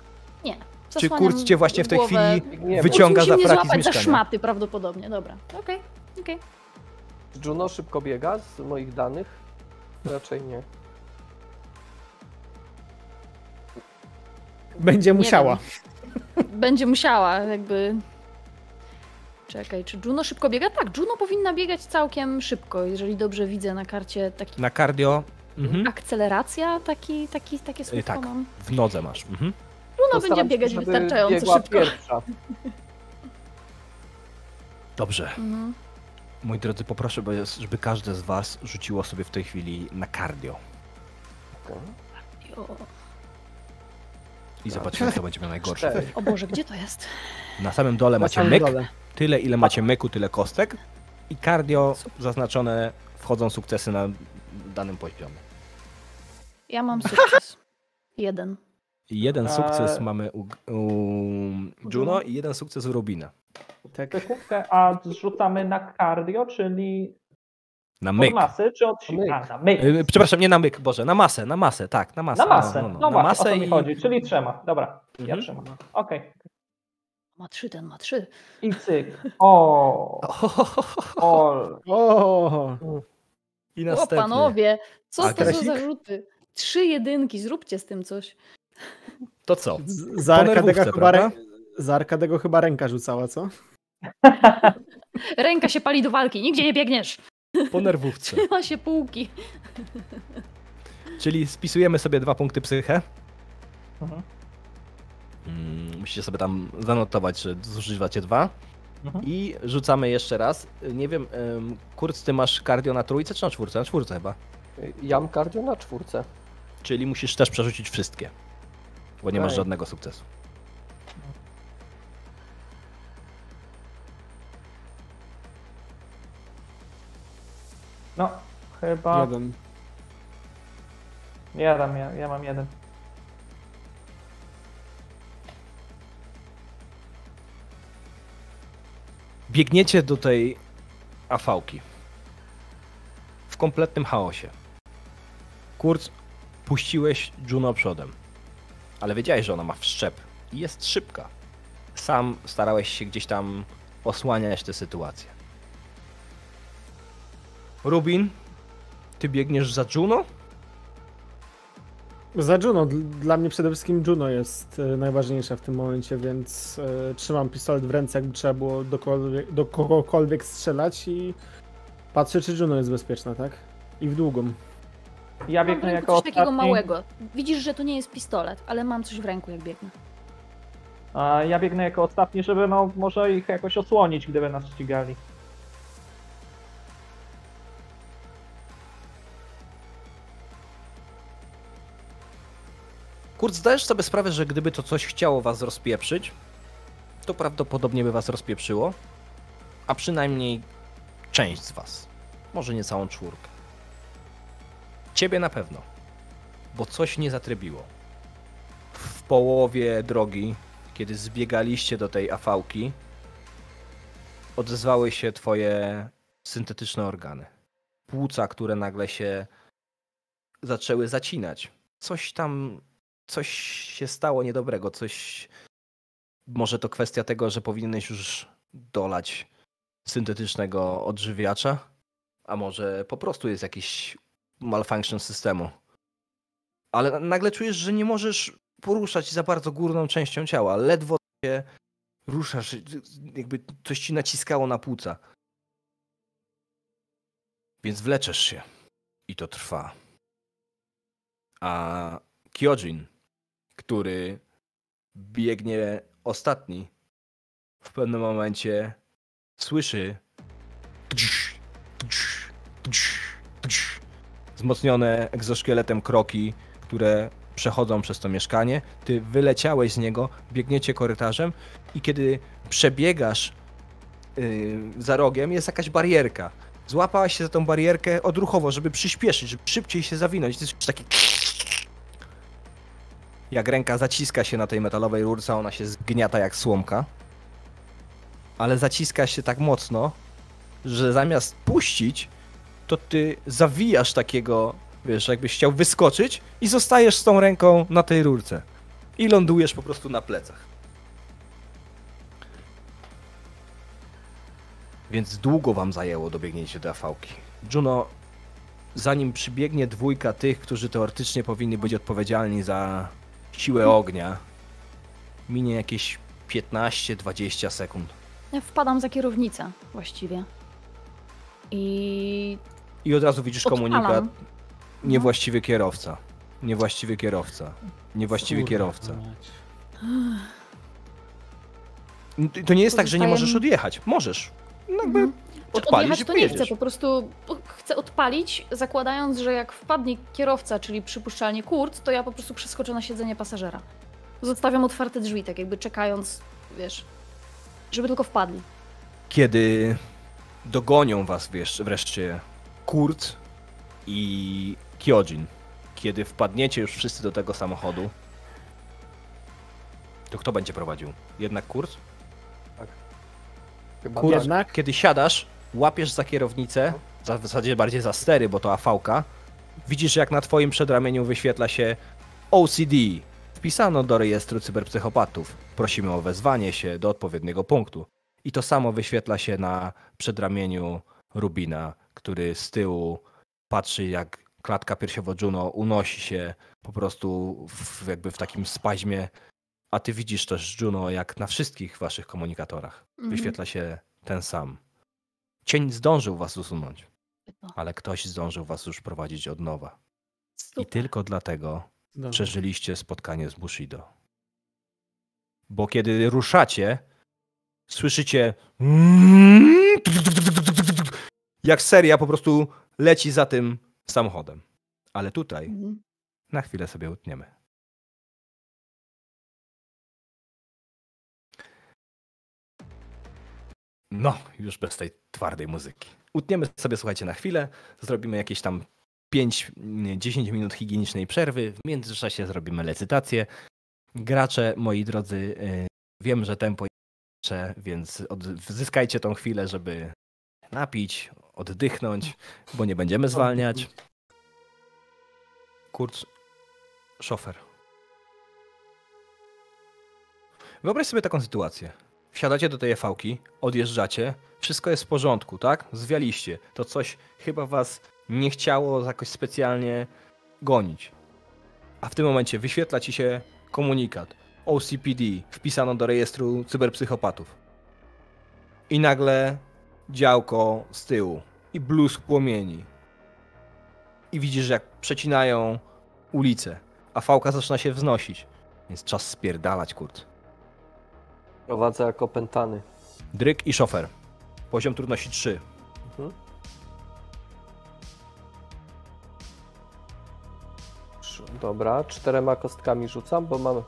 Nie. Czy Kurz cię właśnie w tej głowę. chwili biegniemy. wyciąga za mnie fraki z złapać za mieszkania? szmaty prawdopodobnie, dobra. Okej, okej. Juno szybko biega z moich danych? Raczej nie. Będzie Nie musiała. Będzie musiała, jakby... Czekaj, czy Juno szybko biega? Tak, Juno powinna biegać całkiem szybko, jeżeli dobrze widzę na karcie taki... na cardio. Mhm. Akceleracja, taki, taki, takie słówko tak. mam. W nodze masz. Mhm. Juno będzie Postaram się, biegać żeby wystarczająco szybko. Pierwsza. Dobrze. Mhm. Moi drodzy, poproszę, żeby każde z was rzuciło sobie w tej chwili na cardio. O, I zobaczymy, kto będzie miał najgorsze. Cztery. o Boże, gdzie to jest? Na samym dole macie samym myk, dole. tyle ile macie myku, tyle kostek. I cardio zaznaczone wchodzą sukcesy na danym poziomie. Ja mam sukces. Jeden. Jeden sukces Eee. mamy u, u Juno i jeden sukces u Rubina. Tak. Sekundkę, a zrzucamy na cardio, czyli Na od myk. masy, czy od siły? Myk. A, na myk. Y, Przepraszam, nie na myk, Boże, na masę, na masę, tak, na masę. Na masę. No, No, no, no. na masę o to mi i... chodzi, czyli trzema. Dobra, ja Mhm. trzymam. Okej. Ma trzy, ten ma trzy. I cyk. O, o, O, I O następnie. panowie, co to za Agresik? zarzuty? Trzy jedynki, zróbcie z tym coś. To co? z- za Arkadego, chyba rę... za Arkadego chyba ręka rzucała, co? Ręka się pali do walki, nigdzie nie biegniesz. Po nerwówce. Ma się półki. Czyli spisujemy sobie dwa punkty psychę. Mhm. Mm, Musicie sobie tam zanotować, że zużywacie dwa. Mhm. I rzucamy jeszcze raz. Nie wiem, em, Kurc, ty masz cardio na trójce czy na czwórce? Na czwórce chyba. Ja mam cardio na czwórce. Czyli musisz też przerzucić wszystkie. Bo nie masz żadnego sukcesu. No, chyba Jeden. jeden, ja, ja mam jeden. Biegniecie do tej afałki. W kompletnym chaosie. Kurz, puściłeś Juno przodem. Ale wiedziałeś, że ona ma wszczep. I jest szybka. Sam starałeś się gdzieś tam osłaniać tę sytuację. Rubin, ty biegniesz za Juno? Za Juno. Dl- Dla mnie przede wszystkim Juno jest e, najważniejsza w tym momencie, więc e, trzymam pistolet w ręce, jakby trzeba było do, kogokolwiek, do kogokolwiek strzelać i patrzę, czy Juno jest bezpieczna, tak? I w długą. Ja biegnę jako coś takiego ostatni. małego. Widzisz, że to nie jest pistolet, ale mam coś w ręku, jak biegnę. A ja biegnę jako ostatni, żeby no może ich jakoś osłonić, gdyby nas ścigali. Kurt, zdajesz sobie sprawę, że gdyby to coś chciało was rozpieprzyć, to prawdopodobnie by was rozpieprzyło, a przynajmniej część z was. Może nie całą czwórkę. Ciebie na pewno, bo coś nie zatrybiło. W połowie drogi, kiedy zbiegaliście do tej afałki, odezwały się twoje syntetyczne organy. Płuca, które nagle się zaczęły zacinać. Coś tam coś się stało niedobrego, coś. Może to kwestia tego, że powinieneś już dolać syntetycznego odżywiacza, a może po prostu jest jakiś malfunction systemu. Ale nagle czujesz, że nie możesz poruszać za bardzo górną częścią ciała. Ledwo się ruszasz, jakby coś ci naciskało na płuca. Więc wleczesz się. I to trwa. A Kyojin, który biegnie ostatni, w pewnym momencie słyszy wzmocnione egzoszkieletem kroki, które przechodzą przez to mieszkanie. Ty wyleciałeś z niego, biegniecie korytarzem i kiedy przebiegasz yy, za rogiem, jest jakaś barierka. Złapałaś się za tą barierkę odruchowo, żeby przyspieszyć, żeby szybciej się zawinąć. Jest taki... Jak ręka zaciska się na tej metalowej rurce, ona się zgniata jak słomka. Ale zaciska się tak mocno, że zamiast puścić, to ty zawijasz takiego, wiesz, jakbyś chciał wyskoczyć i zostajesz z tą ręką na tej rurce. I lądujesz po prostu na plecach. Więc długo wam zajęło dobiegnięcie do afałki. Juno, zanim przybiegnie dwójka tych, którzy teoretycznie powinni być odpowiedzialni za siłę ognia, minie jakieś 15-20 sekund. Ja wpadam za kierownicę właściwie. I I od razu widzisz Odpalam. komunikat. Niewłaściwy kierowca. Niewłaściwy kierowca. Niewłaściwy Kurwa kierowca. mać. To nie jest tak, że nie Pozostaje- możesz odjechać. Możesz. No Jakby Mhm. I to nie chcę, po prostu chcę odpalić, zakładając, że jak wpadnie kierowca, czyli przypuszczalnie Kurt, to ja po prostu przeskoczę na siedzenie pasażera. Zostawiam otwarte drzwi, tak jakby czekając, wiesz, żeby tylko wpadli. Kiedy dogonią was wiesz, wreszcie Kurt i Kyojin, kiedy wpadniecie już wszyscy do tego samochodu, to kto będzie prowadził? Jednak Kurt? Chyba Kur-. Jednak Kiedy siadasz, łapiesz za kierownicę, za- w zasadzie bardziej za stery, bo to AV-ka, widzisz jak na twoim przedramieniu wyświetla się OCD. Wpisano do rejestru cyberpsychopatów. Prosimy o wezwanie się do odpowiedniego punktu. I to samo wyświetla się na przedramieniu Rubina, który z tyłu patrzy jak klatka piersiowo Juno unosi się po prostu w, jakby w takim spaźmie, a ty widzisz też Juno jak na wszystkich waszych komunikatorach Mhm. wyświetla się ten sam. Cień zdążył was usunąć, ale ktoś zdążył was już prowadzić od nowa. I super. tylko dlatego Dobra. przeżyliście spotkanie z Bushido. Bo kiedy ruszacie, słyszycie jak seria po prostu leci za tym samochodem. Ale tutaj Mhm. na chwilę sobie utniemy. No, już bez tej twardej muzyki. Utniemy sobie, słuchajcie, na chwilę. Zrobimy jakieś tam 5-10 minut higienicznej przerwy. W międzyczasie zrobimy licytację. Gracze, moi drodzy, y, wiem, że tempo jest, lepsze, więc od, zyskajcie tą chwilę, żeby napić, oddychnąć, bo nie będziemy zwalniać. Kurt, szofer. Wyobraź sobie taką sytuację. Wsiadacie do tej EV-ki, odjeżdżacie, wszystko jest w porządku, tak? Zwialiście. To coś chyba was nie chciało jakoś specjalnie gonić. A w tym momencie wyświetla ci się komunikat. OCPD wpisano do rejestru cyberpsychopatów. I nagle działko z tyłu i blusk płomieni. I widzisz, jak przecinają ulicę, a fałka zaczyna się wznosić. Więc czas spierdalać, kurt. Prowadzę jako pętany. Dryk i szofer. Poziom trudności 3. Mhm. Dobra, czterema kostkami rzucam, bo mam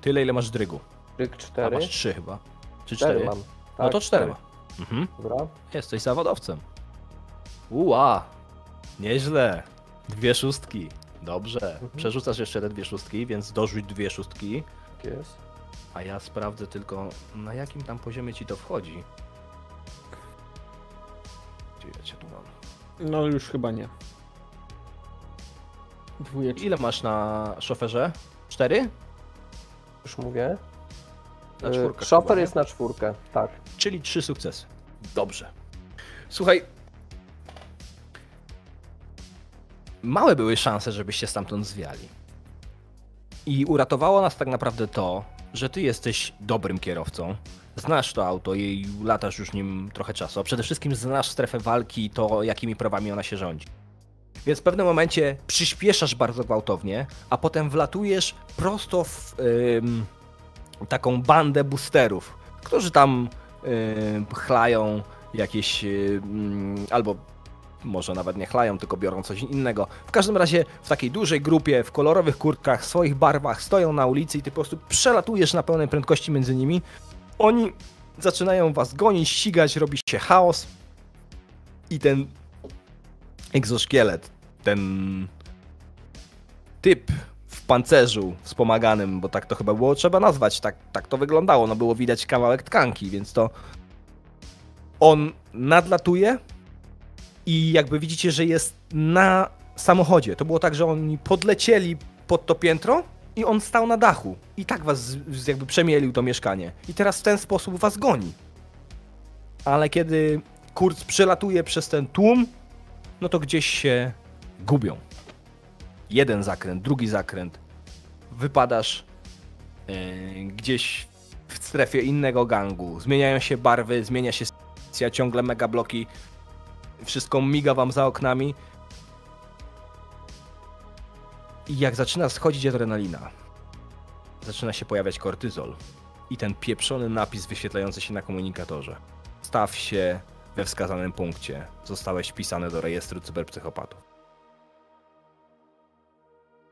Tyle, ile masz drygu. A cztery. masz 3 chyba. Czy Cztery 4? mam. No Tak, to 4. Mhm. Dobra. Jesteś zawodowcem. Uła! Nieźle. Dwie szóstki. Dobrze. Mhm. Przerzucasz jeszcze te dwie szóstki, więc dorzuć dwie szóstki. Tak jest. A ja sprawdzę tylko, na jakim tam poziomie ci to wchodzi. Gdzie ja cię tu mam? No już chyba nie. Dwójeczka. Ile masz na szoferze? Cztery? Już mówię. Na Y, czwórkę Shopper chyba, nie? jest na czwórkę, tak. Czyli trzy sukcesy. Dobrze. Słuchaj. Małe były szanse, żebyście stamtąd zwiali. I uratowało nas tak naprawdę to, że ty jesteś dobrym kierowcą. Znasz to auto i latasz już nim trochę czasu. A przede wszystkim znasz strefę walki i to, jakimi prawami ona się rządzi. Więc w pewnym momencie przyspieszasz bardzo gwałtownie, a potem wlatujesz prosto w taką bandę boosterów, którzy tam chlają jakieś albo może nawet nie chlają, tylko biorą coś innego. W każdym razie w takiej dużej grupie, w kolorowych kurtkach, w swoich barwach stoją na ulicy i ty po prostu przelatujesz na pełnej prędkości między nimi. Oni zaczynają was gonić, ścigać, robi się chaos i ten egzoszkielet, ten typ w pancerzu wspomaganym, bo tak to chyba było trzeba nazwać, tak, tak to wyglądało, no było widać kawałek tkanki, więc to on nadlatuje i jakby widzicie, że jest na samochodzie. To było tak, że oni podlecieli pod to piętro i on stał na dachu i tak was jakby przemielił to mieszkanie. I teraz w ten sposób was goni. Ale kiedy Kurz przelatuje przez ten tłum, no to gdzieś się gubią. Jeden zakręt, drugi zakręt. Wypadasz yy, gdzieś w strefie innego gangu. Zmieniają się barwy, zmienia się sytuacja, ciągle mega bloki. Wszystko miga wam za oknami. I jak zaczyna schodzić adrenalina, zaczyna się pojawiać kortyzol i ten pieprzony napis wyświetlający się na komunikatorze. Staw się we wskazanym punkcie. Zostałeś wpisany do rejestru cyberpsychopatów.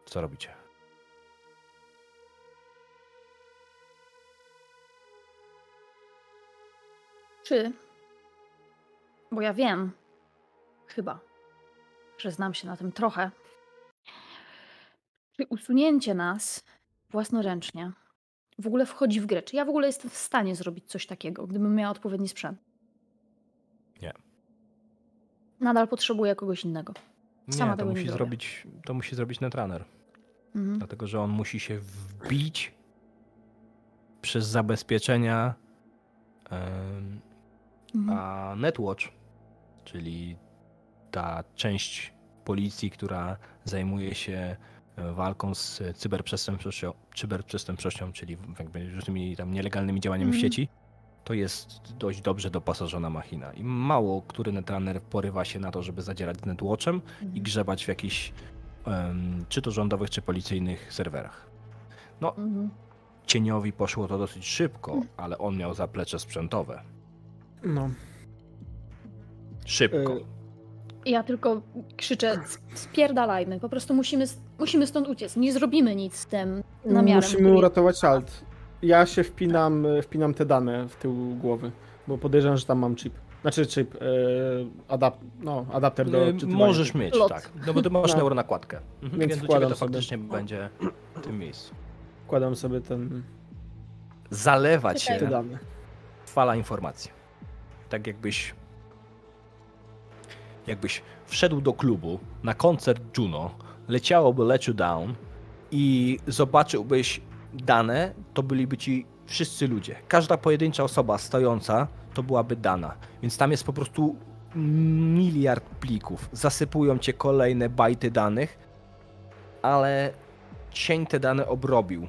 Co robicie? Czy. Bo ja wiem, chyba, że znam się na tym trochę. Czy usunięcie nas własnoręcznie w ogóle wchodzi w grę? Czy ja w ogóle jestem w stanie zrobić coś takiego, gdybym miała odpowiedni sprzęt? Nie. Nadal potrzebuję kogoś innego. Sama nie, to nie musi zrobię. zrobić, to musi zrobić netrunner. Mhm. Dlatego, że on musi się wbić przez zabezpieczenia Mhm. a Netwatch, czyli ta część policji, która zajmuje się e, walką z cyberprzestępczością, cyberprzestępczością czyli jakby różnymi tam nielegalnymi działaniami w Mhm. sieci, to jest dość dobrze doposażona machina. I mało który netrunner porywa się na to, żeby zadzierać z Netwatchem i Mhm. grzebać w jakichś em, czy to rządowych, czy policyjnych serwerach. No, Mhm. cieniowi poszło to dosyć szybko, Mm. ale on miał zaplecze sprzętowe. No. Szybko. Y, Ja tylko krzyczę, "S- spierdalajmy, po prostu musimy, musimy stąd uciec. Nie zrobimy nic z tym namiarem. Musimy który- uratować alt. Ja się wpinam, wpinam te dane w tył głowy, bo podejrzewam, że tam mam chip. Znaczy chip, e, adap, no, adapter do czytywania. Możesz mieć, Lot. tak. No bo ty masz No. neuronakładkę. Mhm, Więc więc u ciebie wkładam to sobie. faktycznie będzie w tym miejscu. Wkładam sobie ten, Zalewa cię te dane. fala informacji. Tak jakbyś jakbyś wszedł do klubu na koncert Juno, leciałoby Let You Down i zobaczyłbyś dane, to byliby ci wszyscy ludzie. Każda pojedyncza osoba stojąca to byłaby dana. Więc tam jest po prostu miliard plików. Zasypują cię kolejne bajty danych, ale cień te dane obrobił.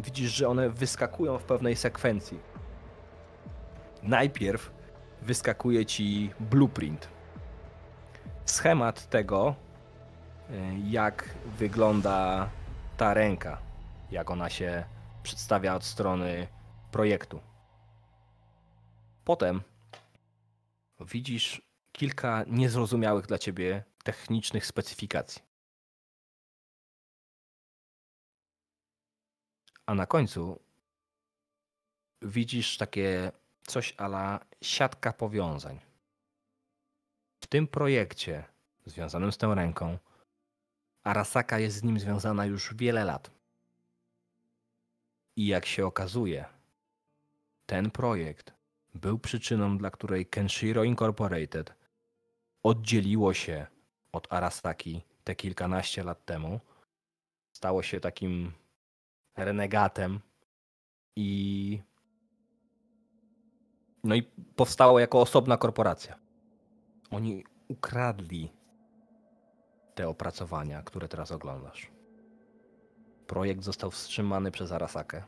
Widzisz, że one wyskakują w pewnej sekwencji. Najpierw wyskakuje ci blueprint. Schemat tego, y, jak wygląda ta ręka, jak ona się przedstawia od strony projektu. Potem widzisz kilka niezrozumiałych dla ciebie technicznych specyfikacji. A na końcu widzisz takie coś ala siatka powiązań. W tym projekcie związanym z tą ręką Arasaka jest z nim związana już wiele lat. I jak się okazuje, ten projekt był przyczyną, dla której Kenshiro Incorporated oddzieliło się od Arasaki te kilkanaście lat temu. Stało się takim renegatem i No i powstała jako osobna korporacja. Oni ukradli te opracowania, które teraz oglądasz. Projekt został wstrzymany przez Arasakę.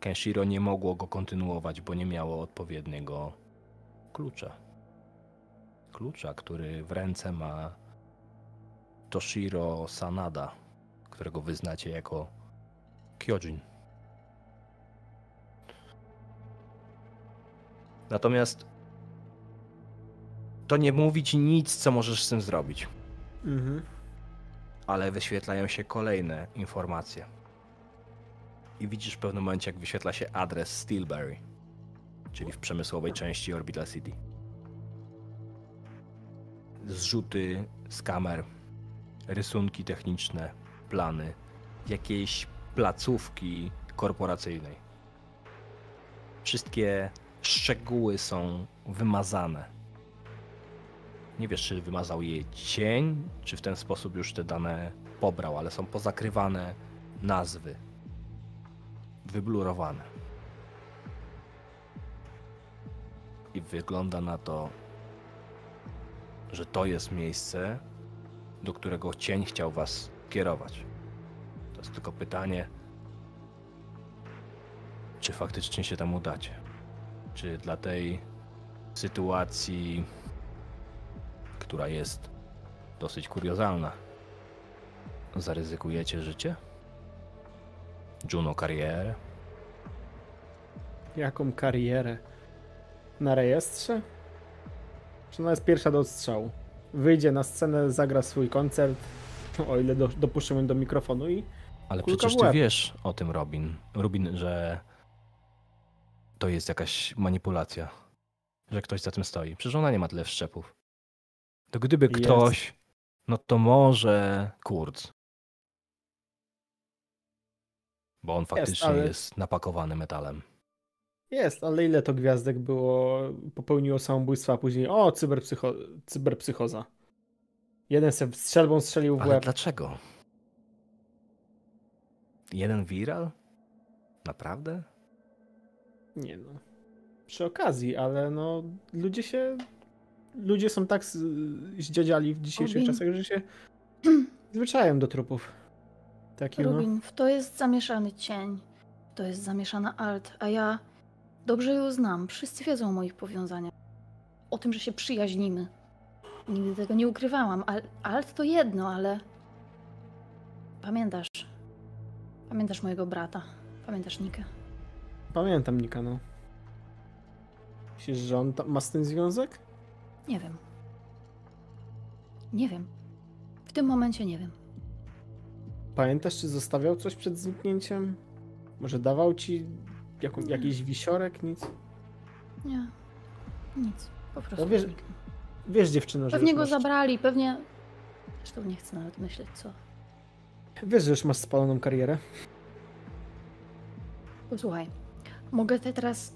Kenshiro nie mogło go kontynuować, bo nie miało odpowiedniego klucza. Klucza, który w ręce ma Toshiro Sanada, którego wyznacie jako Kyojin. Natomiast to nie mówi ci nic, co możesz z tym zrobić. Mhm. Ale wyświetlają się kolejne informacje. I widzisz w pewnym momencie, jak wyświetla się adres Steelberry, czyli w przemysłowej części Orbital City. Zrzuty z kamer, rysunki techniczne, plany, jakiejś placówki korporacyjnej. Wszystkie szczegóły są wymazane. Nie wiesz, czy wymazał je cień, czy w ten sposób już te dane pobrał, ale są pozakrywane nazwy. Wyblurowane. I wygląda na to, że to jest miejsce, do którego cień chciał was kierować. To jest tylko pytanie, czy faktycznie się tam udacie. Czy dla tej sytuacji, która jest dosyć kuriozalna, zaryzykujecie życie? Juno karierę? Jaką karierę? Na rejestrze? Czy ona jest pierwsza do odstrzału? Wyjdzie na scenę, zagra swój koncert, o ile do, ją do mikrofonu i Ale przecież ty wiesz o tym, Robin. Rubin, że to jest jakaś manipulacja. Że ktoś za tym stoi. Przecież ona nie ma tyle wszczepów. To gdyby Jest. ktoś, no to może Kurz. Bo on faktycznie ale- jest napakowany metalem. jest, ale ile to gwiazdek było, popełniło samobójstwa, a później o, cyberpsycho, cyberpsychoza. Jeden se strzelbą strzelił w Ale łeb. dlaczego? Jeden viral? Naprawdę? Nie no. Przy okazji, ale no ludzie się. Ludzie są tak zdziadziali w dzisiejszych Robin. czasach, że się zwyczają do trupów. Taki no. Rubin, w to jest zamieszany cień, to jest zamieszana alt, a ja dobrze ją znam. Wszyscy wiedzą o moich powiązaniach. O tym, że się przyjaźnimy. Nigdy tego nie ukrywałam. Al- Alt to jedno, ale. Pamiętasz. Pamiętasz mojego brata. Pamiętasz Nikę. Pamiętam Nika, no. Myślisz, że on ma z tym związek? Nie wiem. Nie wiem. W tym momencie nie wiem. Pamiętasz, czy zostawiał coś przed zniknięciem? Może dawał ci jaką, Nie. jakiś wisiorek, nic? Nie. Nic. Po prostu. No wiesz. Wiesz, dziewczyno, że Pewnie go masz, zabrali, pewnie. Zresztą nie chcę nawet myśleć, co. Wiesz, że już masz spaloną karierę? Posłuchaj, mogę te teraz.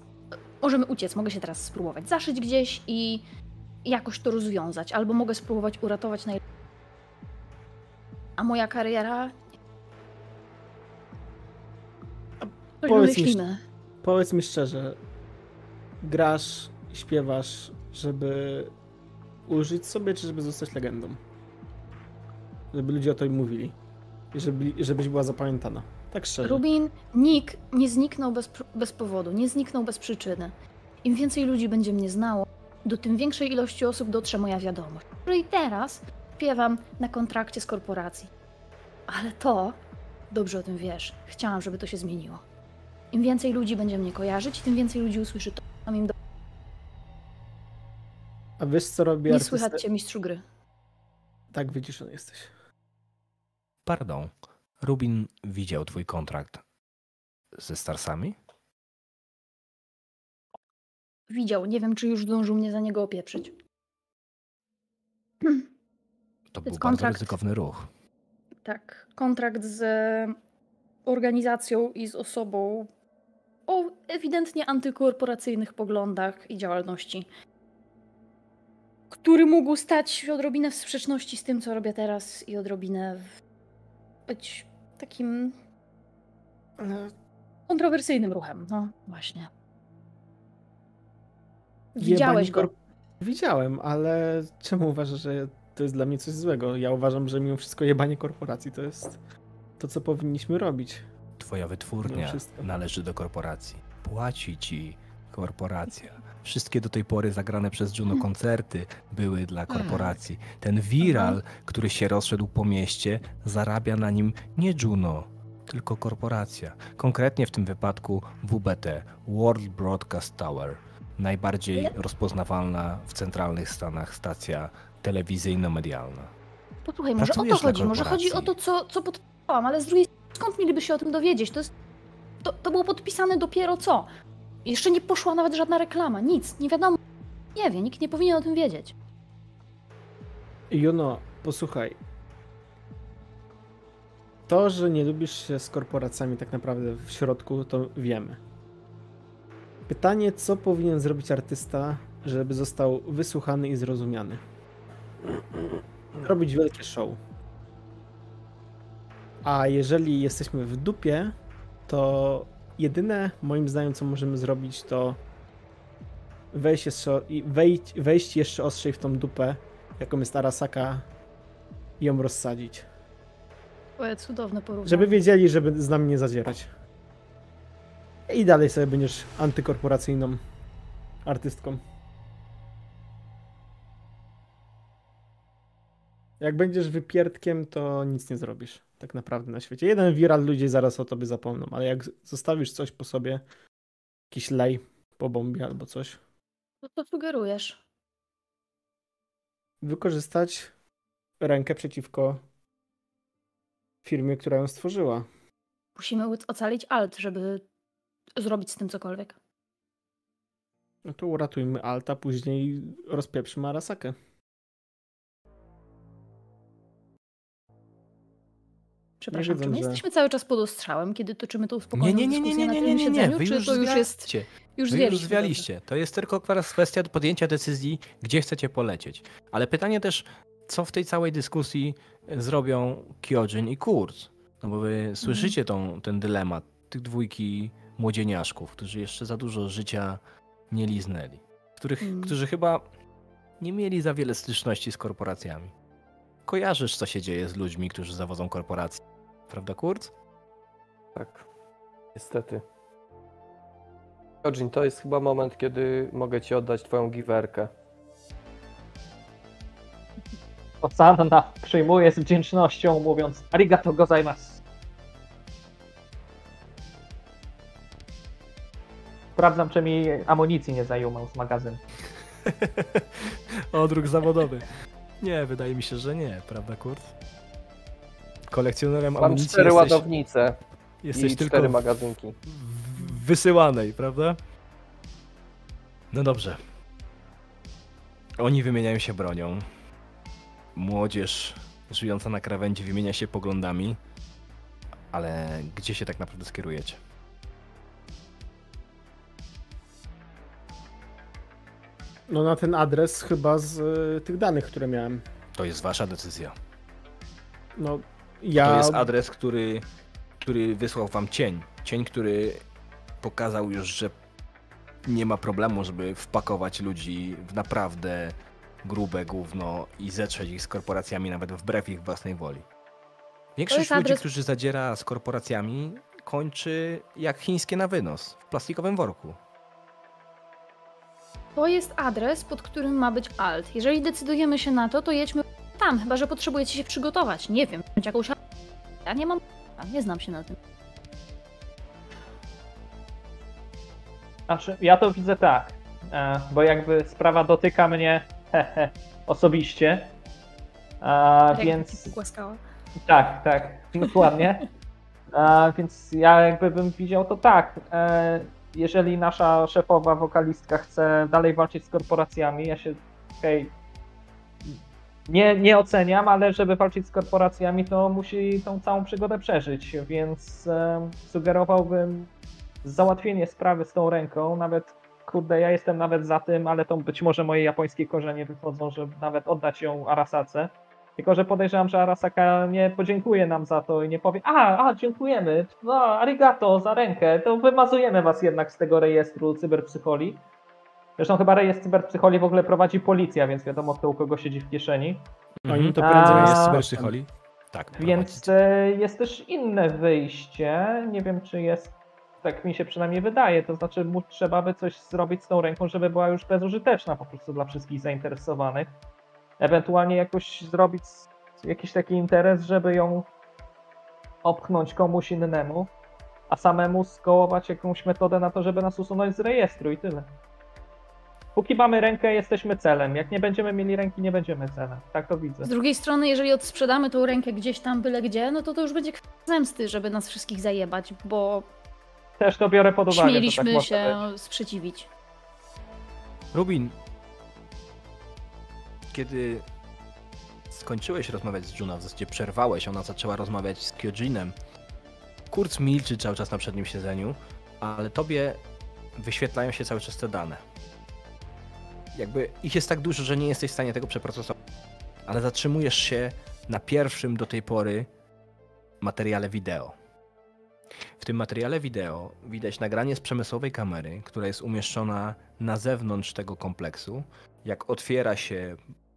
Możemy uciec, mogę się teraz spróbować zaszyć gdzieś i jakoś to rozwiązać, albo mogę spróbować uratować naj. A moja kariera. Coś Powiedz mi, wymyślimy. Powiedz mi szczerze, grasz, śpiewasz, żeby użyć sobie, czy żeby zostać legendą? Żeby ludzie o to mówili. I żeby, żebyś była zapamiętana. Tak szczerze. Rubin, Nick nie zniknął bez, bez powodu, nie zniknął bez przyczyny. Im więcej ludzi będzie mnie znało, do tym większej ilości osób dotrze moja wiadomość. No i teraz śpiewam na kontrakcie z korporacji. Ale to, dobrze o tym wiesz, chciałam, żeby to się zmieniło. Im więcej ludzi będzie mnie kojarzyć, tym więcej ludzi usłyszy to. Mam im do... A wiesz, co robi Nie artysta? słychać cię, mistrzu gry. Tak wyciszony jesteś. Pardon. Rubin widział twój kontrakt ze Starsami? Widział, nie wiem, czy już zdążył mnie za niego opieprzyć. To jest był bardzo kontrakt. ryzykowny ruch. Tak, kontrakt z organizacją i z osobą o ewidentnie antykorporacyjnych poglądach i działalności, który mógł stać odrobinę w sprzeczności z tym, co robię teraz i odrobinę w... być takim Ale kontrowersyjnym ruchem. No, właśnie. Widziałeś Jebani go. Widziałem, ale czemu uważasz, że to jest dla mnie coś złego? Ja uważam, że mimo wszystko jebanie korporacji to jest to, co powinniśmy robić. Twoja wytwórnia należy do korporacji. Płaci ci korporacja. Wszystkie do tej pory zagrane przez Juno koncerty były dla korporacji. Ten viral, który się rozszedł po mieście, zarabia na nim nie Juno, tylko korporacja. Konkretnie w tym wypadku WBT, World Broadcast Tower. Najbardziej rozpoznawalna w centralnych Stanach stacja telewizyjno-medialna. Posłuchaj, może o to Pracujesz chodzi, może chodzi o to, co, co podpisałam, ale z drugiej strony skąd mieliby się o tym dowiedzieć? To, jest, to, to było podpisane dopiero co? Jeszcze nie poszła nawet żadna reklama, nic, nie wiadomo. Nie wie, nikt nie powinien o tym wiedzieć. Juno, posłuchaj. To, że nie lubisz się z korporacjami tak naprawdę w środku, to wiemy. Pytanie, co powinien zrobić artysta, żeby został wysłuchany i zrozumiany? Robić wielkie show. A jeżeli jesteśmy w dupie, to jedyne moim zdaniem, co możemy zrobić, to wejść jeszcze, wejść, wejść jeszcze ostrzej w tą dupę, jaką jest Arasaka, i ją rozsadzić. Cudowne porównanie. Żeby wiedzieli, żeby z nami nie zadzierać. I dalej sobie będziesz antykorporacyjną artystką. Jak będziesz wypierdkiem, to nic nie zrobisz. Tak naprawdę na świecie. Jeden viral ludzie zaraz o tobie zapomną, ale jak zostawisz coś po sobie, jakiś lej po bombie albo coś, Co to sugerujesz? wykorzystać rękę przeciwko firmie, która ją stworzyła. Musimy ocalić alt, żeby zrobić z tym cokolwiek. No to uratujmy Alta, później rozpieprzymy Arasakę. Przepraszam, wiedzą, czy my że- jesteśmy cały czas pod ostrzałem, kiedy toczymy tą spokojną Nie, nie, nie, nie, dyskusję nie, na nie, tym nie, nie, nie. siedzeniu, Wy czy już to już jest... Już Wy już zwialiście. To jest tylko kwes- kwestia podjęcia decyzji, gdzie chcecie polecieć. Ale pytanie też, co w tej całej dyskusji zrobią Kyojin i Kurz? No bo wy Mhm. słyszycie tą, ten dylemat tych dwójki młodzieniaszków, którzy jeszcze za dużo życia nie liznęli. Których, Mm. Którzy chyba nie mieli za wiele styczności z korporacjami. Kojarzysz, co się dzieje z ludźmi, którzy zawodzą korporacje. Prawda, Kurz? Tak, niestety. Jojin, to jest chyba moment, kiedy mogę ci oddać twoją giwerkę. Osanna przyjmuje z wdzięcznością, mówiąc arigato gozaimasu. Sprawdzam, czy mi amunicji nie zajumał z magazynu. Odruch zawodowy. Nie, wydaje mi się, że nie, prawda, Kurt? Kolekcjonerem Mam amunicji cztery jesteś, ładownice jesteś i tylko cztery magazynki. w- wysyłanej, prawda? No dobrze. Oni wymieniają się bronią. Młodzież żyjąca na krawędzi wymienia się poglądami. Ale gdzie się tak naprawdę skierujecie? No na ten adres chyba z y, tych danych, które miałem. To jest wasza decyzja. No ja... To jest adres, który, który wysłał wam cień. Cień, który pokazał już, że nie ma problemu, żeby wpakować ludzi w naprawdę grube gówno i zetrzeć ich z korporacjami nawet wbrew ich własnej woli. Większość ludzi, adres- którzy zadziera z korporacjami, kończy jak chińskie na wynos, w plastikowym worku. To jest adres, pod którym ma być alt. Jeżeli decydujemy się na to, to jedźmy tam, chyba że potrzebujecie się przygotować. Nie wiem, jakąś... Ja nie mam... Nie znam się na tym. Znaczy, ja to widzę tak, e, bo jakby sprawa dotyka mnie hehe, osobiście, a, Jak więc tak, tak, dokładnie. A, więc ja jakby bym widział to tak. E, jeżeli nasza szefowa wokalistka chce dalej walczyć z korporacjami, ja się okej, nie, nie oceniam, ale żeby walczyć z korporacjami, to musi tą całą przygodę przeżyć, więc e, sugerowałbym załatwienie sprawy z tą ręką, nawet kurde, ja jestem nawet za tym, ale to być może moje japońskie korzenie wychodzą, żeby nawet oddać ją Arasace. Tylko, że podejrzewam, że Arasaka nie podziękuje nam za to i nie powie, a, a, dziękujemy, no, arigato za rękę, to wymazujemy was jednak z tego rejestru cyberpsycholi. Zresztą chyba rejestr cyberpsycholi w ogóle prowadzi policja, więc wiadomo kto u kogo siedzi w kieszeni. Oni to A- prędzej A- jest cyberpsycholi? Tak. Więc prowadzić. e, jest też inne wyjście. Nie wiem, czy jest. Tak mi się przynajmniej wydaje. To znaczy, mu trzeba by coś zrobić z tą ręką, żeby była już bezużyteczna po prostu dla wszystkich zainteresowanych. Ewentualnie jakoś zrobić jakiś taki interes, żeby ją opchnąć komuś innemu, a samemu skołować jakąś metodę na to, żeby nas usunąć z rejestru i tyle. Póki mamy rękę, jesteśmy celem. Jak nie będziemy mieli ręki, nie będziemy celem. Tak to widzę. Z drugiej strony, jeżeli odsprzedamy tą rękę gdzieś tam, byle gdzie, no to to już będzie zemsty, żeby nas wszystkich zajebać, bo Też to biorę pod uwagę. tak śmieliśmy może się być. sprzeciwić. Rubin, kiedy skończyłeś rozmawiać z Juna, w zasadzie przerwałeś, ona zaczęła rozmawiać z Kyojinem. Kurz milczy cały czas na przednim siedzeniu, ale tobie wyświetlają się cały czas te dane. Jakby ich jest tak dużo, że nie jesteś w stanie tego przeprocesować, ale zatrzymujesz się na pierwszym do tej pory materiale wideo. W tym materiale wideo widać nagranie z przemysłowej kamery, która jest umieszczona na zewnątrz tego kompleksu, jak otwiera się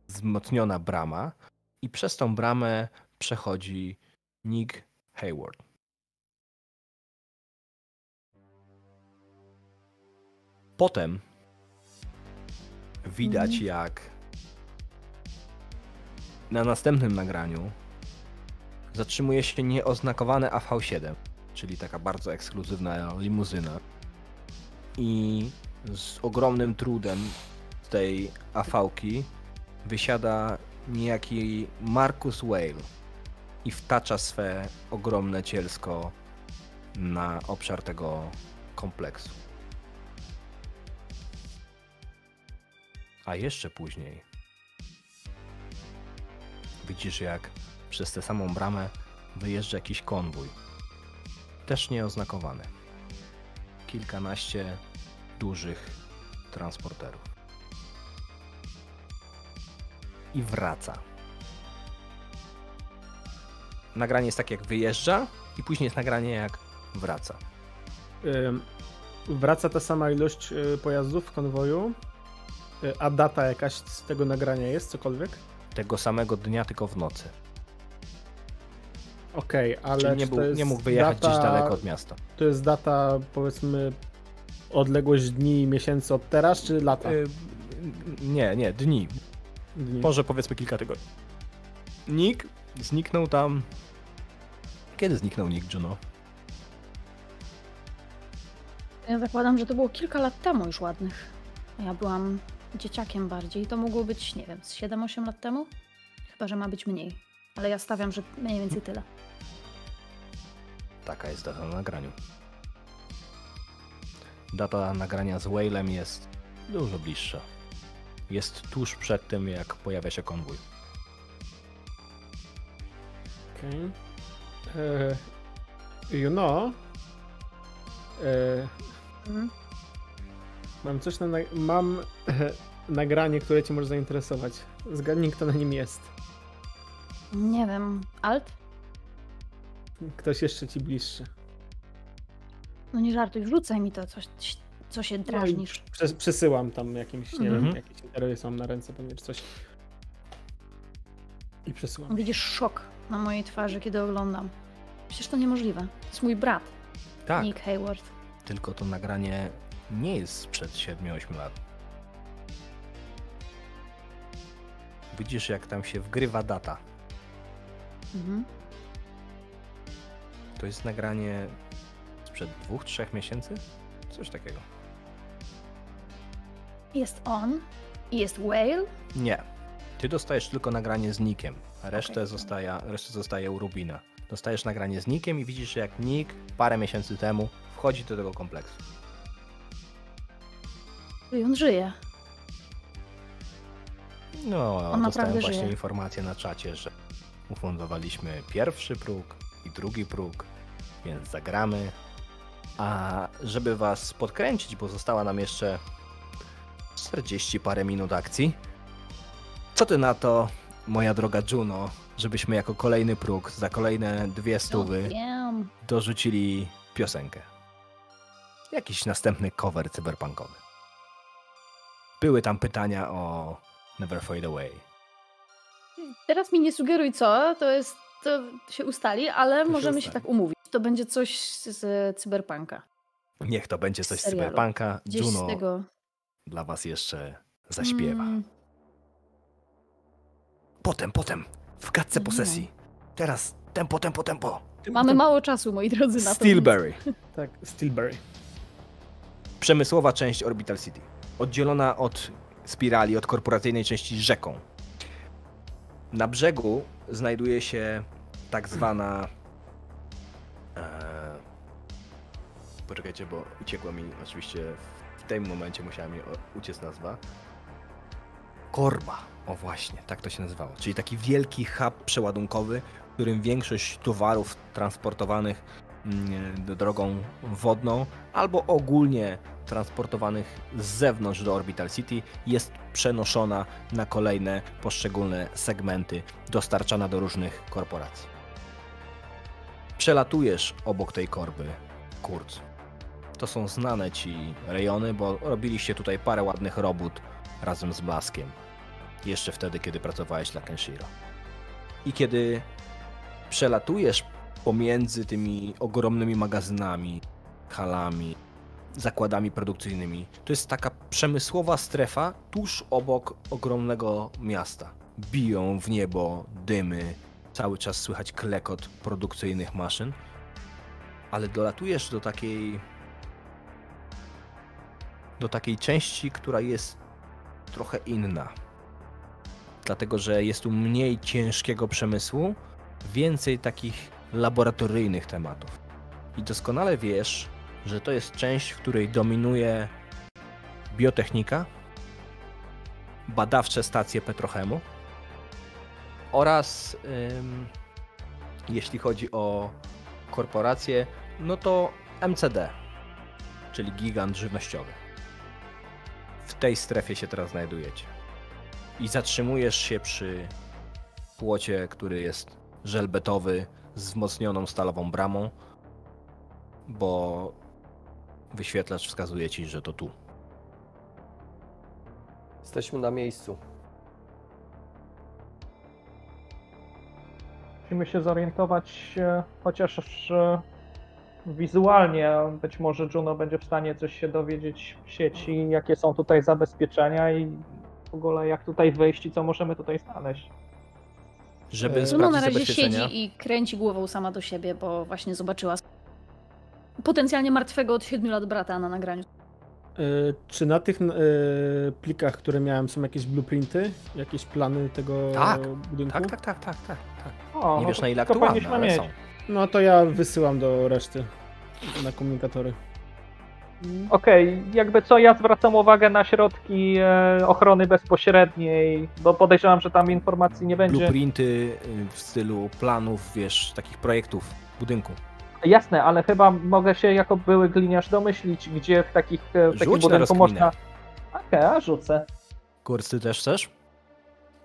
wzmocniona brama i przez tą bramę przechodzi Nick Hayward. Potem widać Mhm. jak na następnym nagraniu zatrzymuje się nieoznakowane AV7, czyli taka bardzo ekskluzywna limuzyna. I z ogromnym trudem z tej AV-ki wysiada niejaki Marcus Whale i wtacza swe ogromne cielsko na obszar tego kompleksu. A jeszcze później widzisz, jak przez tę samą bramę wyjeżdża jakiś konwój. Też nieoznakowany. Kilkanaście dużych transporterów. I wraca. Nagranie jest tak jak wyjeżdża i później jest nagranie jak wraca. Ym, Wraca ta sama ilość y, pojazdów w konwoju, y, a data jakaś z tego nagrania jest, cokolwiek? Tego samego dnia, tylko w nocy. Okej, ale Czyli nie, był, nie mógł wyjechać data, gdzieś daleko od miasta. To jest data, powiedzmy, odległość dni i miesięcy od teraz, czy lata? Y, nie, nie, dni. Dni. Może powiedzmy kilka tygodni. Nick zniknął tam. Kiedy zniknął Nick Juno? Ja zakładam, że to było kilka lat temu już ładnych. A Ja byłam dzieciakiem bardziej. To mogło być, nie wiem, z 7-8 lat temu? Chyba, że ma być mniej. Ale ja stawiam, że mniej więcej tyle. Taka jest data na nagraniu. Data nagrania z Whalem jest dużo bliższa. Jest tuż przed tym, jak pojawia się konwój. Okej. E, You know, e, Mhm. mam coś na... Mam nagranie, które cię może zainteresować. Zgadnij, kto na nim jest. Nie wiem, alt? Ktoś jeszcze ci bliższy. No nie żartuj, wrzucaj mi to coś, co się No drażnisz. Przes- przesyłam tam jakimś, nie Mhm. wiem, jakiś internet mam na ręce pewnie, czy coś. I przesyłam. Widzisz szok na mojej twarzy, kiedy oglądam. Przecież to niemożliwe. To jest mój brat, Tak, Nick Hayward. tylko to nagranie nie jest sprzed 7-8 lat. Widzisz, jak tam się wgrywa data. Mhm. To jest nagranie sprzed 2-3 miesięcy? Coś takiego. Jest on i jest Whale. Nie. Ty dostajesz tylko nagranie z Nickiem, a resztę, Okej. zostaje, resztę zostaje u Rubina. Dostajesz nagranie z Nickiem i widzisz, jak Nick parę miesięcy temu wchodzi do tego kompleksu. I on żyje. No, On dostałem właśnie żyje. informację na czacie, że ufundowaliśmy pierwszy próg i drugi próg, więc zagramy. A żeby was podkręcić, bo została nam jeszcze 40 parę minut akcji, co ty na to, moja droga Juno, żebyśmy jako kolejny próg za kolejne dwie stówy No, dorzucili piosenkę? Jakiś następny cover cyberpunkowy. były tam pytania o Never Fade Away. Teraz mi nie sugeruj co, to jest, to się ustali, ale się możemy się ustali. tak umówić. To będzie coś z, cyberpunka. Niech to będzie coś z cyberpunka. Gdzieś Juno z tego. Dla was jeszcze zaśpiewa. Mm, Potem, potem. W gadce No. posesji. Teraz. Tempo, tempo, tempo. mamy mało czasu, moi drodzy, na to. Steelberry. Tak, Steelberry. Przemysłowa część Orbital City. Oddzielona od spirali, od korporacyjnej części rzeką. Na brzegu znajduje się tak zwana. E, poczekajcie, bo uciekła mi oczywiście w tym momencie musiała mi uciec nazwa. Korba. O właśnie, tak to się nazywało. Czyli taki wielki hub przeładunkowy, w którym większość towarów transportowanych mm, drogą wodną albo ogólnie transportowanych z zewnątrz do Orbital City jest przenoszona na kolejne poszczególne segmenty, dostarczana do różnych korporacji. Przelatujesz obok tej korby, Kurt. To są znane ci rejony, bo robiliście tutaj parę ładnych robót razem z Blaskiem. Jeszcze wtedy, kiedy pracowałeś dla Kenshiro. I kiedy przelatujesz pomiędzy tymi ogromnymi magazynami, halami, zakładami produkcyjnymi. To jest taka przemysłowa strefa tuż obok ogromnego miasta. Biją w niebo dymy, cały czas słychać klekot produkcyjnych maszyn, ale dolatujesz do takiej do takiej części, która jest trochę inna. Dlatego, że jest tu mniej ciężkiego przemysłu, więcej takich laboratoryjnych tematów. I doskonale wiesz, że to jest część, w której dominuje biotechnika, badawcze stacje petrochemu oraz ym, jeśli chodzi o korporacje, no to MCD, czyli gigant żywnościowy. W tej strefie się teraz znajdujecie. I zatrzymujesz się przy płocie, który jest żelbetowy z wzmocnioną stalową bramą, bo wyświetlacz wskazuje ci, że to tu. Jesteśmy na miejscu. Musimy się zorientować, e, chociaż e, wizualnie być może Juno będzie w stanie coś się dowiedzieć w sieci, jakie są tutaj zabezpieczenia i w ogóle jak tutaj wyjść i co możemy tutaj znaleźć. Żeby E, Juno no, na sprawdzić razie siedzi i kręci głową sama do siebie, bo właśnie zobaczyła potencjalnie martwego od 7 lat brata na nagraniu. Y, Czy na tych y, plikach, które miałem, są jakieś blueprinty, jakieś plany tego Tak, budynku? Tak, tak, tak, tak, tak. tak. O, Nie wiesz na ile to aktualne, ale mieć. są. No to ja wysyłam do reszty na komunikatory. Okej, jakby co, ja zwracam uwagę na środki e, ochrony bezpośredniej, bo podejrzewam, że tam informacji nie będzie. Blueprinty y, w stylu planów, wiesz, takich projektów budynku. Jasne, ale chyba mogę się jako były gliniarz domyślić, gdzie w takich, e, w takim budynku można... Okej, a rzucę. Kurs, ty też chcesz?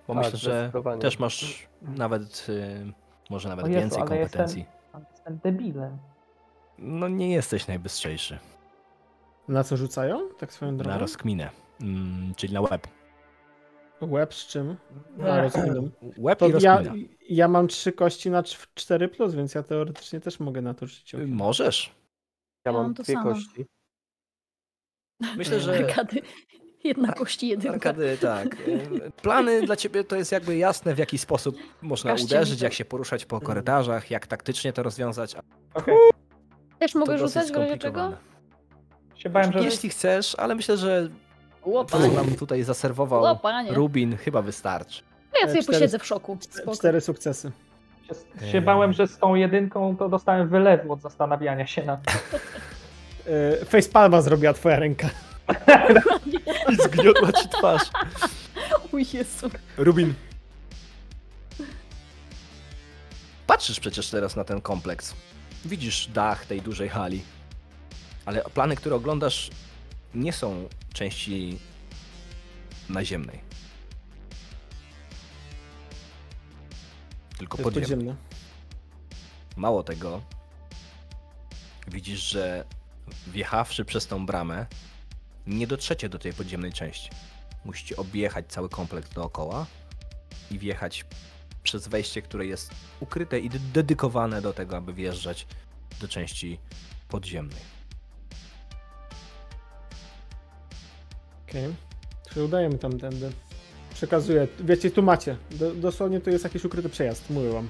Bo Tak, myślę, że też masz nawet, y, może nawet Jezu, więcej ale jestem- kompetencji. Jestem debilem. No nie jesteś najbystrzejszy. Na co rzucają? Tak swoją drogą? Na rozkminę, mm, czyli na web. Łeb z czym? Na rozkminę. Web To i ja, rozkmina. ja mam trzy kości na cz- 4, plus, więc ja teoretycznie też mogę na to rzucić. Możesz. Ja Ja mam dwie samo. kości. Myślę, że Arkady. Jedna kość, jedynka. Arkady, tak. Y, Plany dla ciebie to jest jakby jasne, w jaki sposób można Pokażcie mi uderzyć, to. jak się poruszać po korytarzach, jak taktycznie to rozwiązać. Okej. Też mogę to rzucać w razie czego? Się bałem, że... Jeśli chcesz, ale myślę, że to, Łopa. co nam tutaj zaserwował. Rubin, chyba wystarczy. No ja sobie Cztery- posiedzę w szoku. Spoko. Cztery sukcesy. Się, się bałem, że z tą jedynką to dostałem wylewu od zastanawiania się nad tym. Y, Facepalma zrobiła twoja ręka. I zgniotła ci twarz. O Jezu. Rubin. Patrzysz przecież teraz na ten kompleks. Widzisz dach tej dużej hali. Ale plany, które oglądasz, nie są części naziemnej. Tylko podziemnej. podziemne. Mało tego, widzisz, że wjechawszy przez tą bramę, nie dotrzecie do tej podziemnej części. musicie objechać cały kompleks dookoła i wjechać przez wejście, które jest ukryte i de- dedykowane do tego, aby wjeżdżać do części podziemnej. Okej. Czy udajemy tamtędy? Przekazuję. Wiecie, tu macie. Do, dosłownie tu jest jakiś ukryty przejazd, mówię wam.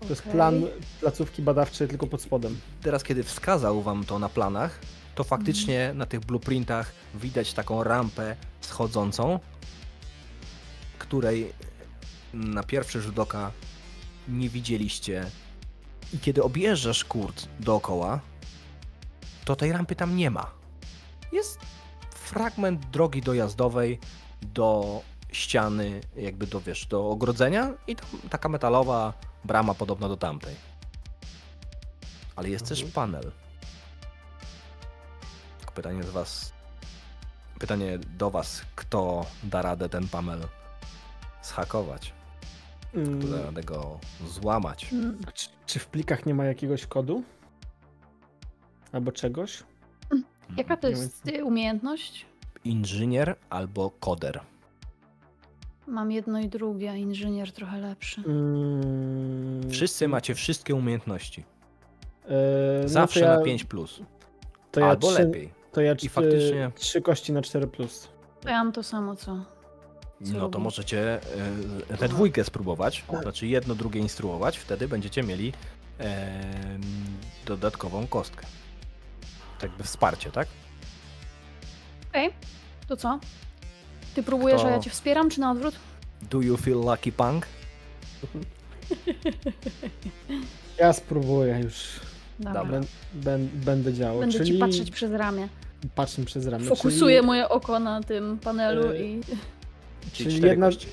To jest Okej. plan placówki badawczej tylko pod spodem. Teraz, kiedy wskazał wam to na planach, to faktycznie na tych blueprintach widać taką rampę schodzącą, której na pierwszy rzut oka nie widzieliście. I kiedy objeżdżasz kurt dookoła, to tej rampy tam nie ma. Jest fragment drogi dojazdowej do ściany, jakby do, wiesz, do ogrodzenia i tam taka metalowa brama podobna do tamtej. Ale jest też panel. Tylko pytanie z was. Pytanie do was, kto da radę ten panel zhakować? Kto da Mm, radę go złamać? Mm, czy, czy w plikach nie ma jakiegoś kodu? Albo czegoś? Jaka to jest umiejętność? Inżynier albo koder. Mam jedno i drugie, a inżynier trochę lepszy. Mm, Wszyscy macie wszystkie umiejętności. e, no Zawsze to ja, na 5 plus. to ja albo trzy, lepiej. To ja trzy, faktycznie- trzy kości na 4 plus. To ja mam to samo, co. Co No to możecie e, te dwójkę spróbować, znaczy jedno, drugie instruować, wtedy będziecie mieli em, dodatkową kostkę. Tak jakby wsparcie, tak? Okej, to co? Ty próbujesz, a ja cię wspieram, czy na odwrót? Do you feel lucky punk? Ja spróbuję już. Dobra. Dobra. Bę, będę działał. Będę czyli ci patrzeć przez ramię. patrzę przez ramię. Fokusuję czyli, moje oko na tym panelu Yy, i... Czyli, Czyli cztery jedna- kości.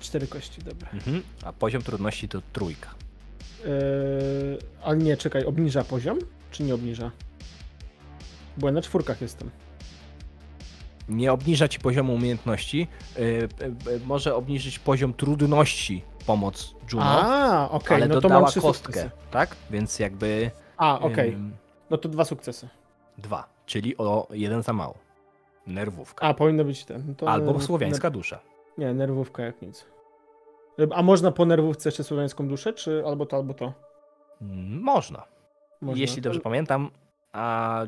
Cztery kości, dobra. Mhm. A poziom trudności to trójka. Yy, ale nie, czekaj, obniża poziom? Czy nie obniża? Bo ja na czwórkach jestem. Nie obniża ci poziomu umiejętności, yy, yy, yy, może obniżyć poziom trudności pomoc Juno, A, okej, ale no to dodała mam trzy kostkę, sukcesy. tak? Więc jakby A, okej, ym, no to dwa sukcesy. dwa, czyli o jeden za mało. Nerwówka. A, powinno być ten. To Albo słowiańska dusza. Nie, nerwówka jak nic. A można po nerwówce jeszcze słowiańską duszę, czy albo to, albo to? Mm, Można. Można. Jeśli dobrze pamiętam, a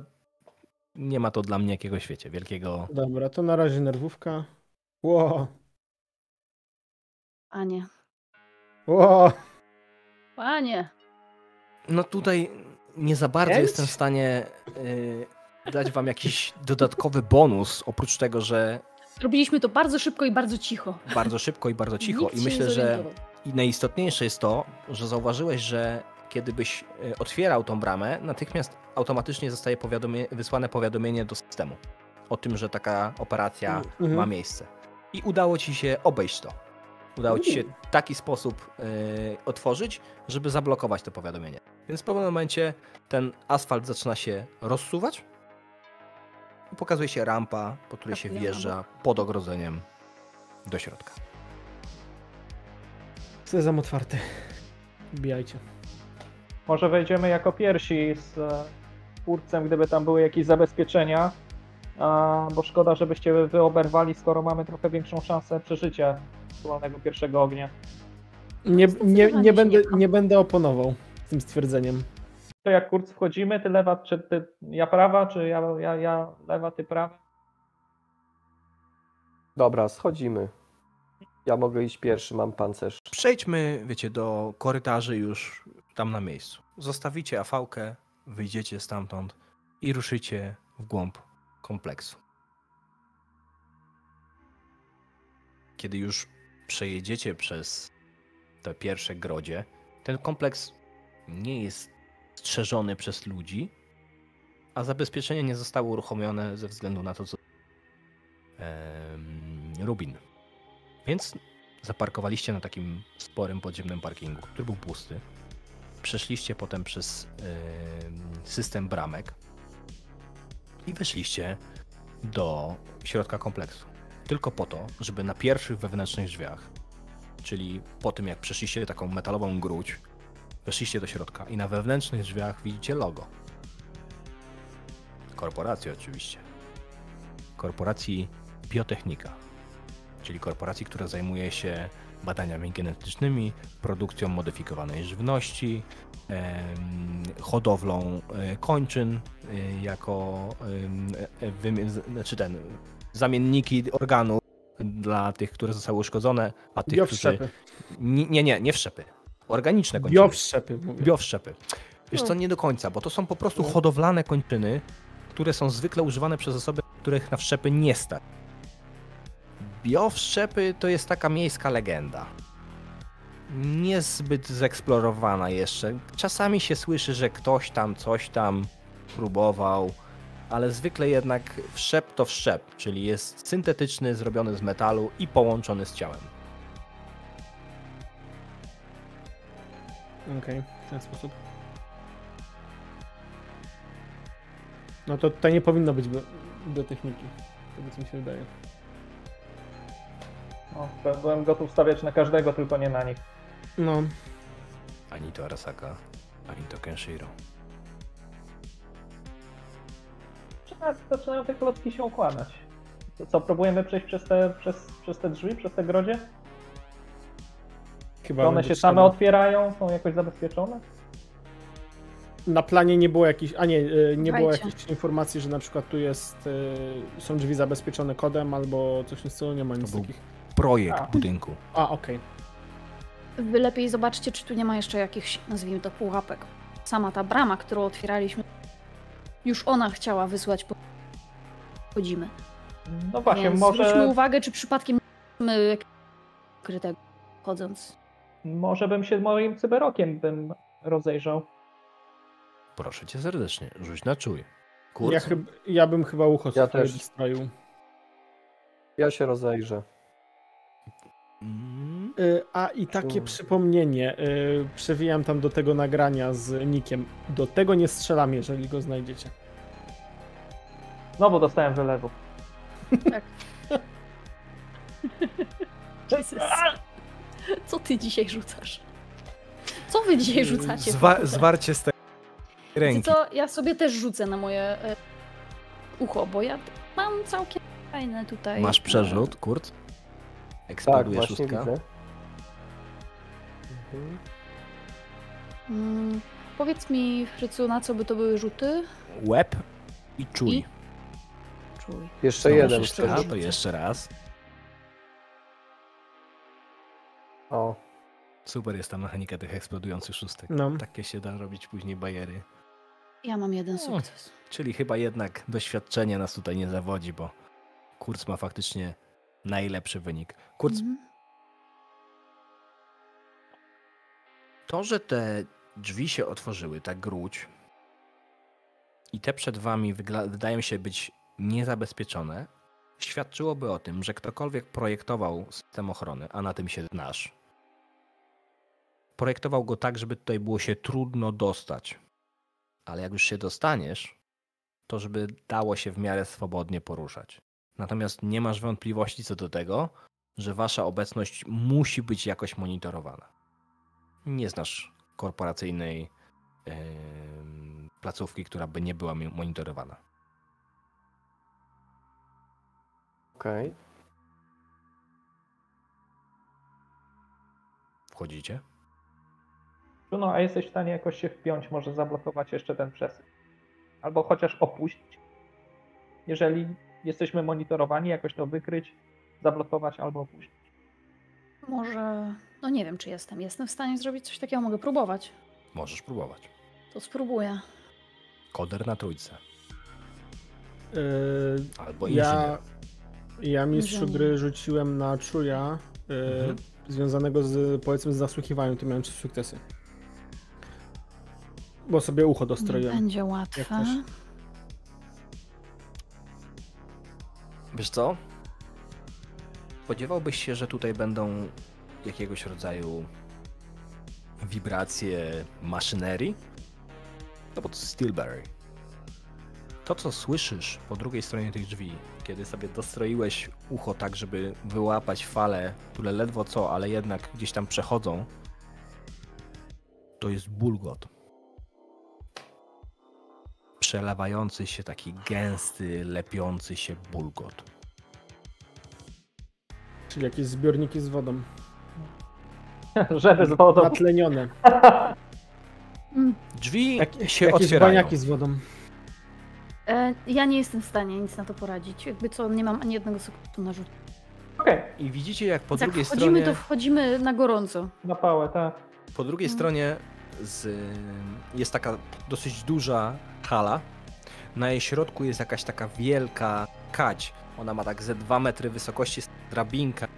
nie ma to dla mnie jakiegoś, wiecie, wielkiego... Dobra, to na razie nerwówka. Ło, Panie, ło. panie. No tutaj nie za bardzo jestem w stanie yy, dać wam jakiś dodatkowy bonus, oprócz tego, że Robiliśmy to bardzo szybko i bardzo cicho. bardzo szybko i bardzo cicho. Nikt I myślę, że i najistotniejsze jest to, że zauważyłeś, że kiedy byś y, otwierał tą bramę, natychmiast automatycznie zostaje powiadomie, wysłane powiadomienie do systemu o tym, że taka operacja Mhm. ma miejsce. I udało ci się obejść to. Udało ci się w taki sposób y, otworzyć, żeby zablokować to powiadomienie. Więc w pewnym momencie ten asfalt zaczyna się rozsuwać i pokazuje się rampa, po której się Trafiłam wjeżdża pod ogrodzeniem do środka. Sezam otwarty. Wbijajcie. Może wejdziemy jako pierwsi z e, twórcem, gdyby tam były jakieś zabezpieczenia. Bo szkoda, żebyście wy oberwali, skoro mamy trochę większą szansę przeżycia aktualnego pierwszego ognia. Nie, nie, nie, będę, nie będę oponował tym stwierdzeniem. To jak kurc wchodzimy, ty lewa, czy ty, ja prawa, czy ja, ja, ja lewa, ty prawa? Dobra, schodzimy. Ja mogę iść pierwszy, mam pancerz. Przejdźmy, wiecie, do korytarzy już tam na miejscu. Zostawicie afałkę, wyjdziecie stamtąd i ruszycie w głąb kompleksu. Kiedy już przejedziecie przez te pierwsze grodzie, ten kompleks nie jest strzeżony przez ludzi, a zabezpieczenie nie zostało uruchomione ze względu na to, co em, Rubin. Więc zaparkowaliście na takim sporym podziemnym parkingu, który był pusty. Przeszliście potem przez em, system bramek i weszliście do środka kompleksu. Tylko po to, żeby na pierwszych wewnętrznych drzwiach, czyli po tym jak przeszliście taką metalową gruć, weszliście do środka i na wewnętrznych drzwiach widzicie logo. Korporacji oczywiście. Korporacji biotechnika, czyli korporacji, która zajmuje się badaniami genetycznymi, produkcją modyfikowanej żywności, hodowlą e, kończyn e, jako e, znaczy ten, zamienniki organów dla tych, które zostały uszkodzone, a tych, którzy... Biowszczepy. Nie, nie, nie, nie wszczepy. Organiczne kończyny. Biowszczepy, mówię. Biowszczepy. Wiesz co, nie do końca, bo to są po prostu hodowlane kończyny, które są zwykle używane przez osoby, których na wszczepy nie stać. Biowszczepy to jest taka miejska legenda. Niezbyt zeksplorowana jeszcze. Czasami się słyszy, że ktoś tam coś tam próbował, ale zwykle jednak wszczep to wszczep, czyli jest syntetyczny, zrobiony z metalu i połączony z ciałem. Okej, w ten sposób. No to tutaj nie powinno być bio- biotechniki. Tego co mi się wydaje. No, byłem gotów stawiać na każdego, tylko nie na nich. No, Ani to Arasaka, ani to Kenshiro. Zaczyna- Zaczynają te klocki się układać. To co, próbujemy przejść przez te, przez, przez te drzwi, przez te grodzie? chyba Czy one się same otwierają? Są jakoś zabezpieczone? Na planie nie było jakichś, a nie, y, nie było jakichś informacji, że na przykład tu jest, y, są drzwi zabezpieczone kodem albo coś w tym stylu, nie ma nic był- takich. Projekt A. budynku. A, okej. Wy lepiej zobaczcie, czy tu nie ma jeszcze jakichś, nazwijmy to, pułapek. Sama ta brama, którą otwieraliśmy, już ona chciała wysłać po... Chodzimy. No właśnie, Więc zwróćmy może, uwagę, czy przypadkiem my krytego chodząc. może bym się moim cyberokiem bym rozejrzał. Proszę cię serdecznie, rzuć na czuj. Kurs? Ja, chyb, ja bym chyba ucho Ja też. wystroił. Ja się rozejrzę. Mm, A i takie Czuł. przypomnienie, y, przewijam tam do tego nagrania z Nikiem. Do tego nie strzelam, jeżeli go znajdziecie. Znowu dostałem wylewu. Jesus. Co ty dzisiaj rzucasz? Co wy dzisiaj rzucacie? Zwa- zwarcie z tej ręki. co, ja sobie też rzucę na moje e, ucho, bo ja mam całkiem fajne tutaj. Masz przerzut, Kurt? Tak, Eksploduje właśnie szóstka. widzę. Mhm. Mm, powiedz mi, Frycu, na co by to były rzuty? Łeb i czuj. I? Czuj. Jeszcze Znowu jeden. szóstka, przerzut. to jeszcze raz. O, Super jest ta mechanika tych eksplodujących szóstek. No. Takie się da robić później bajery. Ja mam jeden O. sukces. Czyli chyba jednak doświadczenie nas tutaj nie zawodzi, bo Kurz ma faktycznie najlepszy wynik. Kurz, Mhm. To, że te drzwi się otworzyły, ta gruć i te przed wami wydają się być niezabezpieczone, świadczyłoby o tym, że ktokolwiek projektował system ochrony, a na tym się znasz, projektował go tak, żeby tutaj było się trudno dostać. Ale jak już się dostaniesz, to żeby dało się w miarę swobodnie poruszać. Natomiast nie masz wątpliwości co do tego, że wasza obecność musi być jakoś monitorowana. Nie znasz korporacyjnej placówki, która by nie była monitorowana. okej. Wchodzicie? No, a jesteś w stanie jakoś się wpiąć, może zablokować jeszcze ten przesył. Albo chociaż opuścić. Jeżeli jesteśmy monitorowani, jakoś to wykryć, zablokować albo opuścić. Może. No nie wiem, czy jestem. Jestem w stanie zrobić coś takiego, mogę próbować. Możesz próbować. To spróbuję. Koder na trójce. Y, Albo ja, inżynier. ja mistrzu Inżynier. gry rzuciłem na czuja y, Mhm. związanego z powiedzmy z nasłuchiwaniem, to miałem trzy sukcesy. Bo sobie ucho Nie dostroiłem. będzie łatwe. Wiesz co? Spodziewałbyś się, że tutaj będą jakiegoś rodzaju wibracje maszynerii? No bo to Steelberry. To, co słyszysz po drugiej stronie tych drzwi, kiedy sobie dostroiłeś ucho tak, żeby wyłapać fale, które ledwo co, ale jednak gdzieś tam przechodzą, to jest bulgot. Przelewający się taki gęsty, lepiący się bulgot. Czyli jakieś zbiorniki z wodą. Żeby z wodą. Natlenione. Mm. Drzwi Jak, się jakieś otwierają. baniaki z wodą. E, ja nie jestem w stanie nic na to poradzić. Jakby co, nie mam ani jednego sukcesu na rzut. Okej, I widzicie, jak po jak drugiej wchodzimy, stronie... to wchodzimy na gorąco. na pałę, tak. Po drugiej Mm. stronie z, jest taka dosyć duża hala. Na jej środku jest jakaś taka wielka kać. Ona ma tak ze 2 metry wysokości, drabinka.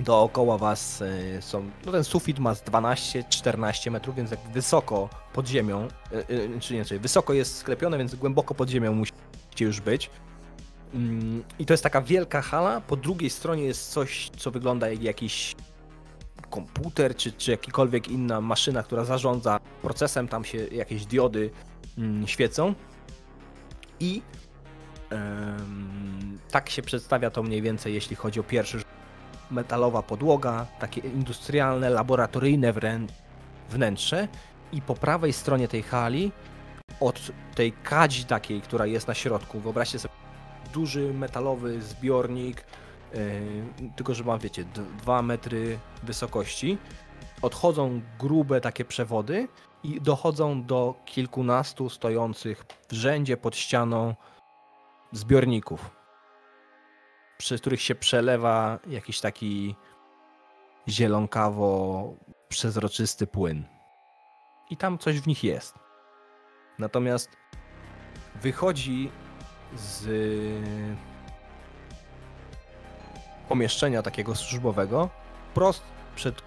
Dookoła was y, są. No ten sufit ma z 12-14 metrów, więc jak wysoko pod ziemią, y, y, czy nie, czyli wysoko jest sklepione, więc głęboko pod ziemią musicie już być. Ym, I to jest taka wielka hala. Po drugiej stronie jest coś, co wygląda jak jakiś komputer, czy, czy jakikolwiek inna maszyna, która zarządza procesem, tam się jakieś diody mm, świecą. I tak się przedstawia to mniej więcej, jeśli chodzi o pierwszy metalowa podłoga, takie industrialne, laboratoryjne wnętrze i po prawej stronie tej hali od tej kadzi takiej, która jest na środku, wyobraźcie sobie duży metalowy zbiornik, Yy, tylko że ma, wiecie, 2 metry wysokości. Odchodzą grube takie przewody i dochodzą do kilkunastu stojących w rzędzie pod ścianą zbiorników, przez których się przelewa jakiś taki zielonkawo przezroczysty płyn. I tam coś w nich jest. Natomiast wychodzi z pomieszczenia takiego służbowego, prost przed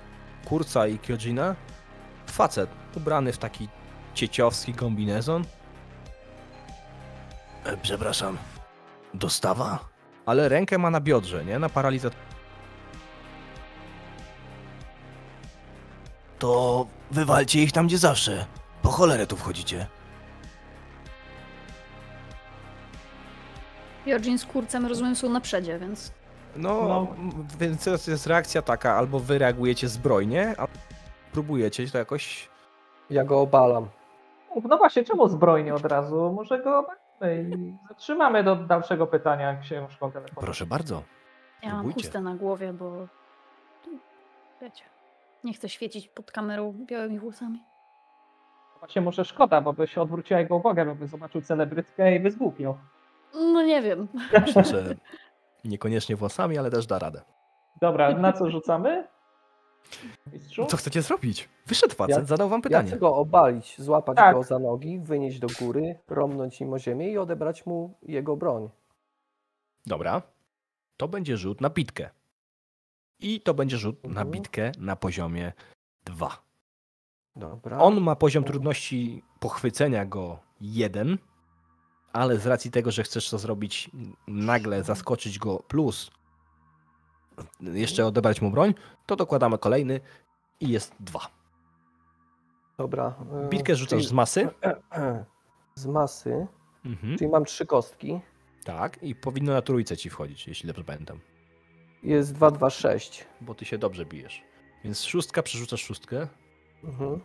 Kurca i Kyojina, facet ubrany w taki cieciowski kombinezon, E, przepraszam. Dostawa? ale rękę ma na biodrze, nie? Na paralizator. To wywalcie ich tam, gdzie zawsze. Po cholerę tu wchodzicie. Jorgin z kurcem, rozumiem, są na przedzie, więc... No, No. więc to jest reakcja taka, albo wy reagujecie zbrojnie, albo próbujecie to jakoś... Ja go obalam. No właśnie, czemu zbrojnie od razu? Może go obalimy i zatrzymamy do dalszego pytania książką telefonu. Proszę bardzo. Ja mam chustę na głowie, bo... Wiecie, nie chcę świecić pod kamerą białymi włosami. Właśnie może szkoda, bo byś odwróciła jego uwagę, bo by zobaczył celebrytkę i by zgłupiał. No nie wiem. Myślę, że niekoniecznie włosami, ale też da radę. Dobra, na co rzucamy? Mistrzu? Co chcecie zrobić? Wyszedł facet, Ja- zadał wam Ja pytanie. chcę go obalić, złapać Tak. go za nogi, wynieść do góry, romnąć nim o ziemię i odebrać mu jego broń. Dobra. To będzie rzut na bitkę. I to będzie rzut na Mhm. bitkę na poziomie 2. Dobra. On ma poziom trudności pochwycenia go 1, ale z racji tego, że chcesz to zrobić nagle, zaskoczyć go plus jeszcze odebrać mu broń, to dokładamy kolejny i jest 2. Dobra. y, Bitkę rzucasz z masy. Z masy, Mhm. czyli mam trzy kostki. Tak, i powinno na trójce ci wchodzić, jeśli dobrze pamiętam. Jest 2, 2, 6. Bo ty się dobrze bijesz. Więc szóstka, przerzucasz szóstkę Mhm.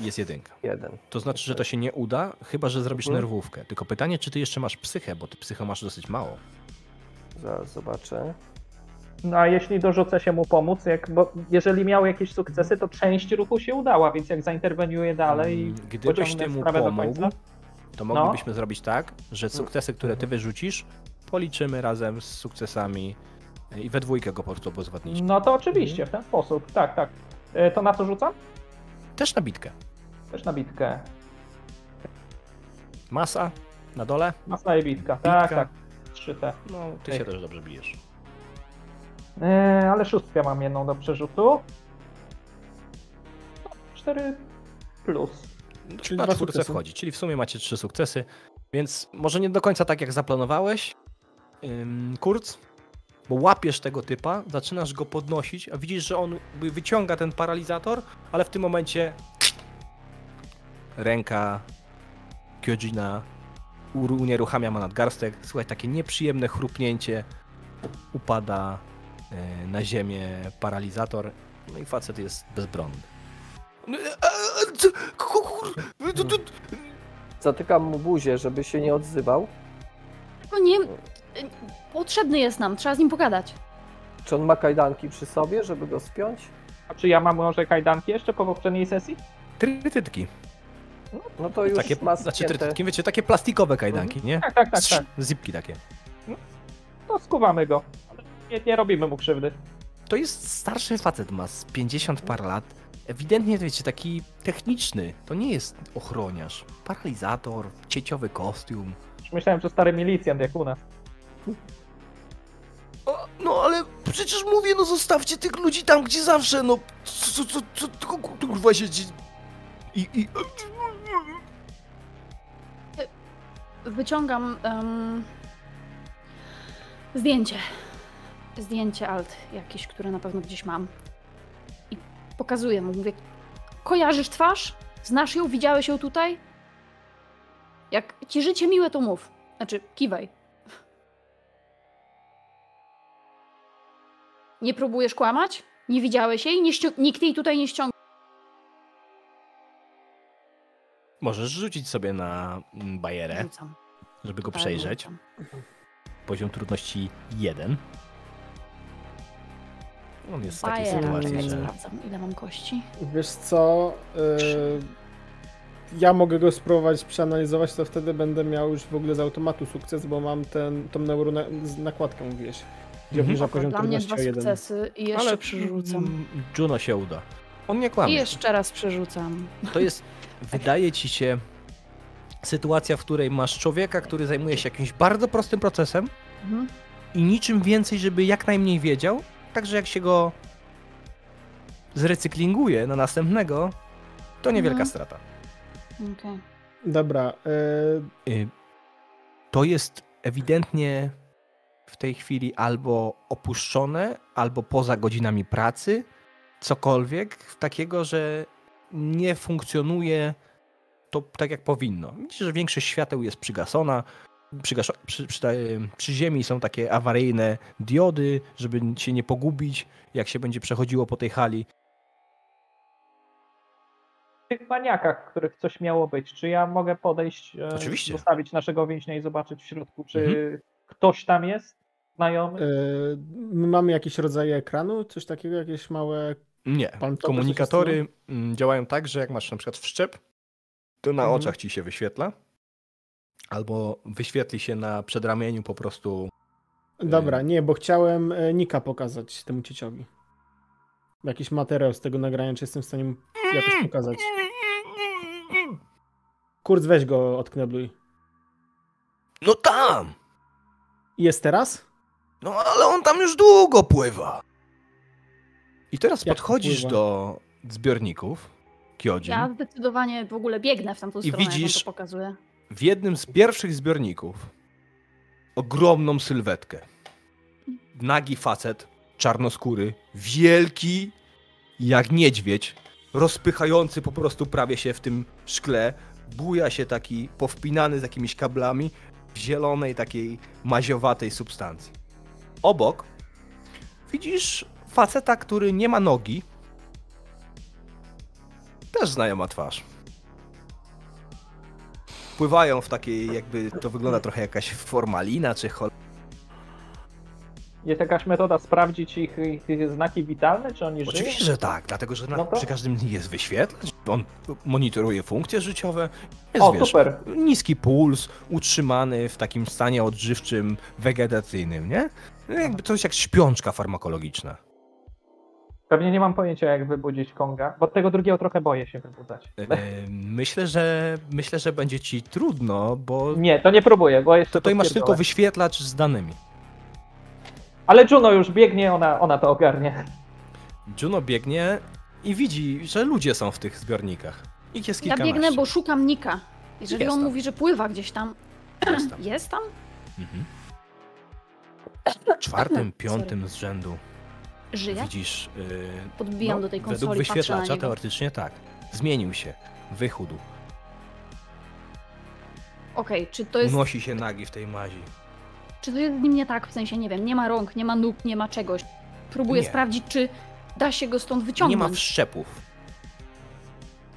Jest jedynka. Jeden. To znaczy, że to się nie uda, chyba że zrobisz Mhm. nerwówkę. Tylko pytanie, czy ty jeszcze masz psychę, bo ty psychę masz dosyć mało. Zaraz zobaczę. No a jeśli dorzucę się mu pomóc, jak, bo jeżeli miał jakieś sukcesy, to część ruchu się udała, więc jak zainterweniuję dalej i Mm, Gdybyś ty mu pomógł, końca. to No. moglibyśmy zrobić tak, że sukcesy, które ty wyrzucisz, policzymy razem z sukcesami i we dwójkę go po prostu. No to oczywiście, w ten sposób, tak, tak. E, To na co rzucam? Też na bitkę. Też na bitkę. Masa na dole, Masa i bitka, tak, Bitka. tak. Trzy te. no ty się też dobrze bijesz. E, ale szóstkę mam jedną do przerzutu. No, Cztery plus. Czyli dwa na czwórce wchodzi, czyli w sumie macie trzy sukcesy, więc może nie do końca tak jak zaplanowałeś, ym, Kurz, bo łapiesz tego typa, zaczynasz go podnosić, a widzisz, że on wyciąga ten paralizator, ale w tym momencie ręka Kyojina unieruchamia ma nadgarstek, słuchaj, takie nieprzyjemne chrupnięcie, upada e, na ziemię paralizator, no i facet jest bezbronny. No, Zatykam mu buzię, żeby się nie odzywał. To nie... Potrzebny jest nam, trzeba z nim pogadać. Czy on ma kajdanki przy sobie, żeby go spiąć? A czy ja mam może kajdanki jeszcze po poprzedniej sesji? Trytytki. No to już Takie, ma znaczy trytytki, wiecie, takie plastikowe kajdanki, nie? Tak, tak, tak, tak. Zipki takie. To skuwamy go. Ale nie, nie robimy mu krzywdy. To jest starszy facet, ma z 50 par lat. Ewidentnie, wiecie, taki techniczny. To nie jest ochroniarz. Paralizator, cieciowy kostium. Myślałem, że stary milicjant jak u nas. O, no ale przecież mówię, no zostawcie tych ludzi tam, gdzie zawsze, no. Co, co, co, co kurwa się dzieje? I, i... Wyciągam em, zdjęcie. Zdjęcie alt jakieś, które na pewno gdzieś mam. I pokazuję mu, mówię, kojarzysz twarz? Znasz ją? Widziałeś ją tutaj? Jak ci życie miłe, to mów. Znaczy, kiwaj. Nie próbujesz kłamać? Nie widziałeś jej? Nie ścią- nikt jej tutaj nie ściągnął. Możesz rzucić sobie na mm, bajerę, Rzucam. żeby go Tak, przejrzeć. rzucam. Poziom trudności 1. On jest w takiej Bajera, sytuacji, czekaj, że... sprawdzam, ile mam kości. Wiesz co? y, ja mogę go spróbować przeanalizować, to wtedy będę miał już w ogóle z automatu sukces, bo mam ten, tą neuro z nakładkę, mówiłeś. Gdzie Mhm. obniża Spoko, poziom Dla mnie dwa sukcesy i jeszcze przerzucam. mm, Juno się uda. On nie I kłamie. jeszcze raz przerzucam. To jest, wydaje ci się, sytuacja, w której masz człowieka, który zajmuje się jakimś bardzo prostym procesem Mhm. i niczym więcej, żeby jak najmniej wiedział. Także jak się go zrecyklinguje na następnego, to niewielka Mhm. strata. Okej. Dobra, y, Y, To jest ewidentnie w tej chwili albo opuszczone, albo poza godzinami pracy, cokolwiek takiego, że nie funkcjonuje to tak jak powinno. Widzisz, że większość świateł jest przygasona. Przygaszo- przy, przy, przy ziemi są takie awaryjne diody, żeby się nie pogubić, jak się będzie przechodziło po tej hali. W tych maniakach, których coś miało być, czy ja mogę podejść, e, Oczywiście. zostawić naszego więźnia i zobaczyć w środku, czy Mhm. ktoś tam jest znajomy? my mamy jakieś rodzaje ekranu, coś takiego, jakieś małe... Nie. Komunikatory działają tak, że jak masz na przykład wszczep, to na Mhm. oczach ci się wyświetla. Albo wyświetli się na przedramieniu po prostu. Dobra, nie, bo chciałem e, Nika pokazać temu cieciowi. Jakiś materiał z tego nagrania, czy jestem w stanie mu jakoś pokazać. Kurz, weź go odknebluj. No tam! Jest teraz? No ale on tam już długo pływa. I teraz Jak podchodzisz wpływa? do zbiorników Kiojin. Ja zdecydowanie w ogóle biegnę w tamtą I stronę, widzisz- on to pokazuje. W jednym z pierwszych zbiorników ogromną sylwetkę. Nagi facet, czarnoskóry, wielki jak niedźwiedź, rozpychający po prostu prawie się w tym szkle. Buja się taki powpinany z jakimiś kablami w zielonej takiej maziowatej substancji. Obok widzisz faceta, który nie ma nogi. Też znajoma twarz. Pływają w takiej, jakby to wygląda trochę jakaś formalina czy chol... Jest jakaś metoda sprawdzić ich, ich znaki witalne, czy oni żyją? Oczywiście, że tak, dlatego że No to- przy każdym dniu jest wyświetlacz, on monitoruje funkcje życiowe. Jest, O, wiesz, super. niski puls, utrzymany w takim stanie odżywczym, wegetacyjnym, nie? No Jakby coś jak śpiączka farmakologiczna. Pewnie nie mam pojęcia, jak wybudzić Konga, bo tego drugiego trochę boję się wybudzać. E, Myślę, że myślę, że będzie ci trudno, bo Nie, to nie próbuję, bo jeszcze tutaj masz tylko wyświetlacz z danymi. Ale Juno już biegnie, ona, ona to ogarnie. Juno biegnie i widzi, że ludzie są w tych zbiornikach. Ich jest Ja kilkanaście. biegnę, bo szukam Nika. Jeżeli Jest on tam. mówi, że pływa gdzieś tam. Jest tam. Jest tam? Mhm. Czwartym, piątym z rzędu Żyje? widzisz. Yy, Podbijam do tej Według konsoli, na wyświetlacza teoretycznie tak. Zmienił się. Wychudł. Okej, czy to jest. Unosi się nagi w tej mazi. Czy to jest z nim nie tak? W sensie, nie wiem, nie ma rąk, nie ma nóg, nie ma czegoś. Próbuję Nie. sprawdzić, czy da się go stąd Nie wyciągnąć. ma wszczepów.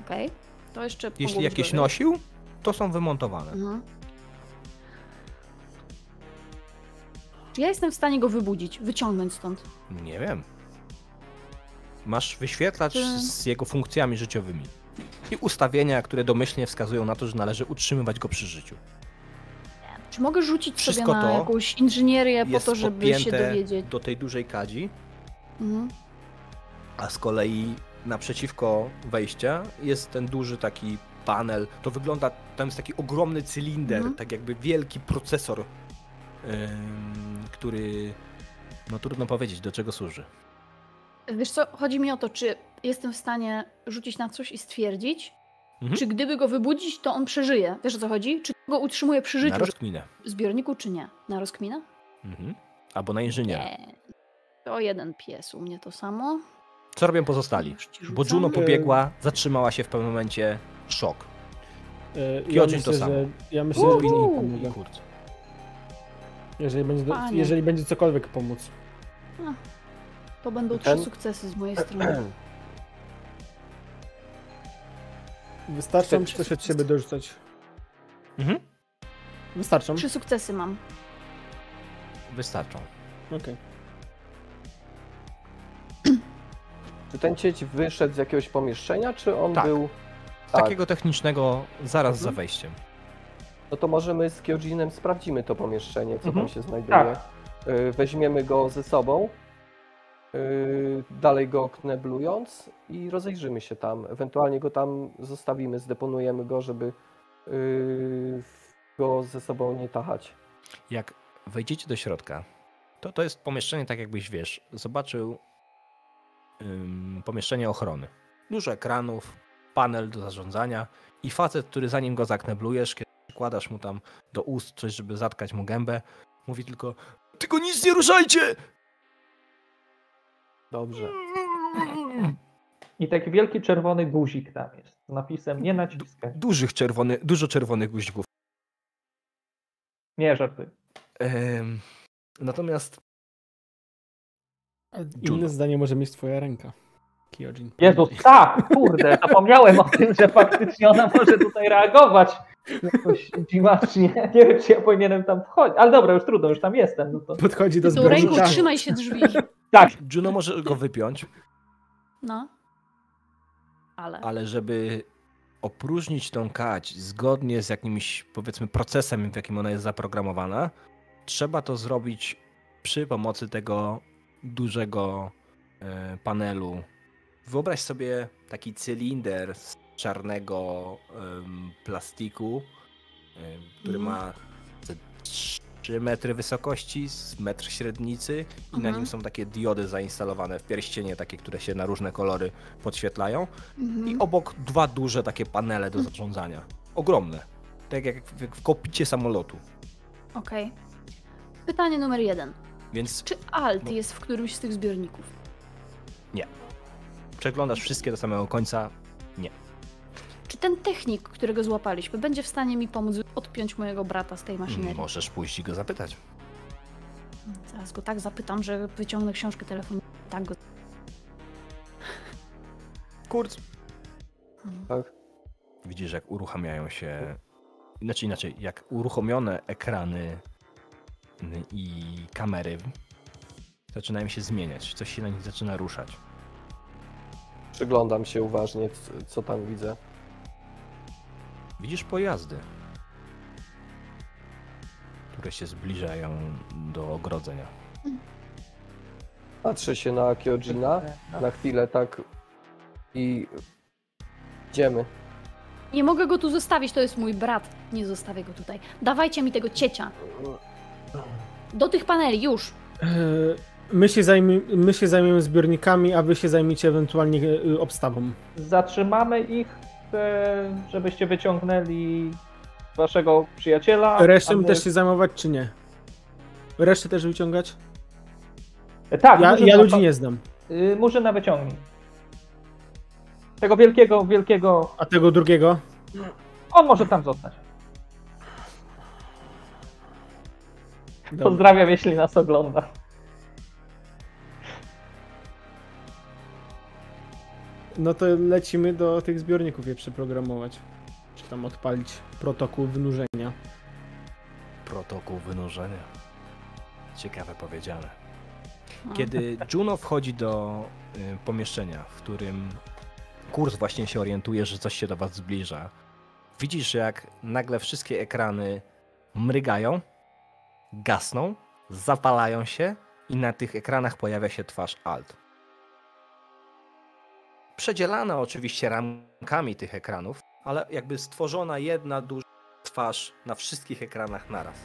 Okej, to jeszcze. Jeśli jakieś nosił, to są wymontowane. Mhm. Czy ja jestem w stanie go wybudzić, wyciągnąć stąd? Nie wiem. Masz wyświetlacz Czy- z jego funkcjami życiowymi. I ustawienia, które domyślnie wskazują na to, że należy utrzymywać go przy życiu. Czy mogę rzucić Wszystko sobie na to jakąś inżynierię po to, żeby się dowiedzieć? do tej dużej kadzi, Mhm. a z kolei naprzeciwko wejścia jest ten duży taki panel. To wygląda, tam jest taki ogromny cylinder, Mhm. tak jakby wielki procesor, który, no trudno powiedzieć, do czego służy. Wiesz co, chodzi mi o to, czy jestem w stanie rzucić na coś i stwierdzić, Mhm. czy gdyby go wybudzić, to on przeżyje. Wiesz o co chodzi? Czy go utrzymuje przy Na życiu rozkminę. w zbiorniku, czy nie? Na rozkminę? Mhm. Albo na inżyniera. Nie. To jeden pies, u mnie to samo. Co robią pozostali? Bo. Juno pobiegła, zatrzymała się w pewnym momencie, szok. E, Ja Kyojin to samo. że, ja myślę, że Uhu. Winnie I pomogę. Kurt. Jeżeli będzie, do, Panie. jeżeli będzie cokolwiek pomóc. To będą Ten- trzy sukcesy z mojej strony. Wystarczą, czy Trzy coś od sukcesy. siebie dorzucać? Mhm. Wystarczą? Trzy sukcesy mam. Wystarczą. Okej. Czy ten cieć wyszedł z jakiegoś pomieszczenia, czy on Tak. był... Z Tak. takiego technicznego zaraz za Mhm. wejściem. No to możemy z Kyojinem sprawdzimy to pomieszczenie, co Mhm. tam się znajduje. Tak. Y, Weźmiemy go ze sobą, y, dalej go kneblując i rozejrzymy się tam. Ewentualnie go tam zostawimy, zdeponujemy go, żeby y, go ze sobą nie tachać. Jak wejdziecie do środka, to to jest pomieszczenie, tak jakbyś wiesz, zobaczył ym, pomieszczenie ochrony. Dużo ekranów, panel do zarządzania i facet, który zanim go zakneblujesz, kiedy przykładasz mu tam do ust coś, żeby zatkać mu gębę, mówi tylko tylko nic nie ruszajcie! Dobrze. I taki wielki czerwony guzik tam jest z napisem nie naciskaj. Dużych czerwony, dużo czerwonych guzików. Nie żartuj. Ym, natomiast Juno. Inne zdanie może mieć twoja ręka. Kyojin. Jezus, tak, kurde, zapomniałem o tym, że faktycznie ona może tutaj reagować jakoś dziwacznie. Nie wiem, czy ja powinienem tam wchodzić, ale dobra, już trudno, już tam jestem. No to... Podchodzi do tą ręką zbiornika. trzymaj się drzwi. Tak, Juno może go wypiąć, No. Ale. ale żeby opróżnić tą kać zgodnie z jakimś, powiedzmy, procesem, w jakim ona jest zaprogramowana, trzeba to zrobić przy pomocy tego dużego e, panelu. Wyobraź sobie taki cylinder z czarnego plastiku, który Mhm. ma te 3 metry wysokości, metr średnicy i na Mhm. nim są takie diody zainstalowane w pierścienie, takie, które się na różne kolory podświetlają. Mhm. I obok dwa duże takie panele do zarządzania. Ogromne. Tak jak w, jak w kokpicie samolotu. Okej. Pytanie numer jeden. Więc Czy alt No. jest w którymś z tych zbiorników? przeglądasz wszystkie do samego końca. Czy ten technik, którego złapaliśmy, będzie w stanie mi pomóc odpiąć mojego brata z tej maszynerii? Możesz pójść i go zapytać. Zaraz go tak zapytam, że wyciągnę książkę telefoniczną. Tak go. Kurt. Hmm. Tak. Widzisz, jak uruchamiają się. Znaczy inaczej, jak uruchomione ekrany i kamery zaczynają się zmieniać. Coś się na nich zaczyna ruszać. Przyglądam się uważnie, co tam widzę. Widzisz pojazdy, które się zbliżają do ogrodzenia. Patrzę się na Kyojina na chwilę tak i idziemy. Nie mogę go tu zostawić, to jest mój brat. Nie zostawię go tutaj. Dawajcie mi tego ciecia. Do tych paneli, już. E, My się, zajmie, my się zajmiemy zbiornikami, a wy się zajmiecie ewentualnie e, obstawą. zatrzymamy ich, żebyście wyciągnęli waszego przyjaciela. Resztę a my- też się zajmować, czy nie? Resztę też wyciągać? E, Tak, Ja, ja ludzi nie znam. y, Murzyna wyciągnij. Tego wielkiego, wielkiego. A tego drugiego? On może tam zostać. Dobra. Pozdrawiam, jeśli nas ogląda. No to lecimy do tych zbiorników je przeprogramować. Czy tam odpalić protokół wynurzenia. Protokół wynurzenia. Ciekawe powiedziane. Kiedy Juno wchodzi do y, pomieszczenia, w którym kurs właśnie się orientuje, że coś się do was zbliża, widzisz jak nagle wszystkie ekrany mrygają, gasną, zapalają się i na tych ekranach pojawia się twarz Alt. Przedzielana oczywiście ramkami tych ekranów, ale jakby stworzona jedna duża twarz na wszystkich ekranach naraz.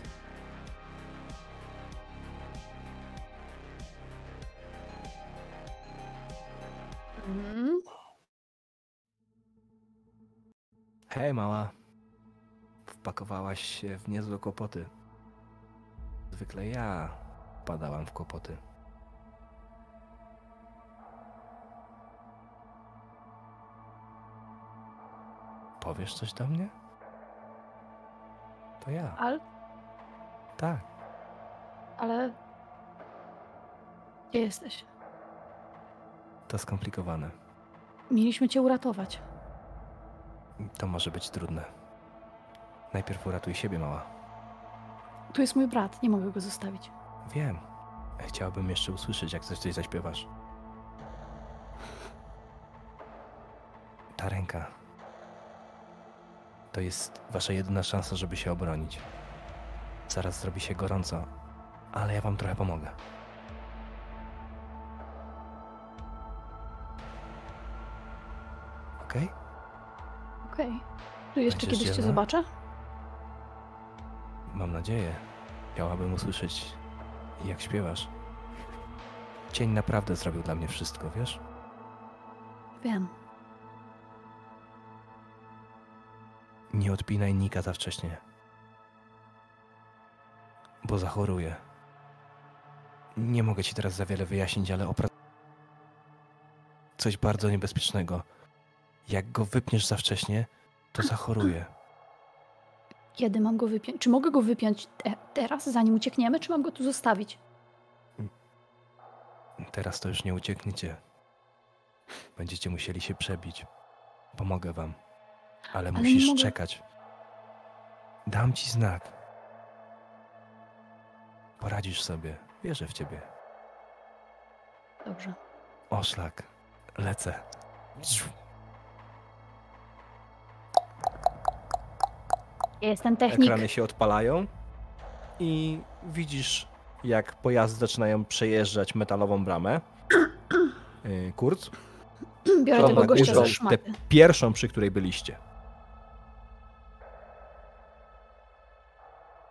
Mhm. Hej, mała. Wpakowałaś się w niezłe kłopoty. Zwykle ja wpadałam w kłopoty. Powiesz coś do mnie? To ja. Al, Tak. ale... Gdzie jesteś? To skomplikowane. Mieliśmy cię uratować. To może być trudne. Najpierw uratuj siebie, mała. Tu jest mój brat, nie mogę go zostawić. Wiem. Chciałbym jeszcze usłyszeć, jak coś, coś zaśpiewasz. Ta ręka. To jest wasza jedyna szansa, żeby się obronić. Zaraz zrobi się gorąco, ale ja wam trochę pomogę. Okej? Okej. Czy jeszcze Będziesz kiedyś cię zobaczę? Mam nadzieję. Chciałabym usłyszeć, jak śpiewasz. Cień naprawdę zrobił dla mnie wszystko, wiesz? Wiem. Nie odpinaj Nika za wcześnie. Bo zachoruje. Nie mogę ci teraz za wiele wyjaśnić, ale opra... Coś bardzo niebezpiecznego. Jak go wypniesz za wcześnie, to zachoruje. Kiedy mam go wypiąć? Czy mogę go wypiąć te teraz, zanim uciekniemy, czy mam go tu zostawić? Teraz to już nie uciekniecie. Będziecie musieli się przebić. Pomogę wam. Ale, musisz czekać. Dam ci znak. Poradzisz sobie. Wierzę w ciebie. Dobrze. Oszlak. Lecę. Ja jestem technik. Ekrany się odpalają i widzisz, jak pojazdy zaczynają przejeżdżać metalową bramę. Yy, Kurt, Biorę tego gościa za bierzą. tę szmaty. pierwszą, przy której byliście.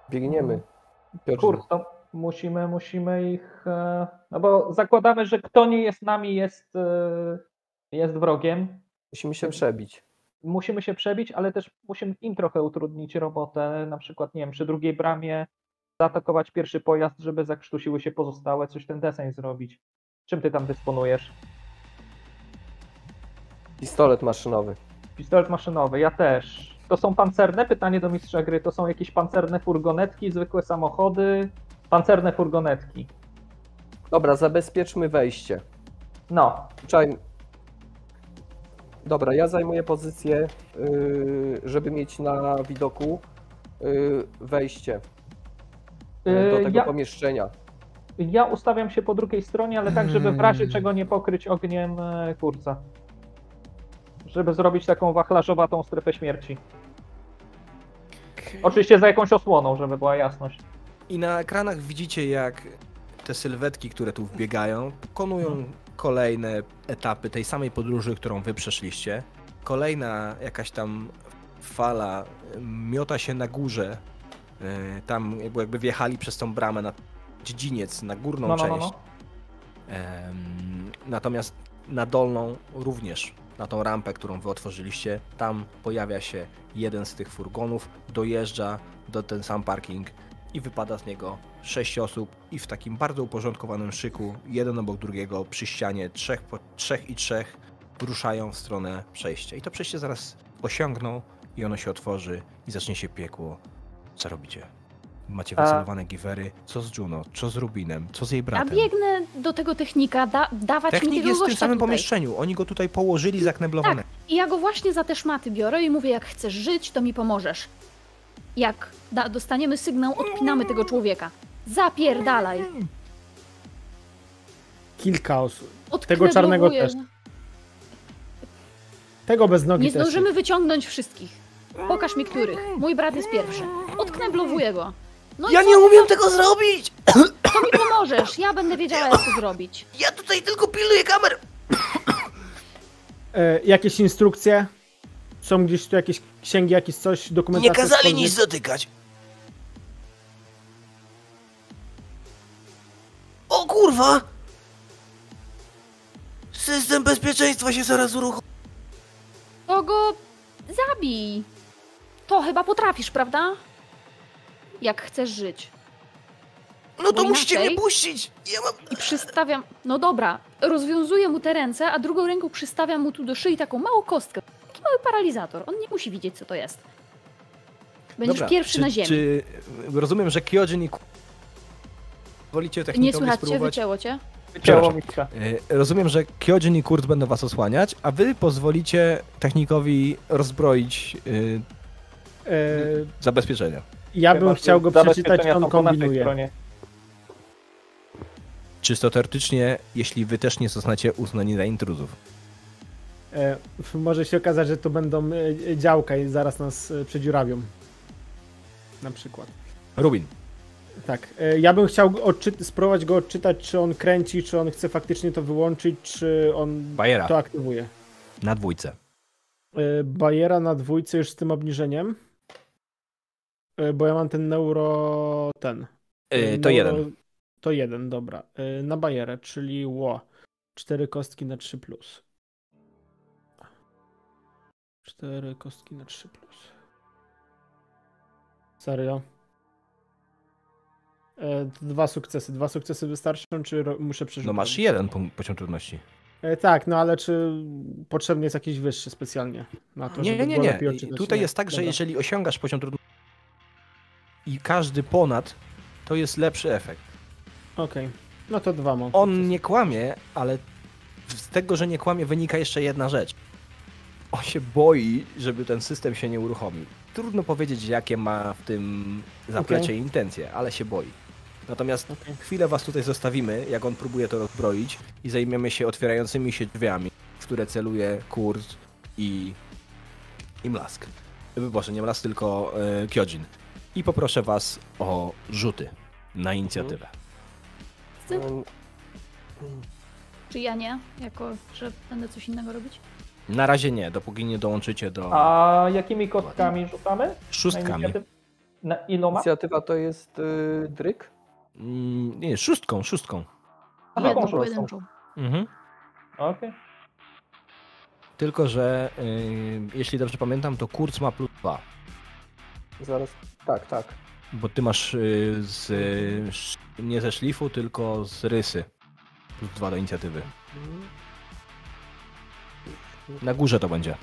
Biegniemy. Piotr, Kurt, to musimy, musimy ich. e, No bo zakładamy, że kto nie jest nami, jest, e, jest wrogiem. musimy się przebić. Musimy się przebić, ale też musimy im trochę utrudnić robotę. Na przykład, nie wiem, przy drugiej bramie zaatakować pierwszy pojazd, żeby zakrztusiły się pozostałe, coś ten deseń zrobić. Czym ty tam dysponujesz? Pistolet maszynowy. Pistolet maszynowy, ja też. To są pancerne? Pytanie do mistrza gry. To są jakieś pancerne furgonetki, zwykłe samochody? Pancerne furgonetki. Dobra, zabezpieczmy wejście. No, Czaj... Dobra, ja zajmuję pozycję, yy, żeby mieć na widoku yy, wejście yy, do tego ja, pomieszczenia. ja ustawiam się po drugiej stronie, ale tak, żeby w razie czego nie pokryć ogniem e, kurca. Żeby zrobić taką wachlarzowatą strefę śmierci. Oczywiście za jakąś osłoną, żeby była jasność. I na ekranach widzicie, jak te sylwetki, które tu wbiegają, pokonują kolejne etapy tej samej podróży, którą wy przeszliście. Kolejna jakaś tam fala y, miota się na górze. y, Tam jakby wjechali przez tą bramę na dziedziniec, na górną No, no, no, część. no. Natomiast na dolną również, na tą rampę, którą wy otworzyliście, tam pojawia się jeden z tych furgonów, dojeżdża do ten sam parking i wypada z niego sześć osób i w takim bardzo uporządkowanym szyku, jeden obok drugiego, przy ścianie, trzech, po, trzech i trzech, ruszają w stronę przejścia. I to przejście zaraz osiągną i ono się otworzy i zacznie się piekło. Co robicie? Macie A- wycelowane giwery. Co z Juno? Co z Rubinem? Co z jej A bratem? biegnę do tego technika, da, dawać mi Technik tego jest w tym samym tutaj. pomieszczeniu. Oni go tutaj położyli zakneblowane. I ja go właśnie za te szmaty biorę i mówię, jak chcesz żyć, to mi pomożesz. Jak dostaniemy sygnał, odpinamy tego człowieka. Zapierdalaj. Kilka osób. Odkneblowuję. czarnego też. Tego bez nogi Nie też. zdążymy wyciągnąć wszystkich. Pokaż mi których. Mój brat jest pierwszy. Odkneblowuję go. No Ja co, nie umiem tego zrobić! to mi pomożesz. Ja będę wiedziała, jak to zrobić. Ja tutaj tylko pilnuję kamer! E, jakieś instrukcje? Są gdzieś tu jakieś księgi, jakieś coś, Nie dokumentacja? kazali cokolwiek? nic dotykać. O kurwa! System bezpieczeństwa się zaraz uruchomi. To go zabij. To chyba potrafisz, prawda? Jak chcesz żyć. No to musicie mnie puścić! Ja mam... I przystawiam. No dobra, rozwiązuję mu te ręce, a drugą ręką przystawiam mu tu do szyi taką małą kostkę. Taki mały paralizator. On nie musi widzieć, co to jest. Będziesz Dobra, pierwszy czy, na ziemi. Czy rozumiem, że Kyojin i Wolicie Nie technikowi słychać cię, wycięło cię. Wycięło mi. E, Rozumiem, że Kyojin i Kurt będą was osłaniać, a wy pozwolicie technikowi rozbroić y, E, zabezpieczenia. Ja bym chciał go przeczytać, on kombinuje. Czysto teoretycznie, jeśli wy też nie zostaniecie uznani za intruzów. E, może się okazać, że to będą e, działka i zaraz nas e, przedziurawią. Na przykład. Rubin, Tak. E, ja bym chciał spróbować go odczytać, czy on kręci, czy on chce faktycznie to wyłączyć, czy on Bajera, to aktywuje. na dwójce. E, Bajera na dwójce już z tym obniżeniem. E, Bo ja mam ten neuro. ten. Y, to neuro- jeden. To jeden, dobra. E, Na bajerę, czyli ło. Cztery kostki na 3 plus. Cztery kostki na 3 plus. Serio? E, Dwa sukcesy. Dwa sukcesy wystarczą, czy muszę przerzucić? No masz jeden poziom trudności. Tak, no ale czy potrzebny jest jakiś wyższy specjalnie na to, Nie, żeby nie, nie. Tutaj jest tak, że Dobra. jeżeli osiągasz poziom trudności i każdy ponad, to jest lepszy efekt. Okej, no to dwa mam. On nie kłamie, ale z tego, że nie kłamie, wynika jeszcze jedna rzecz. On się boi, żeby ten system się nie uruchomił. Trudno powiedzieć, jakie ma w tym zaplecie Okej. intencje, ale się boi. Natomiast Okej. chwilę was tutaj zostawimy, jak on próbuje to rozbroić i zajmiemy się otwierającymi się drzwiami, w które celuje Kurt i, i Mlask. Y, Boże, nie Mlask, tylko e, Kyojin. I poproszę was o rzuty na inicjatywę. Ym, Czy ja nie? Jako, że będę coś innego robić? Na razie nie, dopóki nie dołączycie do A jakimi kostkami rzucamy? Na szóstkami. inicjatyw- Na iloma? Inicjatywa to jest y, dryk. Mm, Nie, szóstką, szóstką. Aha, Jedną poszło. pojedynczą. Mhm. Okej. Tylko, że y, jeśli dobrze pamiętam, to Kurz ma plus dwa. Zaraz. Tak, tak. Bo ty masz y, z, y, nie ze szlifu, tylko z rysy. Plus dwa do inicjatywy. Na górze to będzie.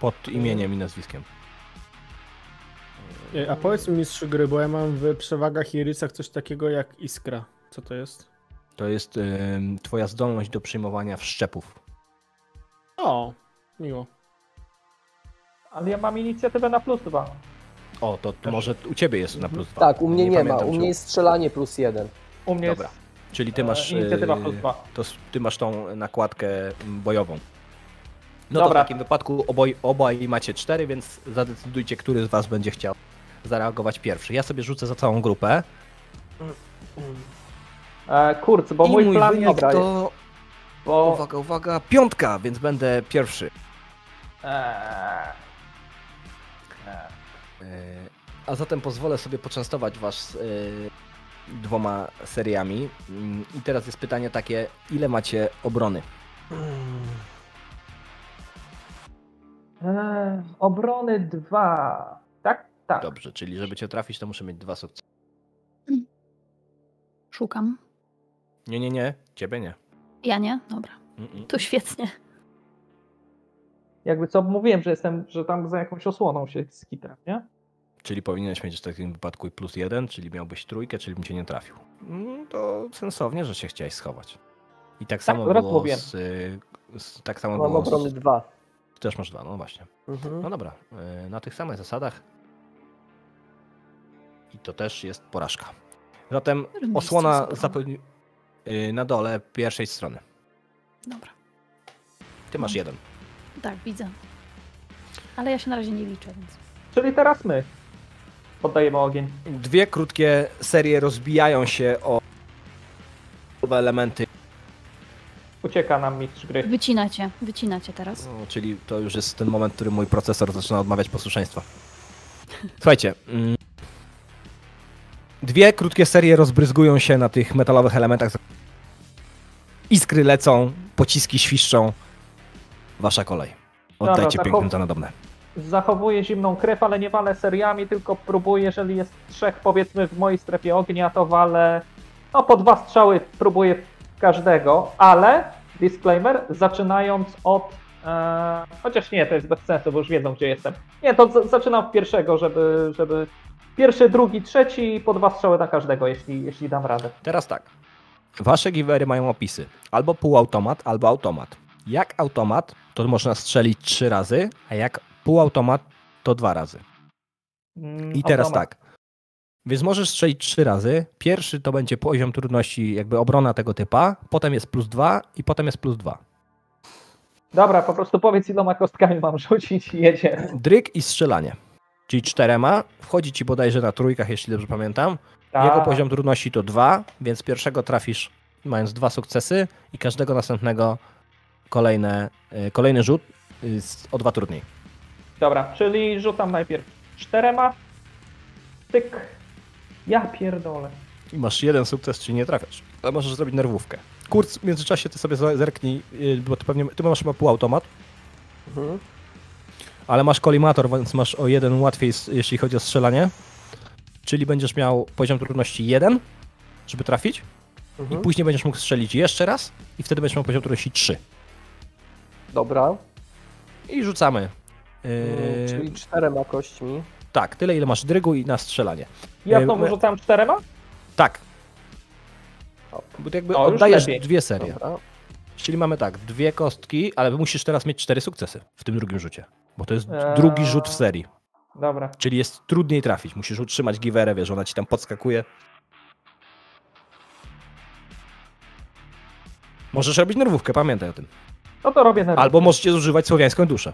Pod imieniem i nazwiskiem. A powiedz mi mistrzu gry, bo ja mam w przewagach i rysach coś takiego jak iskra. Co to jest? To jest y, twoja zdolność do przyjmowania wszczepów. O, miło. Ale ja mam inicjatywę na plus dwa. O, to, może u ciebie jest na plus dwa. Tak, u mnie nie, ma. pamiętam, U mnie jest strzelanie plus jeden. U mnie Dobra. jest Czyli ty masz. e, inicjatywa y, plus dwa. to s- ty masz tą nakładkę bojową. No to w Dobra. takim wypadku oboj, obaj macie cztery, więc zadecydujcie, który z was będzie chciał zareagować pierwszy. Ja sobie rzucę za całą grupę. E, Kurc, bo I mój mój plan wynik jest, to, bo... uwaga, uwaga, piątka, więc będę pierwszy. Eee, E, A zatem pozwolę sobie poczęstować was e, dwoma seriami. Mm, I teraz jest pytanie takie, ile macie obrony? eee, obrony dwa. Tak? Tak. Dobrze, czyli żeby cię trafić, to muszę mieć dwa sukcesy. Szukam. Nie, nie, nie, ciebie nie. Ja nie? Dobra. Mm-mm. To świetnie. Jakby co, mówiłem, że jestem, że tam za jakąś osłoną się skitam, nie? Czyli powinieneś mieć w takim wypadku plus jeden, czyli miałbyś trójkę, czyli bym cię nie trafił. Mm, To sensownie, że się chciałeś schować. I tak samo zaraz było mówiłem. z, z... Tak samo Mam było obrony z... dwa. Też masz dwa, no właśnie. Mhm. No dobra, y, na tych samych zasadach. I to też jest porażka. Zatem osłona zapewni... yy, na dole pierwszej strony. Dobra, Ty masz jeden. Tak, widzę. Ale ja się na razie nie liczę, więc... Czyli teraz my poddajemy ogień. Dwie krótkie serie rozbijają się o nowe elementy, Ucieka nam mistrz gry. Wycinacie, wycinacie teraz. no, czyli to już jest ten moment, w którym mój procesor zaczyna odmawiać posłuszeństwa. Słuchajcie. mm, Dwie krótkie serie rozbryzgują się na tych metalowych elementach. Iskry lecą, pociski świszczą. Wasza kolej. Oddajcie Dobra, pięknym to na dobne. Zachowuję zimną krew, ale nie walę seriami, tylko próbuję, jeżeli jest trzech powiedzmy w mojej strefie ognia, to walę no po dwa strzały próbuję każdego, ale disclaimer, zaczynając od e, chociaż nie, to jest bez sensu, bo już wiedzą gdzie jestem. Nie, to z- zaczynam od pierwszego, żeby, żeby pierwszy, drugi, trzeci po dwa strzały na każdego, jeśli, jeśli dam radę. Teraz tak. Wasze givery mają opisy. Albo półautomat, albo automat. Jak automat, to można strzelić trzy razy, a jak półautomat, to dwa razy. Mm, I teraz automat. tak. Więc możesz strzelić trzy razy. Pierwszy to będzie poziom trudności, jakby obrona tego typa, potem jest plus dwa i potem jest plus dwa. Dobra, po prostu powiedz iloma kostkami mam rzucić i jedzie. Dryk i strzelanie. Czyli czterema. Wchodzi ci bodajże na trójkach, jeśli dobrze pamiętam. Jego Tak. poziom trudności to dwa, więc pierwszego trafisz mając dwa sukcesy i każdego następnego kolejne, y, kolejny rzut y, o dwa trudniej. Dobra, czyli rzucam najpierw czterema. Tyk. Ja pierdolę. I masz jeden sukces, czyli nie trafiasz. Ale możesz zrobić nerwówkę. Kurc, w międzyczasie ty sobie zerknij, y, bo ty pewnie ty masz chyba półautomat, Mhm. ale masz kolimator, więc masz o jeden łatwiej, jeśli chodzi o strzelanie. Czyli będziesz miał poziom trudności 1, żeby trafić, Mhm. i później będziesz mógł strzelić jeszcze raz, i wtedy będziesz miał poziom trudności 3. Dobra, I rzucamy. Mm, Yy, czyli czterema kośćmi. Tak, tyle ile masz drygu i na strzelanie. Ja Ej, znowu my- rzucam czterema? Tak. O. Bo ty jakby O, oddajesz dwie serie. Dobra. Czyli mamy tak, dwie kostki, ale musisz teraz mieć cztery sukcesy w tym drugim rzucie. Bo to jest Eee. drugi rzut w serii. Dobra. Czyli jest trudniej trafić. Musisz utrzymać giwerę, wiesz, ona ci tam podskakuje. Możesz robić nerwówkę, pamiętaj o tym. No to robię nerwówkę. Albo możecie zużywać słowiańską duszę.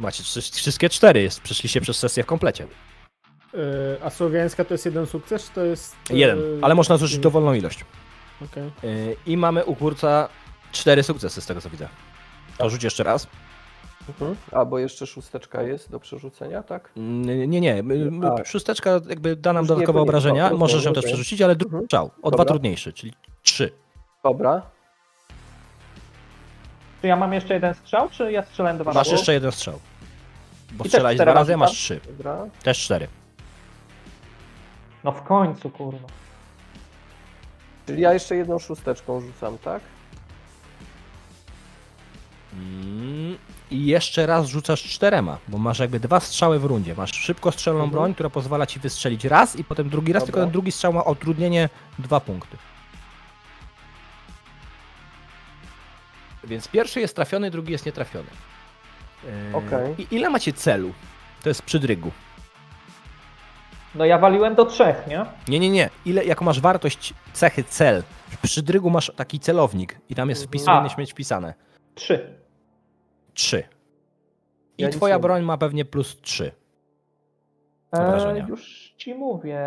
Macie wszy- wszystkie cztery, jest, przeszliście przez sesję w komplecie. Yy, a słowiańska to jest jeden sukces, czy to jest... yy, Jeden, ale można zużyć dowolną ilość. Okej. Yy, I mamy u kurca cztery sukcesy z tego co widzę. To rzuć jeszcze raz. Mhm. A, bo jeszcze szósteczka jest do przerzucenia, tak? Nie, nie. my- Tak. Szósteczka jakby da nam Już nie dodatkowe powinien- obrażenia. rozumiem, Możesz ją też przerzucić, ale drugi Mhm. strzał. O dwa Dobra. trudniejszy, czyli trzy. Dobra. Czy ja mam jeszcze jeden strzał, czy ja strzelałem dwa Masz razy? jeszcze jeden strzał. Bo też strzelałeś dwa razy, a masz trzy. Dobra. Też cztery. No w końcu, kurwa. Czyli ja jeszcze jedną szósteczką rzucam, tak? Mm, I jeszcze raz rzucasz czterema, bo masz jakby dwa strzały w rundzie. Masz szybko strzelną Mhm. broń, która pozwala ci wystrzelić raz i potem drugi raz, Dobra. tylko ten drugi strzał ma utrudnienie dwa punkty. Więc pierwszy jest trafiony, drugi jest nietrafiony. Yy, Okej. I ile macie celu? To jest przy drygu. No ja waliłem do trzech, nie? Nie, nie, nie. Ile, jaką masz wartość cechy cel? Przy drygu masz taki celownik i tam jest Mhm. wpis, A. powinieneś mieć wpisane. Trzy. Trzy. I Ja twoja broń ma pewnie plus trzy. Obrażenia. E, już ci mówię.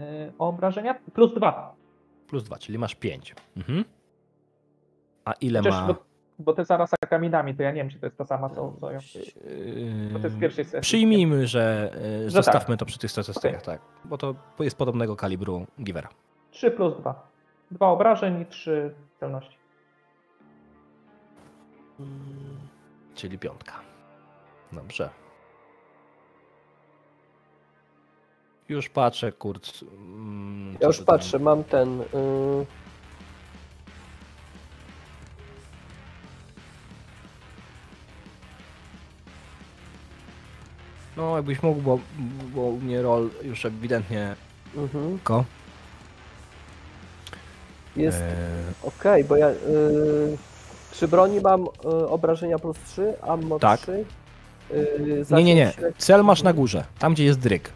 E, obrażenia plus dwa. Plus dwa, czyli masz pięć. Mhm. A ile Chociaż, ma... bo, bo ty zaraz kaminami, to ja nie wiem, czy to jest to samo, co, co ją. Yy, Bo to jest w pierwszej sesji. Przyjmijmy, że yy, Że zostawmy tak. to przy tych statystykach, tak. Bo to jest podobnego kalibru Givera. 3 plus 2. Dwa obrażeń i trzy celności. Czyli piątka. Dobrze. Już patrzę, kurc. mm, Ja już patrzę, mam ten. y, No, jakbyś mógł, bo, bo u mnie rol już ewidentnie mhm. Jest Eee, okej, bo ja. Y, przy broni mam y, obrażenia plus 3, ammo Tak. 3. Y, nie, nie, nie. Cel masz na górze, tam gdzie jest dryg.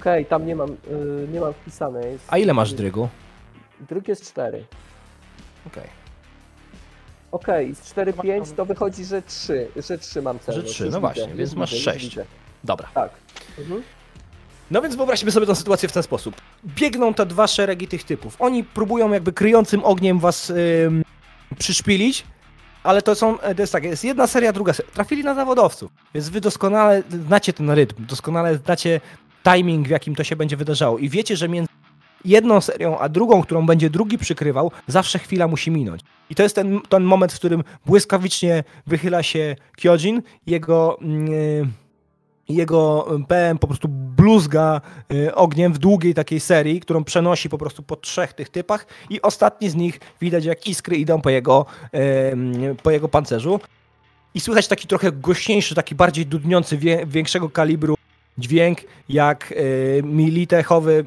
Okej, tam nie mam, y, nie mam wpisane. Jest, A ile masz drygu? Dryg jest 4. Okej. Okej, z 4-5 to wychodzi, że 3, że 3 mam celność. trzy, już no właśnie, widzę, więc masz widzę, już sześć. widzę. Dobra. Tak. Mhm. No więc wyobraźmy sobie tę sytuację w ten sposób. Biegną te dwa szeregi tych typów. Oni próbują jakby kryjącym ogniem was ym, przyszpilić, ale to są, to jest tak, jest jedna seria, druga seria. Trafili na zawodowców, więc wy doskonale znacie ten rytm, doskonale znacie timing, w jakim to się będzie wydarzało i wiecie, że między jedną serią a drugą, którą będzie drugi przykrywał, zawsze chwila musi minąć. I to jest ten, ten moment, w którym błyskawicznie wychyla się Kyojin, jego... Yy, jego PM po prostu bluzga y, ogniem w długiej takiej serii, którą przenosi po prostu po trzech tych typach i ostatni z nich widać jak iskry idą po jego, po jego pancerzu i słychać taki trochę głośniejszy, taki bardziej dudniący, większego kalibru dźwięk jak militechowy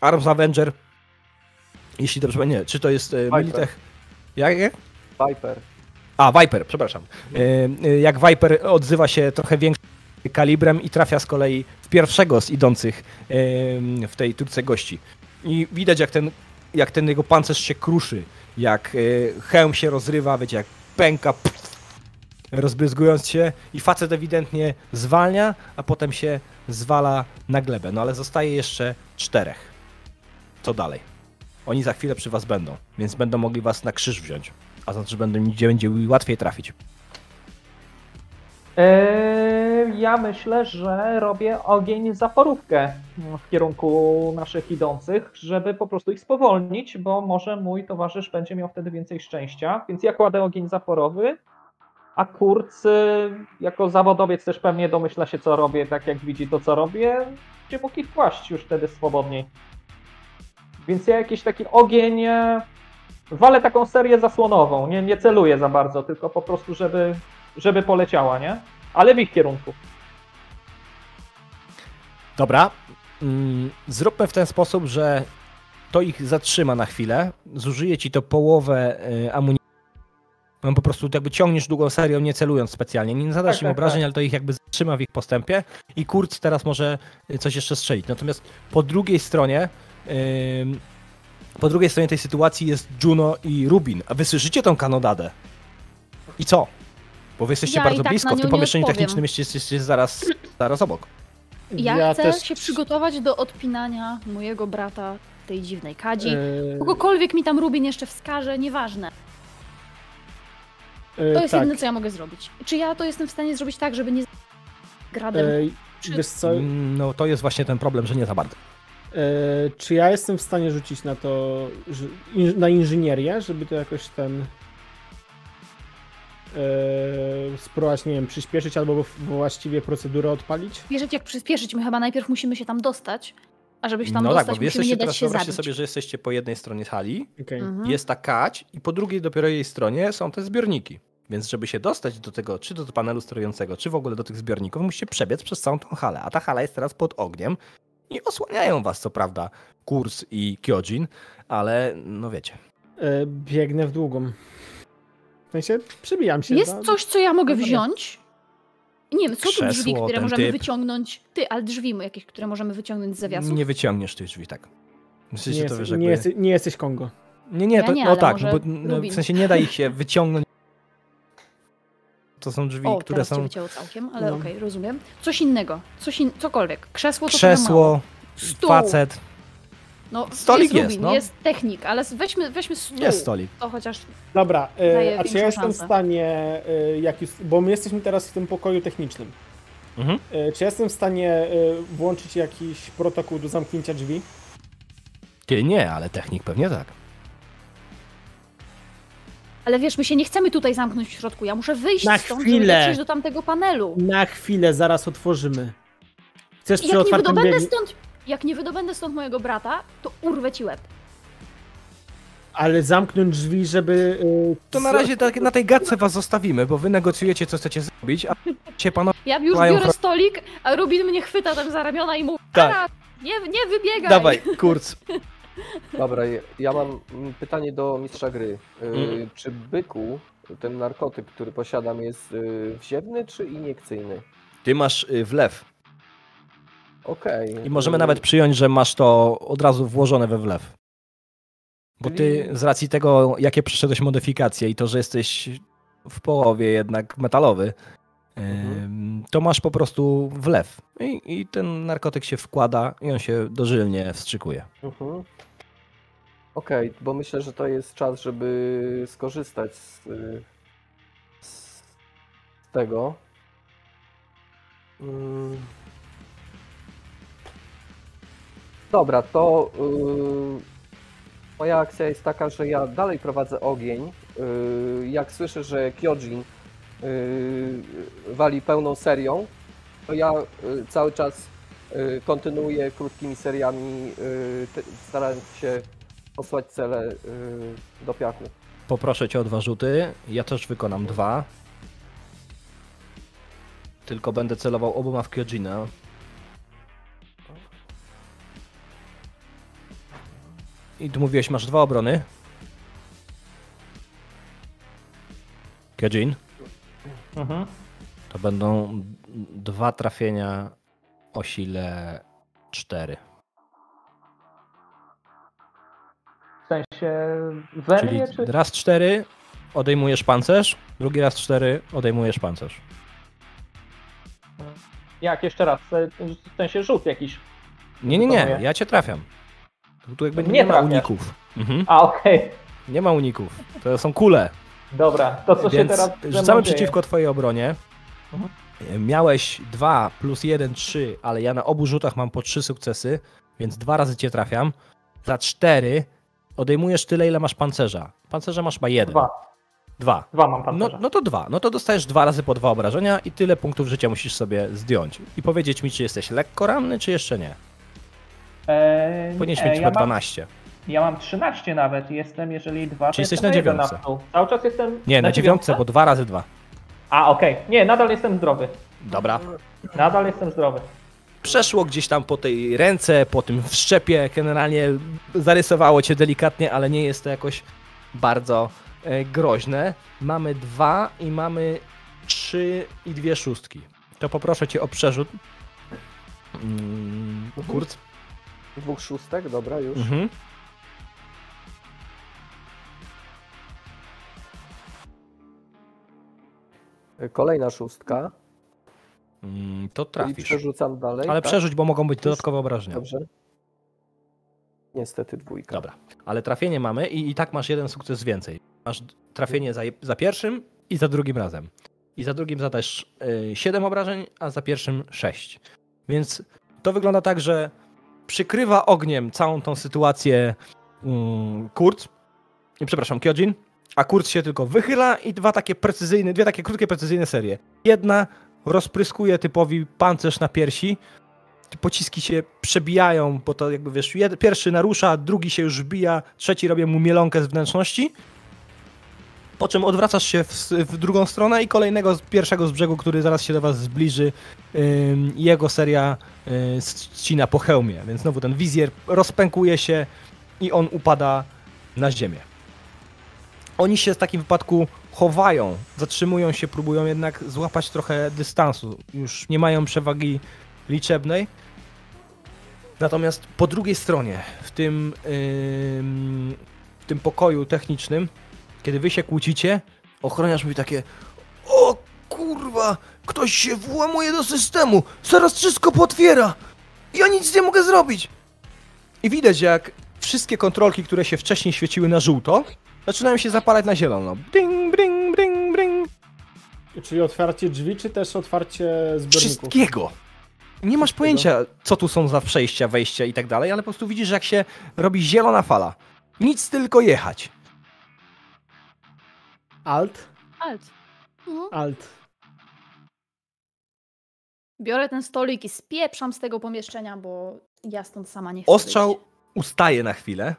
Arms Avenger jeśli dobrze pamiętam, nie, czy to jest y, Viper. militech... Jak, jak? Viper. A, Viper, przepraszam. Y, y, Jak Viper odzywa się trochę większym kalibrem i trafia z kolei w pierwszego z idących w tej trójce gości. I widać jak ten, jak ten jego pancerz się kruszy, jak hełm się rozrywa, wiecie, jak pęka, pff, rozbryzgując się i facet ewidentnie zwalnia, a potem się zwala na glebę. No ale zostaje jeszcze czterech. Co dalej? Oni za chwilę przy was będą, więc będą mogli was na krzyż wziąć. A znaczy, będą, gdzie będzie łatwiej trafić. Eee, ja myślę, że robię ogień zaporówkę w kierunku naszych idących, żeby po prostu ich spowolnić, bo może mój towarzysz będzie miał wtedy więcej szczęścia. Więc ja kładę ogień zaporowy, a Kurz y, jako zawodowiec też pewnie domyśla się, co robię, tak jak widzi to, co robię, będzie mógł ich kłaść już wtedy swobodniej. Więc ja jakiś taki ogień e, walę taką serię zasłonową, nie, nie celuję za bardzo, tylko po prostu, żeby żeby poleciała, nie? Ale w ich kierunku. Dobra. Mm, Zróbmy w ten sposób, że to ich zatrzyma na chwilę. Zużyje ci to połowę y, amunicji. No po prostu jakby ciągniesz długą serią, nie celując specjalnie. Nie zadasz Tak, im tak, obrażeń, tak. ale to ich jakby zatrzyma w ich postępie. I Kurz teraz może coś jeszcze strzelić. Natomiast po drugiej stronie. Po drugiej stronie tej sytuacji jest Juno i Rubin. A wy słyszycie tą kanodadę. I co? Bo wy jesteście Ja bardzo tak blisko. W tym pomieszczeniu technicznym jesteście, jesteście zaraz, zaraz obok. Ja, chcę się przygotować do odpinania mojego brata tej dziwnej kadzi. Eee, Kogokolwiek mi tam Rubin jeszcze wskaże, nieważne. eee, To jest tak. jedyne, co ja mogę zrobić. Czy ja to jestem w stanie zrobić tak, żeby nie z- gradem? Eee, Czy- wiesz co, eee, No to jest właśnie ten problem, że nie za bardzo. Czy ja jestem w stanie rzucić na to, na inżynierię, żeby to jakoś ten eee, spróbować, nie wiem, przyspieszyć albo właściwie procedurę odpalić? Wiesz, jak przyspieszyć, my chyba najpierw musimy się tam dostać, a żeby się tam no tak, dostać, bo wy musimy jesteście nie teraz, dać się wyobraźcie zabić. sobie, że jesteście po jednej stronie hali, Okej. Mhm. jest ta kać i po drugiej dopiero jej stronie są te zbiorniki. Więc żeby się dostać do tego, czy do panelu sterującego, czy w ogóle do tych zbiorników, musicie przebiec przez całą tą halę. A ta hala jest teraz pod ogniem i osłaniają was, co prawda, Kurs i Kyojin, ale no wiecie. Eee, biegnę w długą. W sensie, przebijam się. Jest no. coś, co ja mogę Dobra. wziąć? Nie wiem, co tu drzwi, które możemy typ. wyciągnąć? Ty, ale drzwi jakieś, które możemy wyciągnąć z zawiasów? Nie wyciągniesz tych drzwi, tak. Nie, to jest, wiesz, nie, jakby... jesteś, nie jesteś Kongo. Nie, nie, Ja to, nie, no tak, bo, no, w sensie nie da ich się wyciągnąć. To są drzwi, o, które teraz cię są wycięło całkiem, ale No. okej, rozumiem. Coś innego, coś in... cokolwiek. Krzesło to krzesło, Stół. facet, No, Stolik jest, jest, no. jest technik, ale weźmy, weźmy stół. jest stolik. To chociaż Dobra, e, a czy ja jestem w stanie, e, jak już, bo my jesteśmy teraz w tym pokoju technicznym. Mhm. E, czy ja jestem w stanie e, włączyć jakiś protokół do zamknięcia drzwi? Ty nie, ale technik pewnie tak. Ale wiesz, my się nie chcemy tutaj zamknąć w środku. Ja muszę wyjść Na stąd, chwilę. żeby dotrzeć do tamtego panelu. Na chwilę, zaraz otworzymy. Chcesz I przy jak nie otwartym wydobędę biegu, stąd, jak nie wydobędę stąd mojego brata, to urwę ci łeb. ale zamknąć drzwi, żeby... e, To na razie tak, na tej gadce was zostawimy, bo wy negocjujecie, co chcecie zrobić, a się panowie... Ja już biorę stolik, a Rubin mnie chwyta tam za ramiona i mówi, Tak. "Ara, nie, nie wybiegaj. Dawaj, Kurz. Dobra, ja- mam mm, pytanie do mistrza gry. Mhm. Czy byku, ten narkotyk, który posiadam, jest y, wziewny czy iniekcyjny? Ty masz y, wlew. Okej. I możemy nawet przyjąć, że masz to od razu włożone we wlew. Bo ty z racji tego, jakie przeszedłeś modyfikacje i to, że jesteś w połowie jednak metalowy, Mhm. to masz po prostu wlew. I, I ten narkotyk się wkłada i on się dożylnie wstrzykuje. Mhm. Okej, bo myślę, że to jest czas, żeby skorzystać z, z tego. Mm. Dobra, to y, moja akcja jest taka, że ja dalej prowadzę ogień. Y, jak słyszę, że Kyojin y, wali pełną serią, to ja y, cały czas y, kontynuuję krótkimi seriami, y, starając się posłać cele y, do piachu. Poproszę cię o dwa rzuty. Ja też wykonam dwa. Tylko będę celował oboma w Kyojina. I tu mówiłeś, masz dwa obrony. Kyojin. Mhm. To będą dwa trafienia o sile 4. W sensie we Czyli mnie, czy... raz 4 odejmujesz pancerz, drugi raz 4 odejmujesz pancerz. Jak jeszcze raz? W sensie rzut jakiś. Nie, nie, nie, ja cię trafiam. Tu, tu jakby Mnie nie ma trafiasz. uników. Mhm. A, okej. Nie ma uników. To są kule. Dobra, to co się Więc teraz ze mną rzucamy przeciwko twojej obronie. Mhm. Miałeś 2 plus 1, 3, ale ja na obu rzutach mam po 3 sukcesy, więc dwa razy cię trafiam. Za 4 odejmujesz tyle, ile masz pancerza. Pancerza masz chyba 1. Dwa. Dwa. Dwa mam No, pancerza. no to dwa. No to dostajesz dwa razy po dwa obrażenia i tyle punktów życia musisz sobie zdjąć. I powiedzieć mi, czy jesteś lekko ranny, czy jeszcze nie. Eee, Powinieneś nie, mieć ja chyba mam, 12. ja mam 13 nawet, jestem, jeżeli dwa, Czy to jesteś na jeden dziewiątce? Cały czas jestem Nie, na dziewiątce, bo dwa razy dwa. A, okej. Nie, nadal jestem zdrowy. Dobra. Nadal jestem zdrowy. Przeszło gdzieś tam po tej ręce, po tym wszczepie, generalnie zarysowało cię delikatnie, ale nie jest to jakoś bardzo e, groźne. Mamy dwa i mamy trzy i dwie szóstki. To poproszę cię o przerzut. Mm, Kurt. Dwóch szóstek, dobra, już. Mhm. Kolejna szóstka. Mm, To I trafisz. przerzucam dalej. Ale tak? przerzuć, bo mogą być dodatkowe obrażenia. Dobrze. Niestety dwójka. Dobra, ale trafienie mamy i, i tak masz jeden sukces więcej. Masz trafienie za, za pierwszym i za drugim razem. I za drugim zadajesz y, 7 obrażeń, a za pierwszym 6. Więc to wygląda tak, że przykrywa ogniem całą tą sytuację mm, Kurt, przepraszam, Kyojin, a Kurt się tylko wychyla i dwa takie precyzyjne, dwie takie krótkie, precyzyjne serie. Jedna rozpryskuje typowi pancerz na piersi, te pociski się przebijają, bo to jakby wiesz, jed, pierwszy narusza, drugi się już wbija, trzeci robi mu mielonkę z wnętrzności. Po czym odwracasz się w, w drugą stronę i kolejnego pierwszego z brzegu, który zaraz się do was zbliży, ym, jego seria y, ścina po hełmie, więc znowu ten wizjer rozpękuje się i on upada na ziemię. Oni się w takim wypadku chowają, zatrzymują się, próbują jednak złapać trochę dystansu. Już nie mają przewagi liczebnej. Natomiast po drugiej stronie, w tym, ym, w tym pokoju technicznym, kiedy wy się kłócicie, ochroniarz mówi takie O kurwa, ktoś się włamuje do systemu, zaraz wszystko potwiera. Ja nic nie mogę zrobić. I widać, jak wszystkie kontrolki, które się wcześniej świeciły na żółto, zaczynają się zapalać na zielono. Ding. Czyli otwarcie drzwi, czy też otwarcie zbiorników? Wszystkiego. Nie masz pojęcia, co tu są za przejścia, wejścia i tak dalej, ale po prostu widzisz, jak się robi zielona fala. Nic tylko jechać. Alt? Alt. Mhm. Alt. Biorę ten stolik i spieprzam z tego pomieszczenia, bo ja stąd sama nie chcę Ostrzał wyjść. ustaje na chwilę.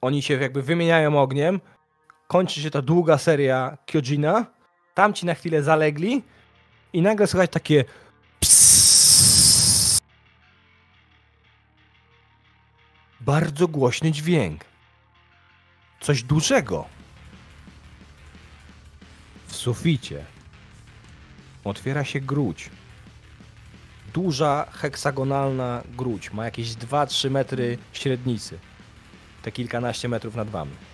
Oni się jakby wymieniają ogniem. Kończy się ta długa seria Kyojina. Tamci na chwilę zalegli. I nagle słychać takie psss. Bardzo głośny dźwięk. Coś dużego. W suficie otwiera się gruć. duża, heksagonalna gruć. Ma jakieś 2-3 metry średnicy. Te kilkanaście metrów nad wami.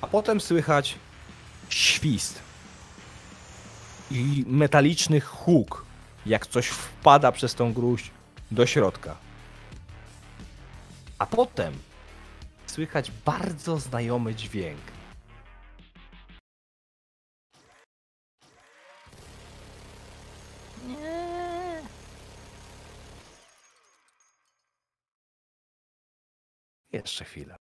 A potem słychać świst i metaliczny huk, jak coś wpada przez tą gruź do środka. A potem słychać bardzo znajomy dźwięk. Nie. Jeszcze chwilę.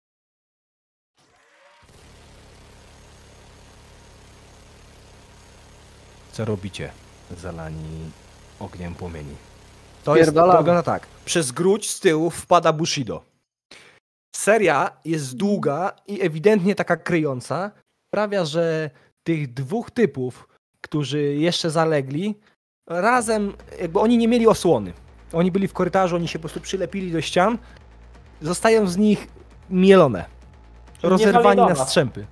Co robicie, zalani ogniem płomieni? To jest to wygląda tak. Przez gruć z tyłu wpada Bushido. Seria jest długa i ewidentnie taka kryjąca. Sprawia, że tych dwóch typów, którzy jeszcze zalegli, razem, jakby oni nie mieli osłony. Oni byli w korytarzu, oni się po prostu przylepili do ścian. Zostają z nich mielone. Rozerwani na strzępy.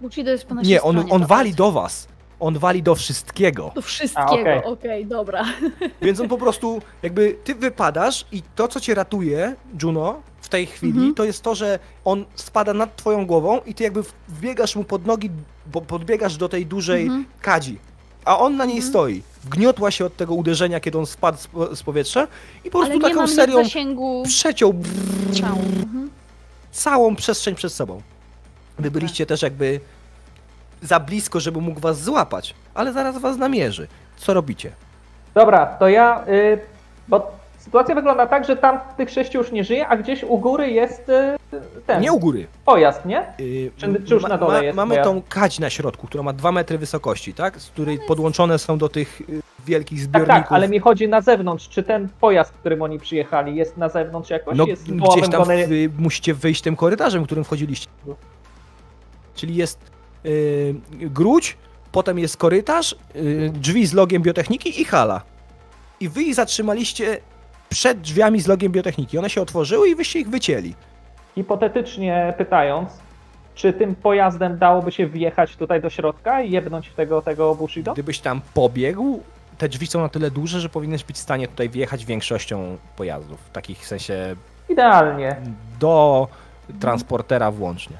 Bushido jest po naszej Nie, on, stronie, on wali do was. On wali do wszystkiego. Do wszystkiego, okej, okej. dobra. Więc on po prostu, jakby ty wypadasz i to, co cię ratuje, Juno, w tej chwili, Mhm. to jest to, że on spada nad twoją głową i ty jakby wbiegasz mu pod nogi, bo podbiegasz do tej dużej Mhm. kadzi. A on na niej Mhm. stoi. Wgniotła się od tego uderzenia, kiedy on spadł z, po- z powietrza i po Ale prostu nie taką mam serią zasięgu przeciął ciał. Mhm. całą przestrzeń przed sobą. Wy byliście też jakby za blisko, żeby mógł was złapać, ale zaraz was namierzy. Co robicie? Dobra, to ja. Y, bo sytuacja wygląda tak, że tam tych sześciu już nie żyje, a gdzieś u góry jest y, ten Nie u góry. pojazd, nie? Yy, Czy- czy już na dole jest Mamy pojazd? tą kadź na środku, która ma 2 metry wysokości, tak? Z której podłączone są do tych yy, wielkich Tak, zbiorników. tak, ale mi chodzi na zewnątrz. Czy ten pojazd, którym oni przyjechali, jest na zewnątrz jakoś? No jest gdzieś tam wgony- wy musicie wyjść tym korytarzem, którym wchodziliście. Czyli jest yy, gruć, potem jest korytarz, yy, drzwi z logiem biotechniki i hala. I wy ich zatrzymaliście przed drzwiami z logiem biotechniki. One się otworzyły i wyście ich wycięli. Hipotetycznie pytając, czy tym pojazdem dałoby się wjechać tutaj do środka i jebnąć w tego, tego Bushido? Gdybyś tam pobiegł, te drzwi są na tyle duże, że powinieneś być w stanie tutaj wjechać większością pojazdów. Takich w sensie Idealnie. do transportera włącznie.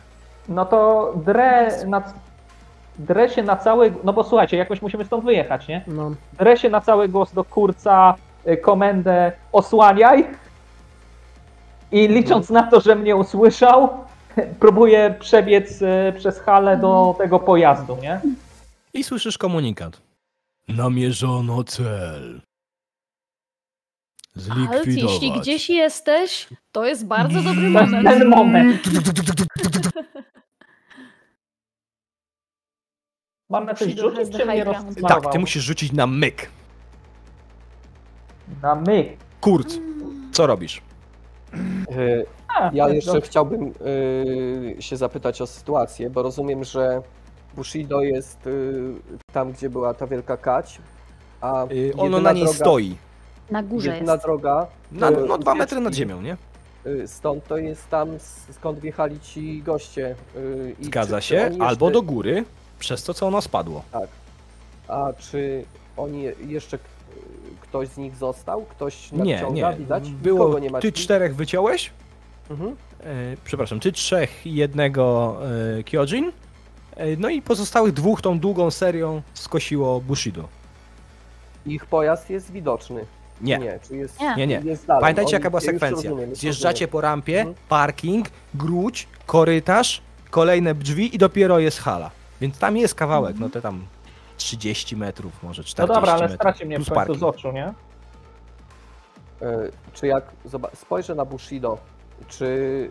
No to drę, na, drę się na cały... No bo słuchajcie, jakoś musimy stąd wyjechać, nie? No. Drę się na cały głos do kurca, y, komendę osłaniaj i licząc na to, że mnie usłyszał, próbuję przebiec y, przez halę do tego pojazdu, nie? I słyszysz komunikat. Namierzono cel. Ale jeśli gdzieś jesteś, to jest bardzo dobry moment. ten moment. Mam na coś rzucić, czy mnie? Tak, ty musisz rzucić na myk. Na myk. Kurt, co robisz? Y, Ja jeszcze dobrze. chciałbym y, się zapytać o sytuację, bo rozumiem, że Bushido jest y, tam, gdzie była ta wielka kać, a ono na niej droga, stoi. Na górze Jedyna jest. droga Na, y, no dwa metry nad ziemią, nie? Stąd to jest tam, skąd wjechali ci goście. i Zgadza czy- czy się. oni Albo jeszcze- do góry, przez to co ono spadło. A czy oni jeszcze ktoś z nich został? Ktoś Nie, nadciąga, nie. widać? Było, nie ma. ty czterech wyciąłeś? Mhm. E, przepraszam, ty trzech i jednego e, Kyojin. E, no i pozostałych dwóch tą długą serią skosiło Bushido. Ich pojazd jest widoczny. Nie. Nie, czy jest, Nie. Nie, nie. jest dalej. Pamiętajcie, Oni- jaka była sekwencja. rozumiem, Zjeżdżacie rozumiem. po rampie, Mhm. parking, gruć, korytarz, kolejne drzwi i dopiero jest hala. Więc tam jest kawałek, no te tam 30 metrów, może 40 No dobra, ale metrów. straci mnie w końcu z oczu, nie? E, Czy jak spojrzę na Bushido, czy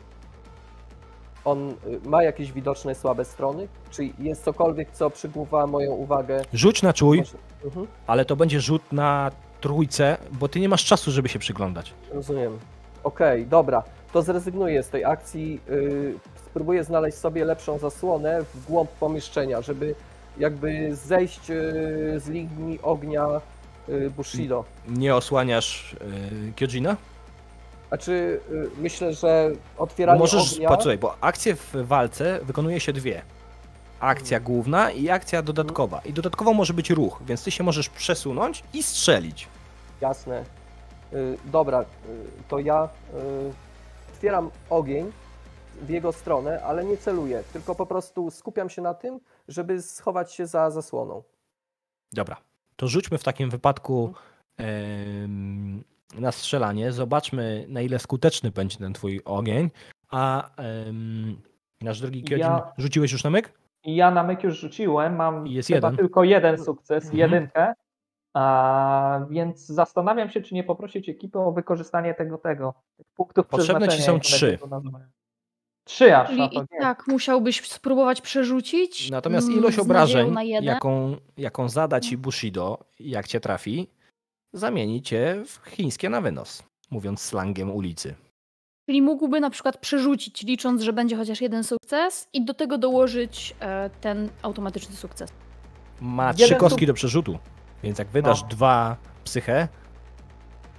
on y, ma jakieś widoczne słabe strony? Czy jest cokolwiek, co przygłuwa moją uwagę? Rzuć na czuj, Mhm, ale to będzie rzut na trójce, bo ty nie masz czasu, żeby się przyglądać. rozumiem. Okej, dobra. To zrezygnuję z tej akcji. y, Spróbuję znaleźć sobie lepszą zasłonę w głąb pomieszczenia, żeby jakby zejść y, z linii ognia y, Bushido. Nie osłaniasz yy, Kyojina? Znaczy, myślę, że otwieranie Możesz, ognia... poczekaj, bo akcje w walce wykonuje się dwie. Akcja główna i akcja dodatkowa. I dodatkowo może być ruch, więc ty się możesz przesunąć i strzelić. Jasne. Dobra, to ja otwieram ogień w jego stronę, ale nie celuję, tylko po prostu skupiam się na tym, żeby schować się za zasłoną. Dobra, to rzućmy w takim wypadku em, na strzelanie. Zobaczmy, na ile skuteczny będzie ten twój ogień. A em, nasz drogi Kyodzin, Ja- rzuciłeś już na myk? I ja na myk już rzuciłem, mam Jest chyba jeden. tylko jeden sukces, Mhm. jedynkę. A, więc zastanawiam się, czy nie poprosić ekipy o wykorzystanie tego, tego punktów Potrzebne ci są trzy. Trzy aż, no Czyli to i tak musiałbyś spróbować przerzucić. Natomiast mm, ilość obrażeń, na jaką, jaką zada ci Bushido, jak cię trafi, zamieni cię w chińskie na wynos, mówiąc slangiem ulicy. Czyli mógłby na przykład przerzucić, licząc, że będzie chociaż jeden sukces i do tego dołożyć e, ten automatyczny sukces. Ma Jeden trzy kostki do przerzutu, więc jak wydasz No. dwa psychę,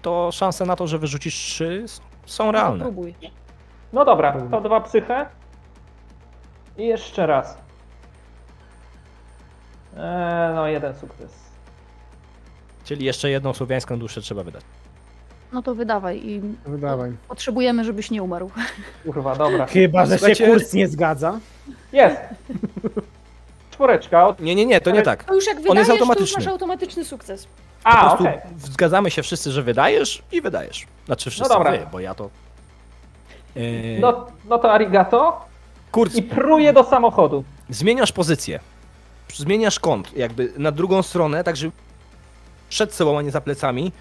to szanse na to, że wyrzucisz trzy są No, realne. próbuj. No dobra, to dwa psyche. I jeszcze raz. Eee, no jeden sukces. Czyli jeszcze jedną słowiańską duszę trzeba wydać. No to wydawaj i Wydawaj. potrzebujemy, żebyś nie umarł. Kurwa, dobra. Chyba, że Słuchajcie- się kurs nie zgadza. Jest! Czwóreczka. Od... Nie, nie, nie, to nie tak. To już jak On wydajesz, to już automatyczny. masz automatyczny sukces. Po A, prostu okej. zgadzamy się wszyscy, że wydajesz i wydajesz. Znaczy wszyscy dobra. wy, bo ja to... Yy, No, no to arigato. Kurc, I pruję do samochodu. zmieniasz pozycję. Zmieniasz kąt, jakby na drugą stronę, tak żeby przed sobą, a nie za plecami.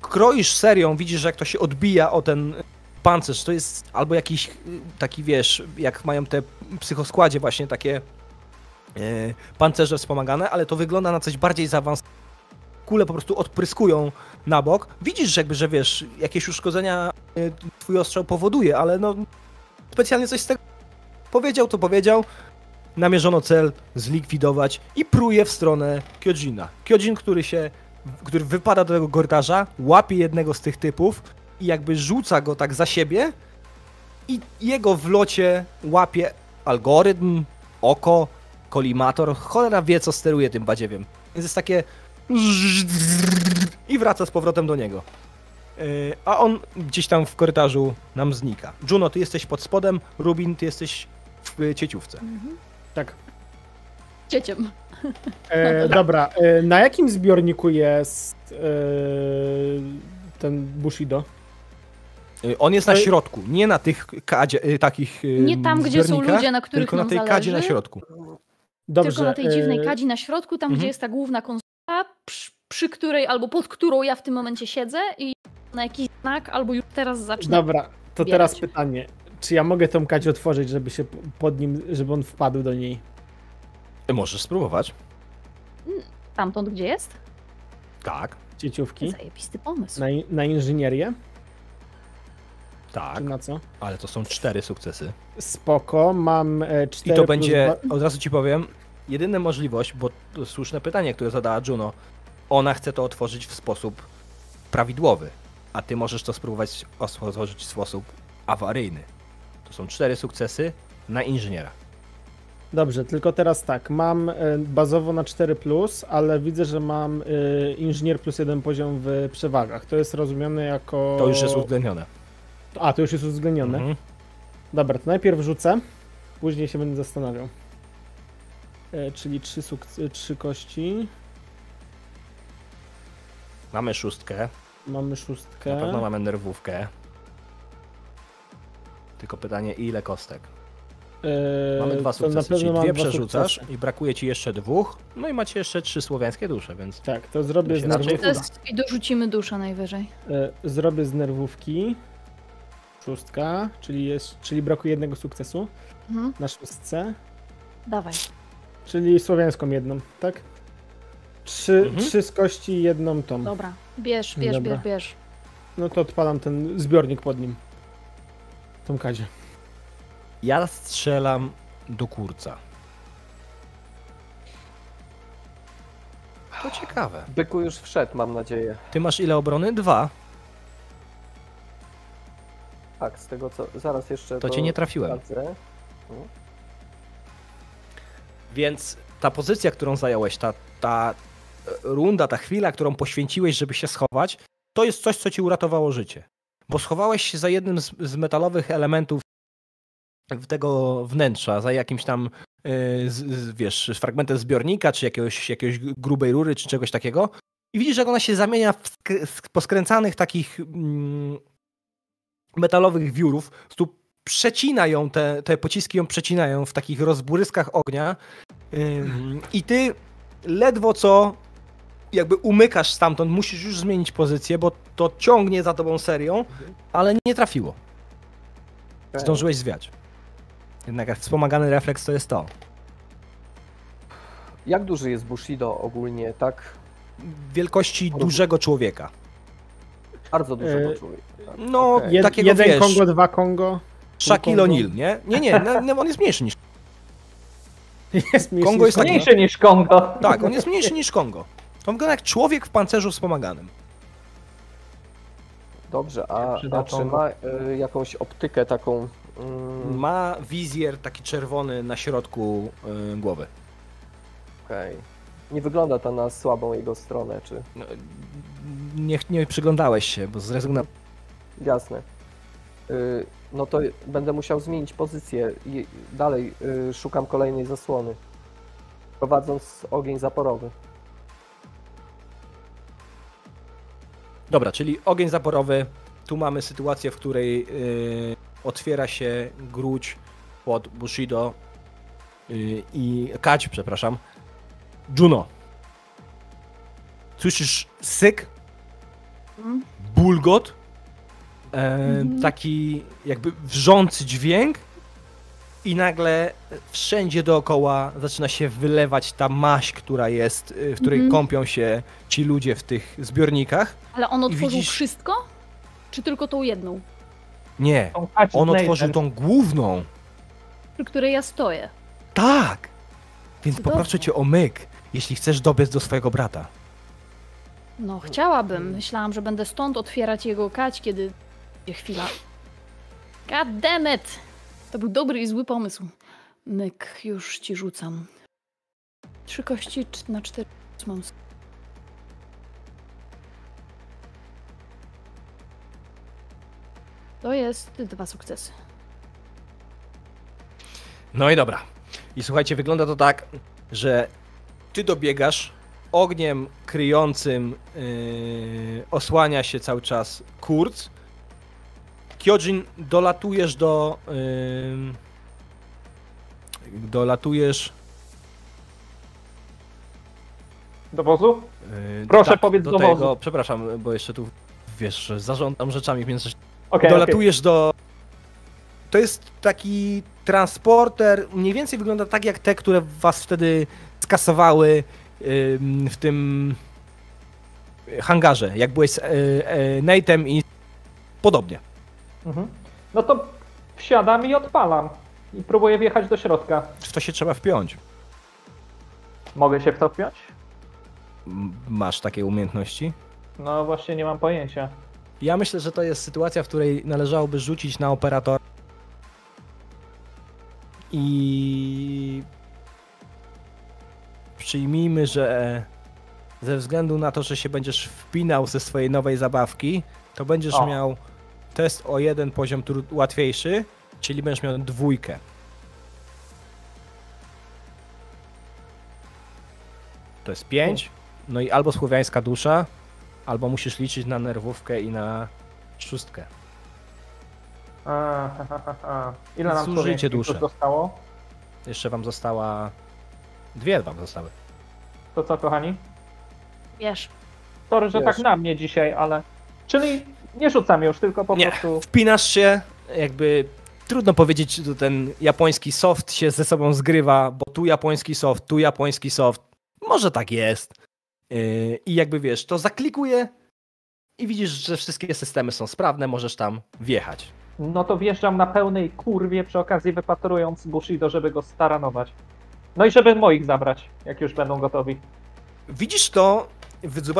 Kroisz serią, widzisz, że jak to się odbija o ten pancerz, to jest albo jakiś y, taki, wiesz, jak mają te psychoskładzie właśnie takie e, pancerze wspomagane, ale to wygląda na coś bardziej zaawansowanego. Kule po prostu odpryskują na bok. Widzisz, że jakby, że wiesz, jakieś uszkodzenia y, twój ostrzał powoduje, ale no specjalnie coś z tego powiedział, to powiedział namierzono cel zlikwidować i pruje w stronę Kyojina. Kyojin, który się, który wypada do tego korytarza, łapie jednego z tych typów i jakby rzuca go tak za siebie i jego w locie łapie algorytm, oko, kolimator, cholera wie co steruje tym badziewiem. Więc jest takie i wraca z powrotem do niego. Yy, A on gdzieś tam w korytarzu nam znika. Juno, ty jesteś pod spodem, Rubin, ty jesteś w y, cieciówce. Tak. Cieciem. E, dobra, e, na jakim zbiorniku jest e, ten Bushido? Y, On jest na środku, nie na tych kadzie, takich Nie tam, gdzie są ludzie, na których tylko na tej zależy. kadzie na środku. Dobrze. Tylko na tej dziwnej e, kadzi na środku, tam mhm. gdzie jest ta główna konsola, przy, przy której albo pod którą ja w tym momencie siedzę i na jakiś znak, albo już teraz zacznę. Dobra, to teraz pytanie. Czy ja mogę tą kadzie otworzyć, żeby się pod nim, żeby on wpadł do niej? Ty możesz spróbować. Tamtąd, gdzie jest? Tak, Cieciówki? Zajebisty pomysł. Na, na inżynierię? tak, Czy na co? ale to są cztery sukcesy. Spoko, mam e, I cztery to będzie, dwa- od razu ci powiem, jedyna możliwość, bo słuszne pytanie, które zadała Juno, ona chce to otworzyć w sposób prawidłowy, a ty możesz to spróbować otworzyć w sposób awaryjny. To są cztery sukcesy na inżyniera. Dobrze, tylko teraz tak, mam e, bazowo na 4, ale widzę, że mam e, inżynier plus jeden poziom w przewagach. To jest rozumiane jako. To już jest uwzględnione. A, to już jest uwzględnione. Mhm. Dobra, to najpierw rzucę, później się będę zastanawiał. E, czyli trzy, suk- trzy kości. Mamy szóstkę, Mamy szóstkę. na pewno mamy nerwówkę. Tylko pytanie, ile kostek? E, Mamy dwa sukcesy, pewno czyli dwie przerzucasz sukcesy. i brakuje ci jeszcze dwóch, no i macie jeszcze trzy słowiańskie dusze, więc Tak, to zrobię To z nerwówki. I dorzucimy duszę najwyżej. E, zrobię z nerwówki. Szóstka, czyli, jest, czyli brakuje jednego sukcesu Mhm. na szóstce. Dawaj. Czyli słowiańską jedną, tak? Trzy, Mhm. trzy z kości i jedną tą. Dobra. Bierz, bierz, Dobra. bierz, bierz. No to odpalam ten zbiornik pod nim. Tą kadzie. ja strzelam do kurca. To ciekawe. Byku już wszedł, mam nadzieję. Ty masz ile obrony? Dwa. Tak, z tego co. Zaraz jeszcze. To cię nie trafiłem. sprawdzę. Więc ta pozycja, którą zająłeś, ta, ta e, runda, ta chwila, którą poświęciłeś, żeby się schować, to jest coś, co ci uratowało życie. Bo schowałeś się za jednym z, z metalowych elementów tego wnętrza, za jakimś tam, yy, z, z, wiesz, fragmentem zbiornika, czy jakiegoś, jakiegoś grubej rury, czy czegoś takiego. I widzisz, jak ona się zamienia w sk- poskręcanych takich mm, metalowych wiórów. Po prostu przecina ją, te, te pociski ją przecinają w takich rozbłyskach ognia. I ty ledwo co jakby umykasz stamtąd, musisz już zmienić pozycję, bo to ciągnie za tobą serią, ale nie trafiło. Zdążyłeś zwiać. Jednak wspomagany refleks to jest to. Jak duży jest Bushido ogólnie, tak? Wielkości dużego człowieka. Bardzo dużego E, człowieka. Tak? No. Jed, takiego jeden wiesz, Kongo, dwa Kongo. Shaquille. O'Neal, nie? Nie, nie, no, on jest mniejszy niż... Jest mniejszy Kongo niż jest taki- Mniejszy niż Kongo. Tak, on jest mniejszy niż Kongo. On wygląda jak człowiek w pancerzu wspomaganym. Dobrze, a, a czy ma y, jakąś optykę taką? Mm, Ma wizjer taki czerwony na środku y, głowy. Okej. Nie wygląda to na słabą jego stronę, czy... No, Nie, nie przyglądałeś się, bo zrezygnowałeś. Jasne. Y, No to będę musiał zmienić pozycję i dalej y, szukam kolejnej zasłony. Prowadząc ogień zaporowy. Dobra, czyli ogień zaporowy. Tu mamy sytuację, w której y, otwiera się gruć pod Bushido y, i Kać, przepraszam. Juno. Słyszysz syk, Mhm. bulgot, Mhm. taki jakby wrzący dźwięk i nagle wszędzie dookoła zaczyna się wylewać ta maść, która jest, y, w której Mhm. kąpią się ci ludzie w tych zbiornikach. Ale on otworzył widzisz- wszystko? Czy tylko tą jedną, Nie, on otworzył tą główną. przy której ja stoję? Tak! Więc Cudownie. poproszę cię o myk, jeśli chcesz dobiec do swojego brata. No, chciałabym. Myślałam, że będę stąd otwierać jego kać, kiedy chwila. God damn it! To był dobry i zły pomysł. Myk, już ci rzucam. Trzy kości na cztery mam. To jest dwa sukcesy. No i dobra. I słuchajcie, wygląda to tak, że ty dobiegasz ogniem kryjącym yy, osłania się cały czas Kurz. Kyojin, dolatujesz do yy, dolatujesz Do wozu? yy, Proszę powiedz do tego, wozu. przepraszam, bo jeszcze tu wiesz, zarządzam rzeczami w międzyczasie. Okej. dolatujesz do. To jest taki transporter, mniej więcej wygląda tak jak te, które was wtedy skasowały ym, w tym hangarze, jak byłeś z e, e, Nate'em i podobnie. Mhm. No to wsiadam i odpalam. I próbuję wjechać do środka. W to się trzeba wpiąć. Mogę się w to wpiąć? Masz takie umiejętności? No właśnie nie mam pojęcia. Ja myślę, że to jest sytuacja, w której należałoby rzucić na operator i przyjmijmy, że ze względu na to, że się będziesz wpinał ze swojej nowej zabawki, to będziesz O. miał test o jeden poziom tru- łatwiejszy, czyli będziesz miał dwójkę. To jest pięć. No i albo słowiańska dusza, albo musisz liczyć na nerwówkę i na szóstkę. A, ha, ha, ha. Ile nam Zużyjcie słowiańskich duszę. dusz zostało? Jeszcze wam została. Dwie wam zostały. To co, kochani? Wiesz, Sorry, że Wiesz. tak na mnie dzisiaj, ale... Czyli nie rzucam już, tylko po Nie. prostu... Wpinasz się, jakby. Trudno powiedzieć, czy ten japoński soft się ze sobą zgrywa, bo tu japoński soft, tu japoński soft. Może tak jest. Yy, I jakby wiesz, to zaklikuje i widzisz, że wszystkie systemy są sprawne, możesz tam wjechać. No to wjeżdżam na pełnej kurwie, przy okazji wypatrując Bushido, żeby go staranować. No i żeby moich zabrać, jak już będą gotowi. Widzisz to,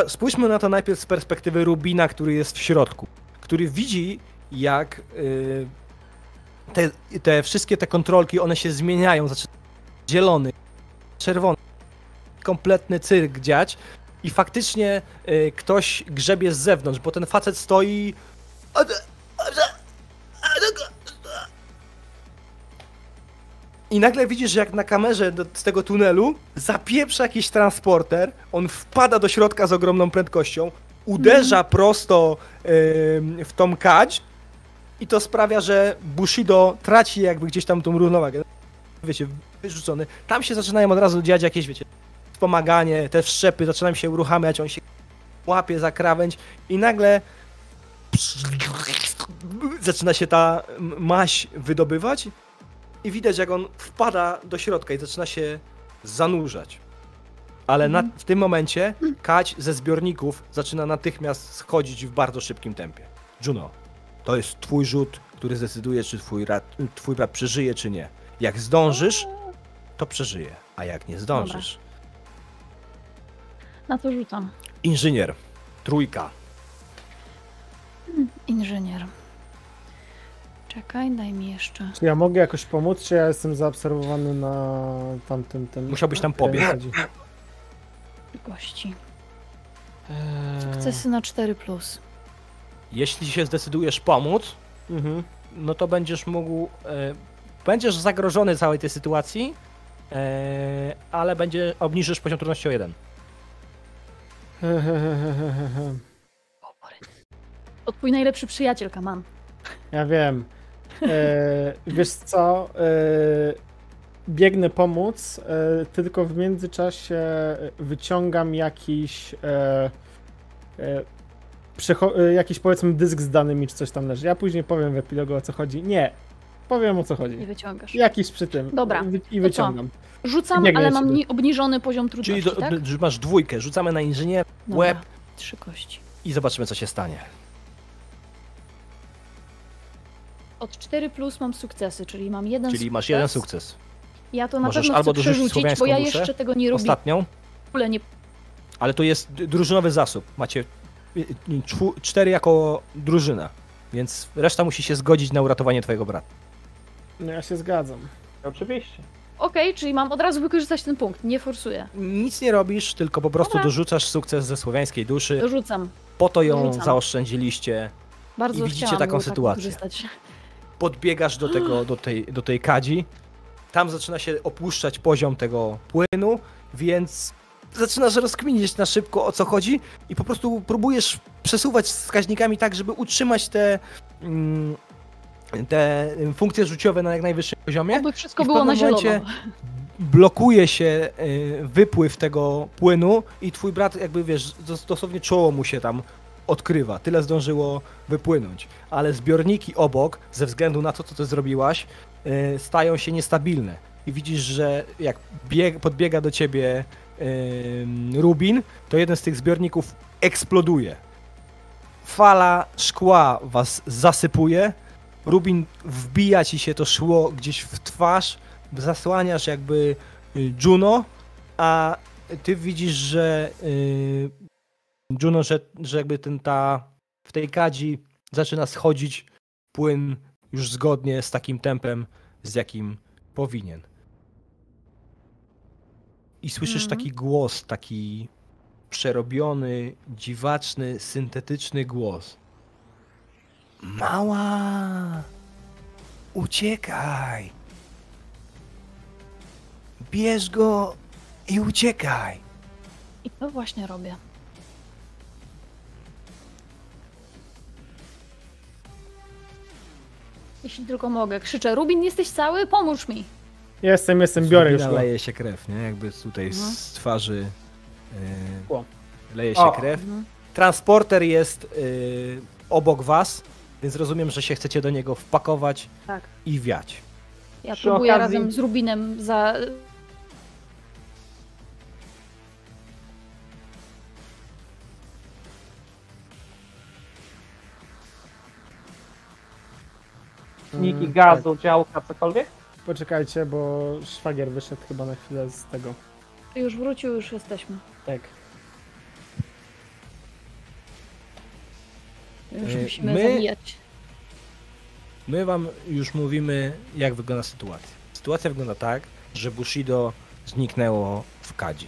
spójrzmy na to najpierw z perspektywy Rubina, który jest w środku, który widzi jak y, te, te wszystkie te kontrolki, one się zmieniają, zaczyna zielony, czerwony, kompletny cyrk dziać I faktycznie y, ktoś grzebie z zewnątrz, bo ten facet stoi. I nagle widzisz, że jak na kamerze do, z tego tunelu zapieprza jakiś transporter, on wpada do środka z ogromną prędkością, uderza prosto ym, w tą kadź i to sprawia, że Bushido traci jakby gdzieś tam tą równowagę. Wiecie, wyrzucony. Tam się zaczynają od razu dziać jakieś, wiecie, wspomaganie, te wszczepy zaczynają się uruchamiać, on się łapie za krawędź i nagle zaczyna się ta maś wydobywać i widać jak on wpada do środka i zaczyna się zanurzać. Ale na, w tym momencie kać ze zbiorników zaczyna natychmiast schodzić w bardzo szybkim tempie. Juno, to jest twój rzut, który zdecyduje, czy twój, rat, twój brat przeżyje, czy nie. Jak zdążysz, to przeżyje, a jak nie zdążysz. Na to rzucam. Inżynier, trójka. Inżynier. Czekaj, daj mi jeszcze. Czy ja mogę jakoś pomóc, czy ja jestem zaobserwowany na tamtym tym... Musiałbyś tam pobiec. Gości. Eee, Sukcesy na 4. Plus. Jeśli się zdecydujesz pomóc, Mhm. no to będziesz mógł. E, będziesz zagrożony całej tej sytuacji, e, ale będzie obniżysz poziom trudności o jeden. To twój najlepszy przyjaciel, Kaman. Ja wiem. Eee, wiesz co? Eee, biegnę pomóc, eee, tylko w międzyczasie wyciągam jakiś przecho- eee, jakiś powiedzmy dysk z danymi, czy coś tam leży. Ja później powiem w epilogu o co chodzi. Nie, powiem o co Nie chodzi. wyciągasz. Jakiś przy tym. Dobra, Wy- I wyciągam. Rzucam, Biegnę ale mam obniżony poziom Czyli trudności, do, tak? masz dwójkę, rzucamy na inżynier Dobra. łeb Trzy kości. i zobaczymy, co się stanie. Od 4 plus mam sukcesy, czyli mam jeden Czyli masz sukces. jeden sukces. Ja to na Możesz pewno albo chcę dorzucić przerzucić, bo ja duszę, jeszcze tego nie robię. Ostatnią, W ogóle nie ale to jest drużynowy zasób. Macie y, y, cztery jako drużyna, więc reszta musi się zgodzić na uratowanie twojego brata. No ja się zgadzam. Oczywiście. Okej, czyli mam od razu wykorzystać ten punkt, nie forsuję. Nic nie robisz, tylko po prostu Dobra. dorzucasz sukces ze słowiańskiej duszy. Dorzucam. Po to ją Dorzucam. zaoszczędziliście. Bardzo I widzicie taką tak sytuację. wykorzystać. Podbiegasz do, tego, do, tej, do tej kadzi. Tam zaczyna się opuszczać poziom tego płynu, więc zaczynasz rozkminić na szybko o co chodzi i po prostu próbujesz przesuwać wskaźnikami tak, żeby utrzymać te, mm, te funkcje rzuciowe na jak najwyższym poziomie. Oby wszystko było na zielono. momencie blokuje się y, wypływ tego płynu i twój brat jakby wiesz, dos- dosłownie czoło mu się tam odkrywa. Tyle zdążyło wypłynąć. Ale zbiorniki obok, ze względu na to, co ty zrobiłaś, y, stają się niestabilne. I widzisz, że jak bieg, podbiega do ciebie y, Rubin, to jeden z tych zbiorników eksploduje. Fala szkła was zasypuje. Rubin wbija ci się to szło gdzieś w twarz, zasłaniasz jakby y, Juno, a ty widzisz, że Juno, że, że jakby ten ta w tej kadzi zaczyna schodzić płyn już zgodnie z takim tempem, z jakim powinien. I słyszysz Mhm. taki głos, taki przerobiony, dziwaczny, syntetyczny głos. Mała! Uciekaj! Bierz go i uciekaj! I to właśnie robię. Jeśli tylko mogę, krzyczę, Rubin, jesteś cały? Pomóż mi! Jestem, jestem, biorę już go. leje się krew, nie? Jakby tutaj Mhm. z twarzy O. yy, leje się O. krew. Mhm. Transporter jest yy, obok was, więc rozumiem, że się chcecie do niego wpakować Tak. i wiać. Ja Przy próbuję okazji- razem z Rubinem za... Niki, Mm, gazu, działka, cokolwiek? Tak. Poczekajcie, bo szwagier wyszedł chyba na chwilę z tego. Już wrócił, już jesteśmy. Tak. Już musimy my- zabijać. My wam już mówimy, jak wygląda sytuacja. Sytuacja wygląda tak, że Bushido zniknęło w kadzi.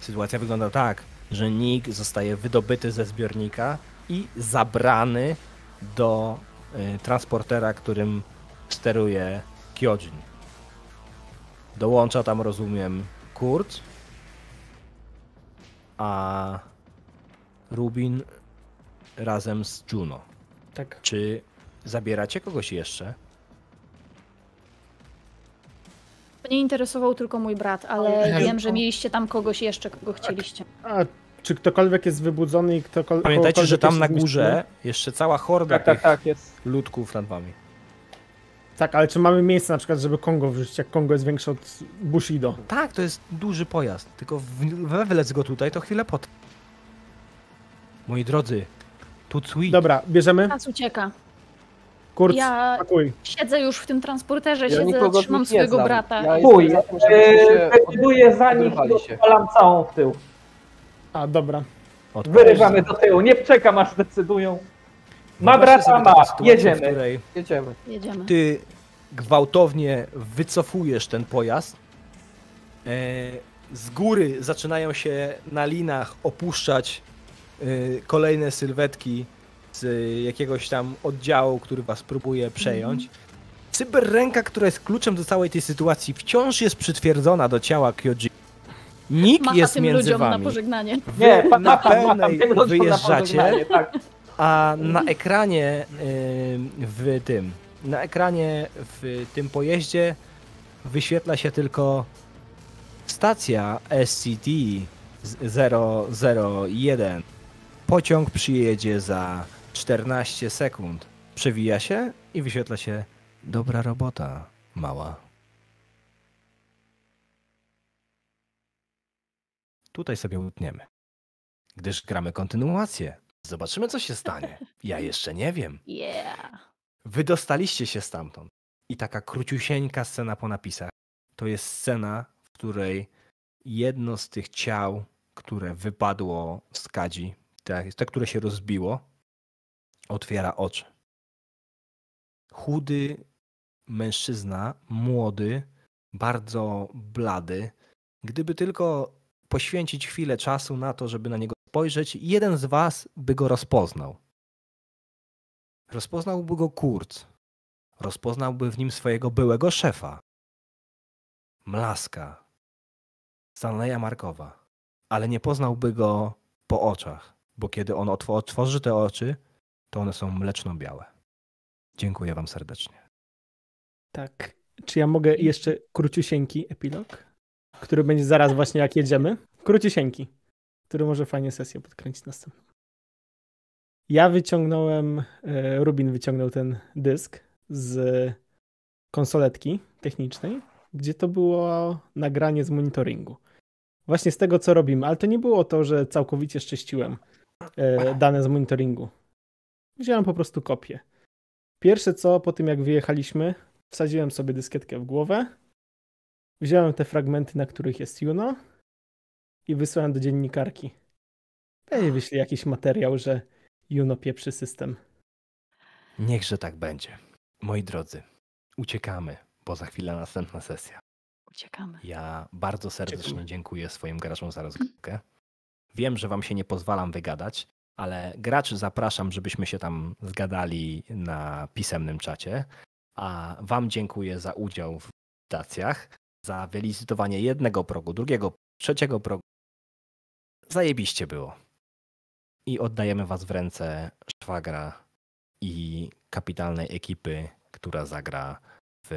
Sytuacja wygląda tak, że Nick zostaje wydobyty ze zbiornika i zabrany do y, transportera, którym steruje Kyojin. Dołącza tam, rozumiem, Kurt, a Rubin razem z Juno. Tak. Czy zabieracie kogoś jeszcze? Mnie interesował tylko mój brat, ale Ja- wiem, że mieliście tam kogoś jeszcze, kogo chcieliście. A czy ktokolwiek jest wybudzony i ktokolwiek. Pamiętajcie, że tam na górze zmieszczony? jeszcze cała horda Tak, tak, tak, jest. ludków nad wami. Tak, ale czy mamy miejsce na przykład, żeby Kongo wrzucić, jak Kongo jest większe od Bushido? Tak, to jest duży pojazd, tylko w- wewlec go tutaj to chwilę potem. Moi drodzy, Tutsui, Dobra, bierzemy. Czas ucieka. Kurt, Ja pakuj. siedzę już w tym transporterze, Ja siedzę, trzymam swojego znam. brata. Ja Chuj, żebyśmy e, decyduję za nich i odpalam całą w tył. A, dobra. Wyrywamy do tyłu, nie czekam aż decydują. Ma Wyobraźcie brata, sobie taką ma, jedziemy. Której Jedziemy. Jedziemy. ty gwałtownie wycofujesz ten pojazd. E, z góry zaczynają się na linach opuszczać e, kolejne sylwetki z jakiegoś tam oddziału, który was próbuje przejąć. Cyberręka, która jest kluczem do całej tej sytuacji, wciąż jest przytwierdzona do ciała Kyoji. Nick Macha jest tym między ludziom na wami. pożegnanie. Wy Nie, pa, na pełnej na wyjeżdżacie, pożegnanie, tak. a na ekranie y, w tym, na ekranie w tym pojeździe wyświetla się tylko stacja SCT z- 001. Pociąg przyjedzie za 14 sekund. Przewija się i wyświetla się dobra robota, mała. Tutaj sobie utniemy. Gdyż gramy kontynuację. Zobaczymy, co się stanie. Ja jeszcze nie wiem. Yeah. Wydostaliście się stamtąd. I taka króciusieńka scena po napisach. To jest scena, w której jedno z tych ciał, które wypadło z kadzi, te, te które się rozbiło, otwiera oczy. Chudy mężczyzna, młody, bardzo blady. Gdyby tylko poświęcić chwilę czasu na to, żeby na niego spojrzeć, jeden z was by go rozpoznał. Rozpoznałby go Kurz. Rozpoznałby w nim swojego byłego szefa. Mlaska. Stanleya Markowa. Ale nie poznałby go po oczach, bo kiedy on otw- otworzy te oczy, to one są mleczno-białe. Dziękuję wam serdecznie. Tak. Czy ja mogę jeszcze króciusieńki epilog? Który będzie zaraz właśnie jak jedziemy? Króciusieńki. Który może fajnie sesję podkręcić następną. Ja wyciągnąłem, e, Rubin wyciągnął ten dysk z konsoletki technicznej, gdzie to było nagranie z monitoringu. Właśnie z tego, co robimy, ale to nie było to, że całkowicie szczęściłem e, dane z monitoringu. Wziąłem po prostu kopię. Pierwsze co, po tym jak wyjechaliśmy, wsadziłem sobie dyskietkę w głowę, wziąłem te fragmenty, na których jest Juno i wysłałem do dziennikarki. Pewnie wyślij jakiś materiał, że Juno pieprzy system. Niechże tak będzie. Moi drodzy, uciekamy, bo za chwilę następna sesja. Uciekamy. Ja bardzo serdecznie Dziękuję. dziękuję swoim graczom za rozgrywkę. Wiem, że wam się nie pozwalam wygadać, ale graczy zapraszam, żebyśmy się tam zgadali na pisemnym czacie. A wam dziękuję za udział w licytacjach, za wylicytowanie jednego progu, drugiego, trzeciego progu. Zajebiście było. I oddajemy was w ręce szwagra i kapitalnej ekipy, która zagra w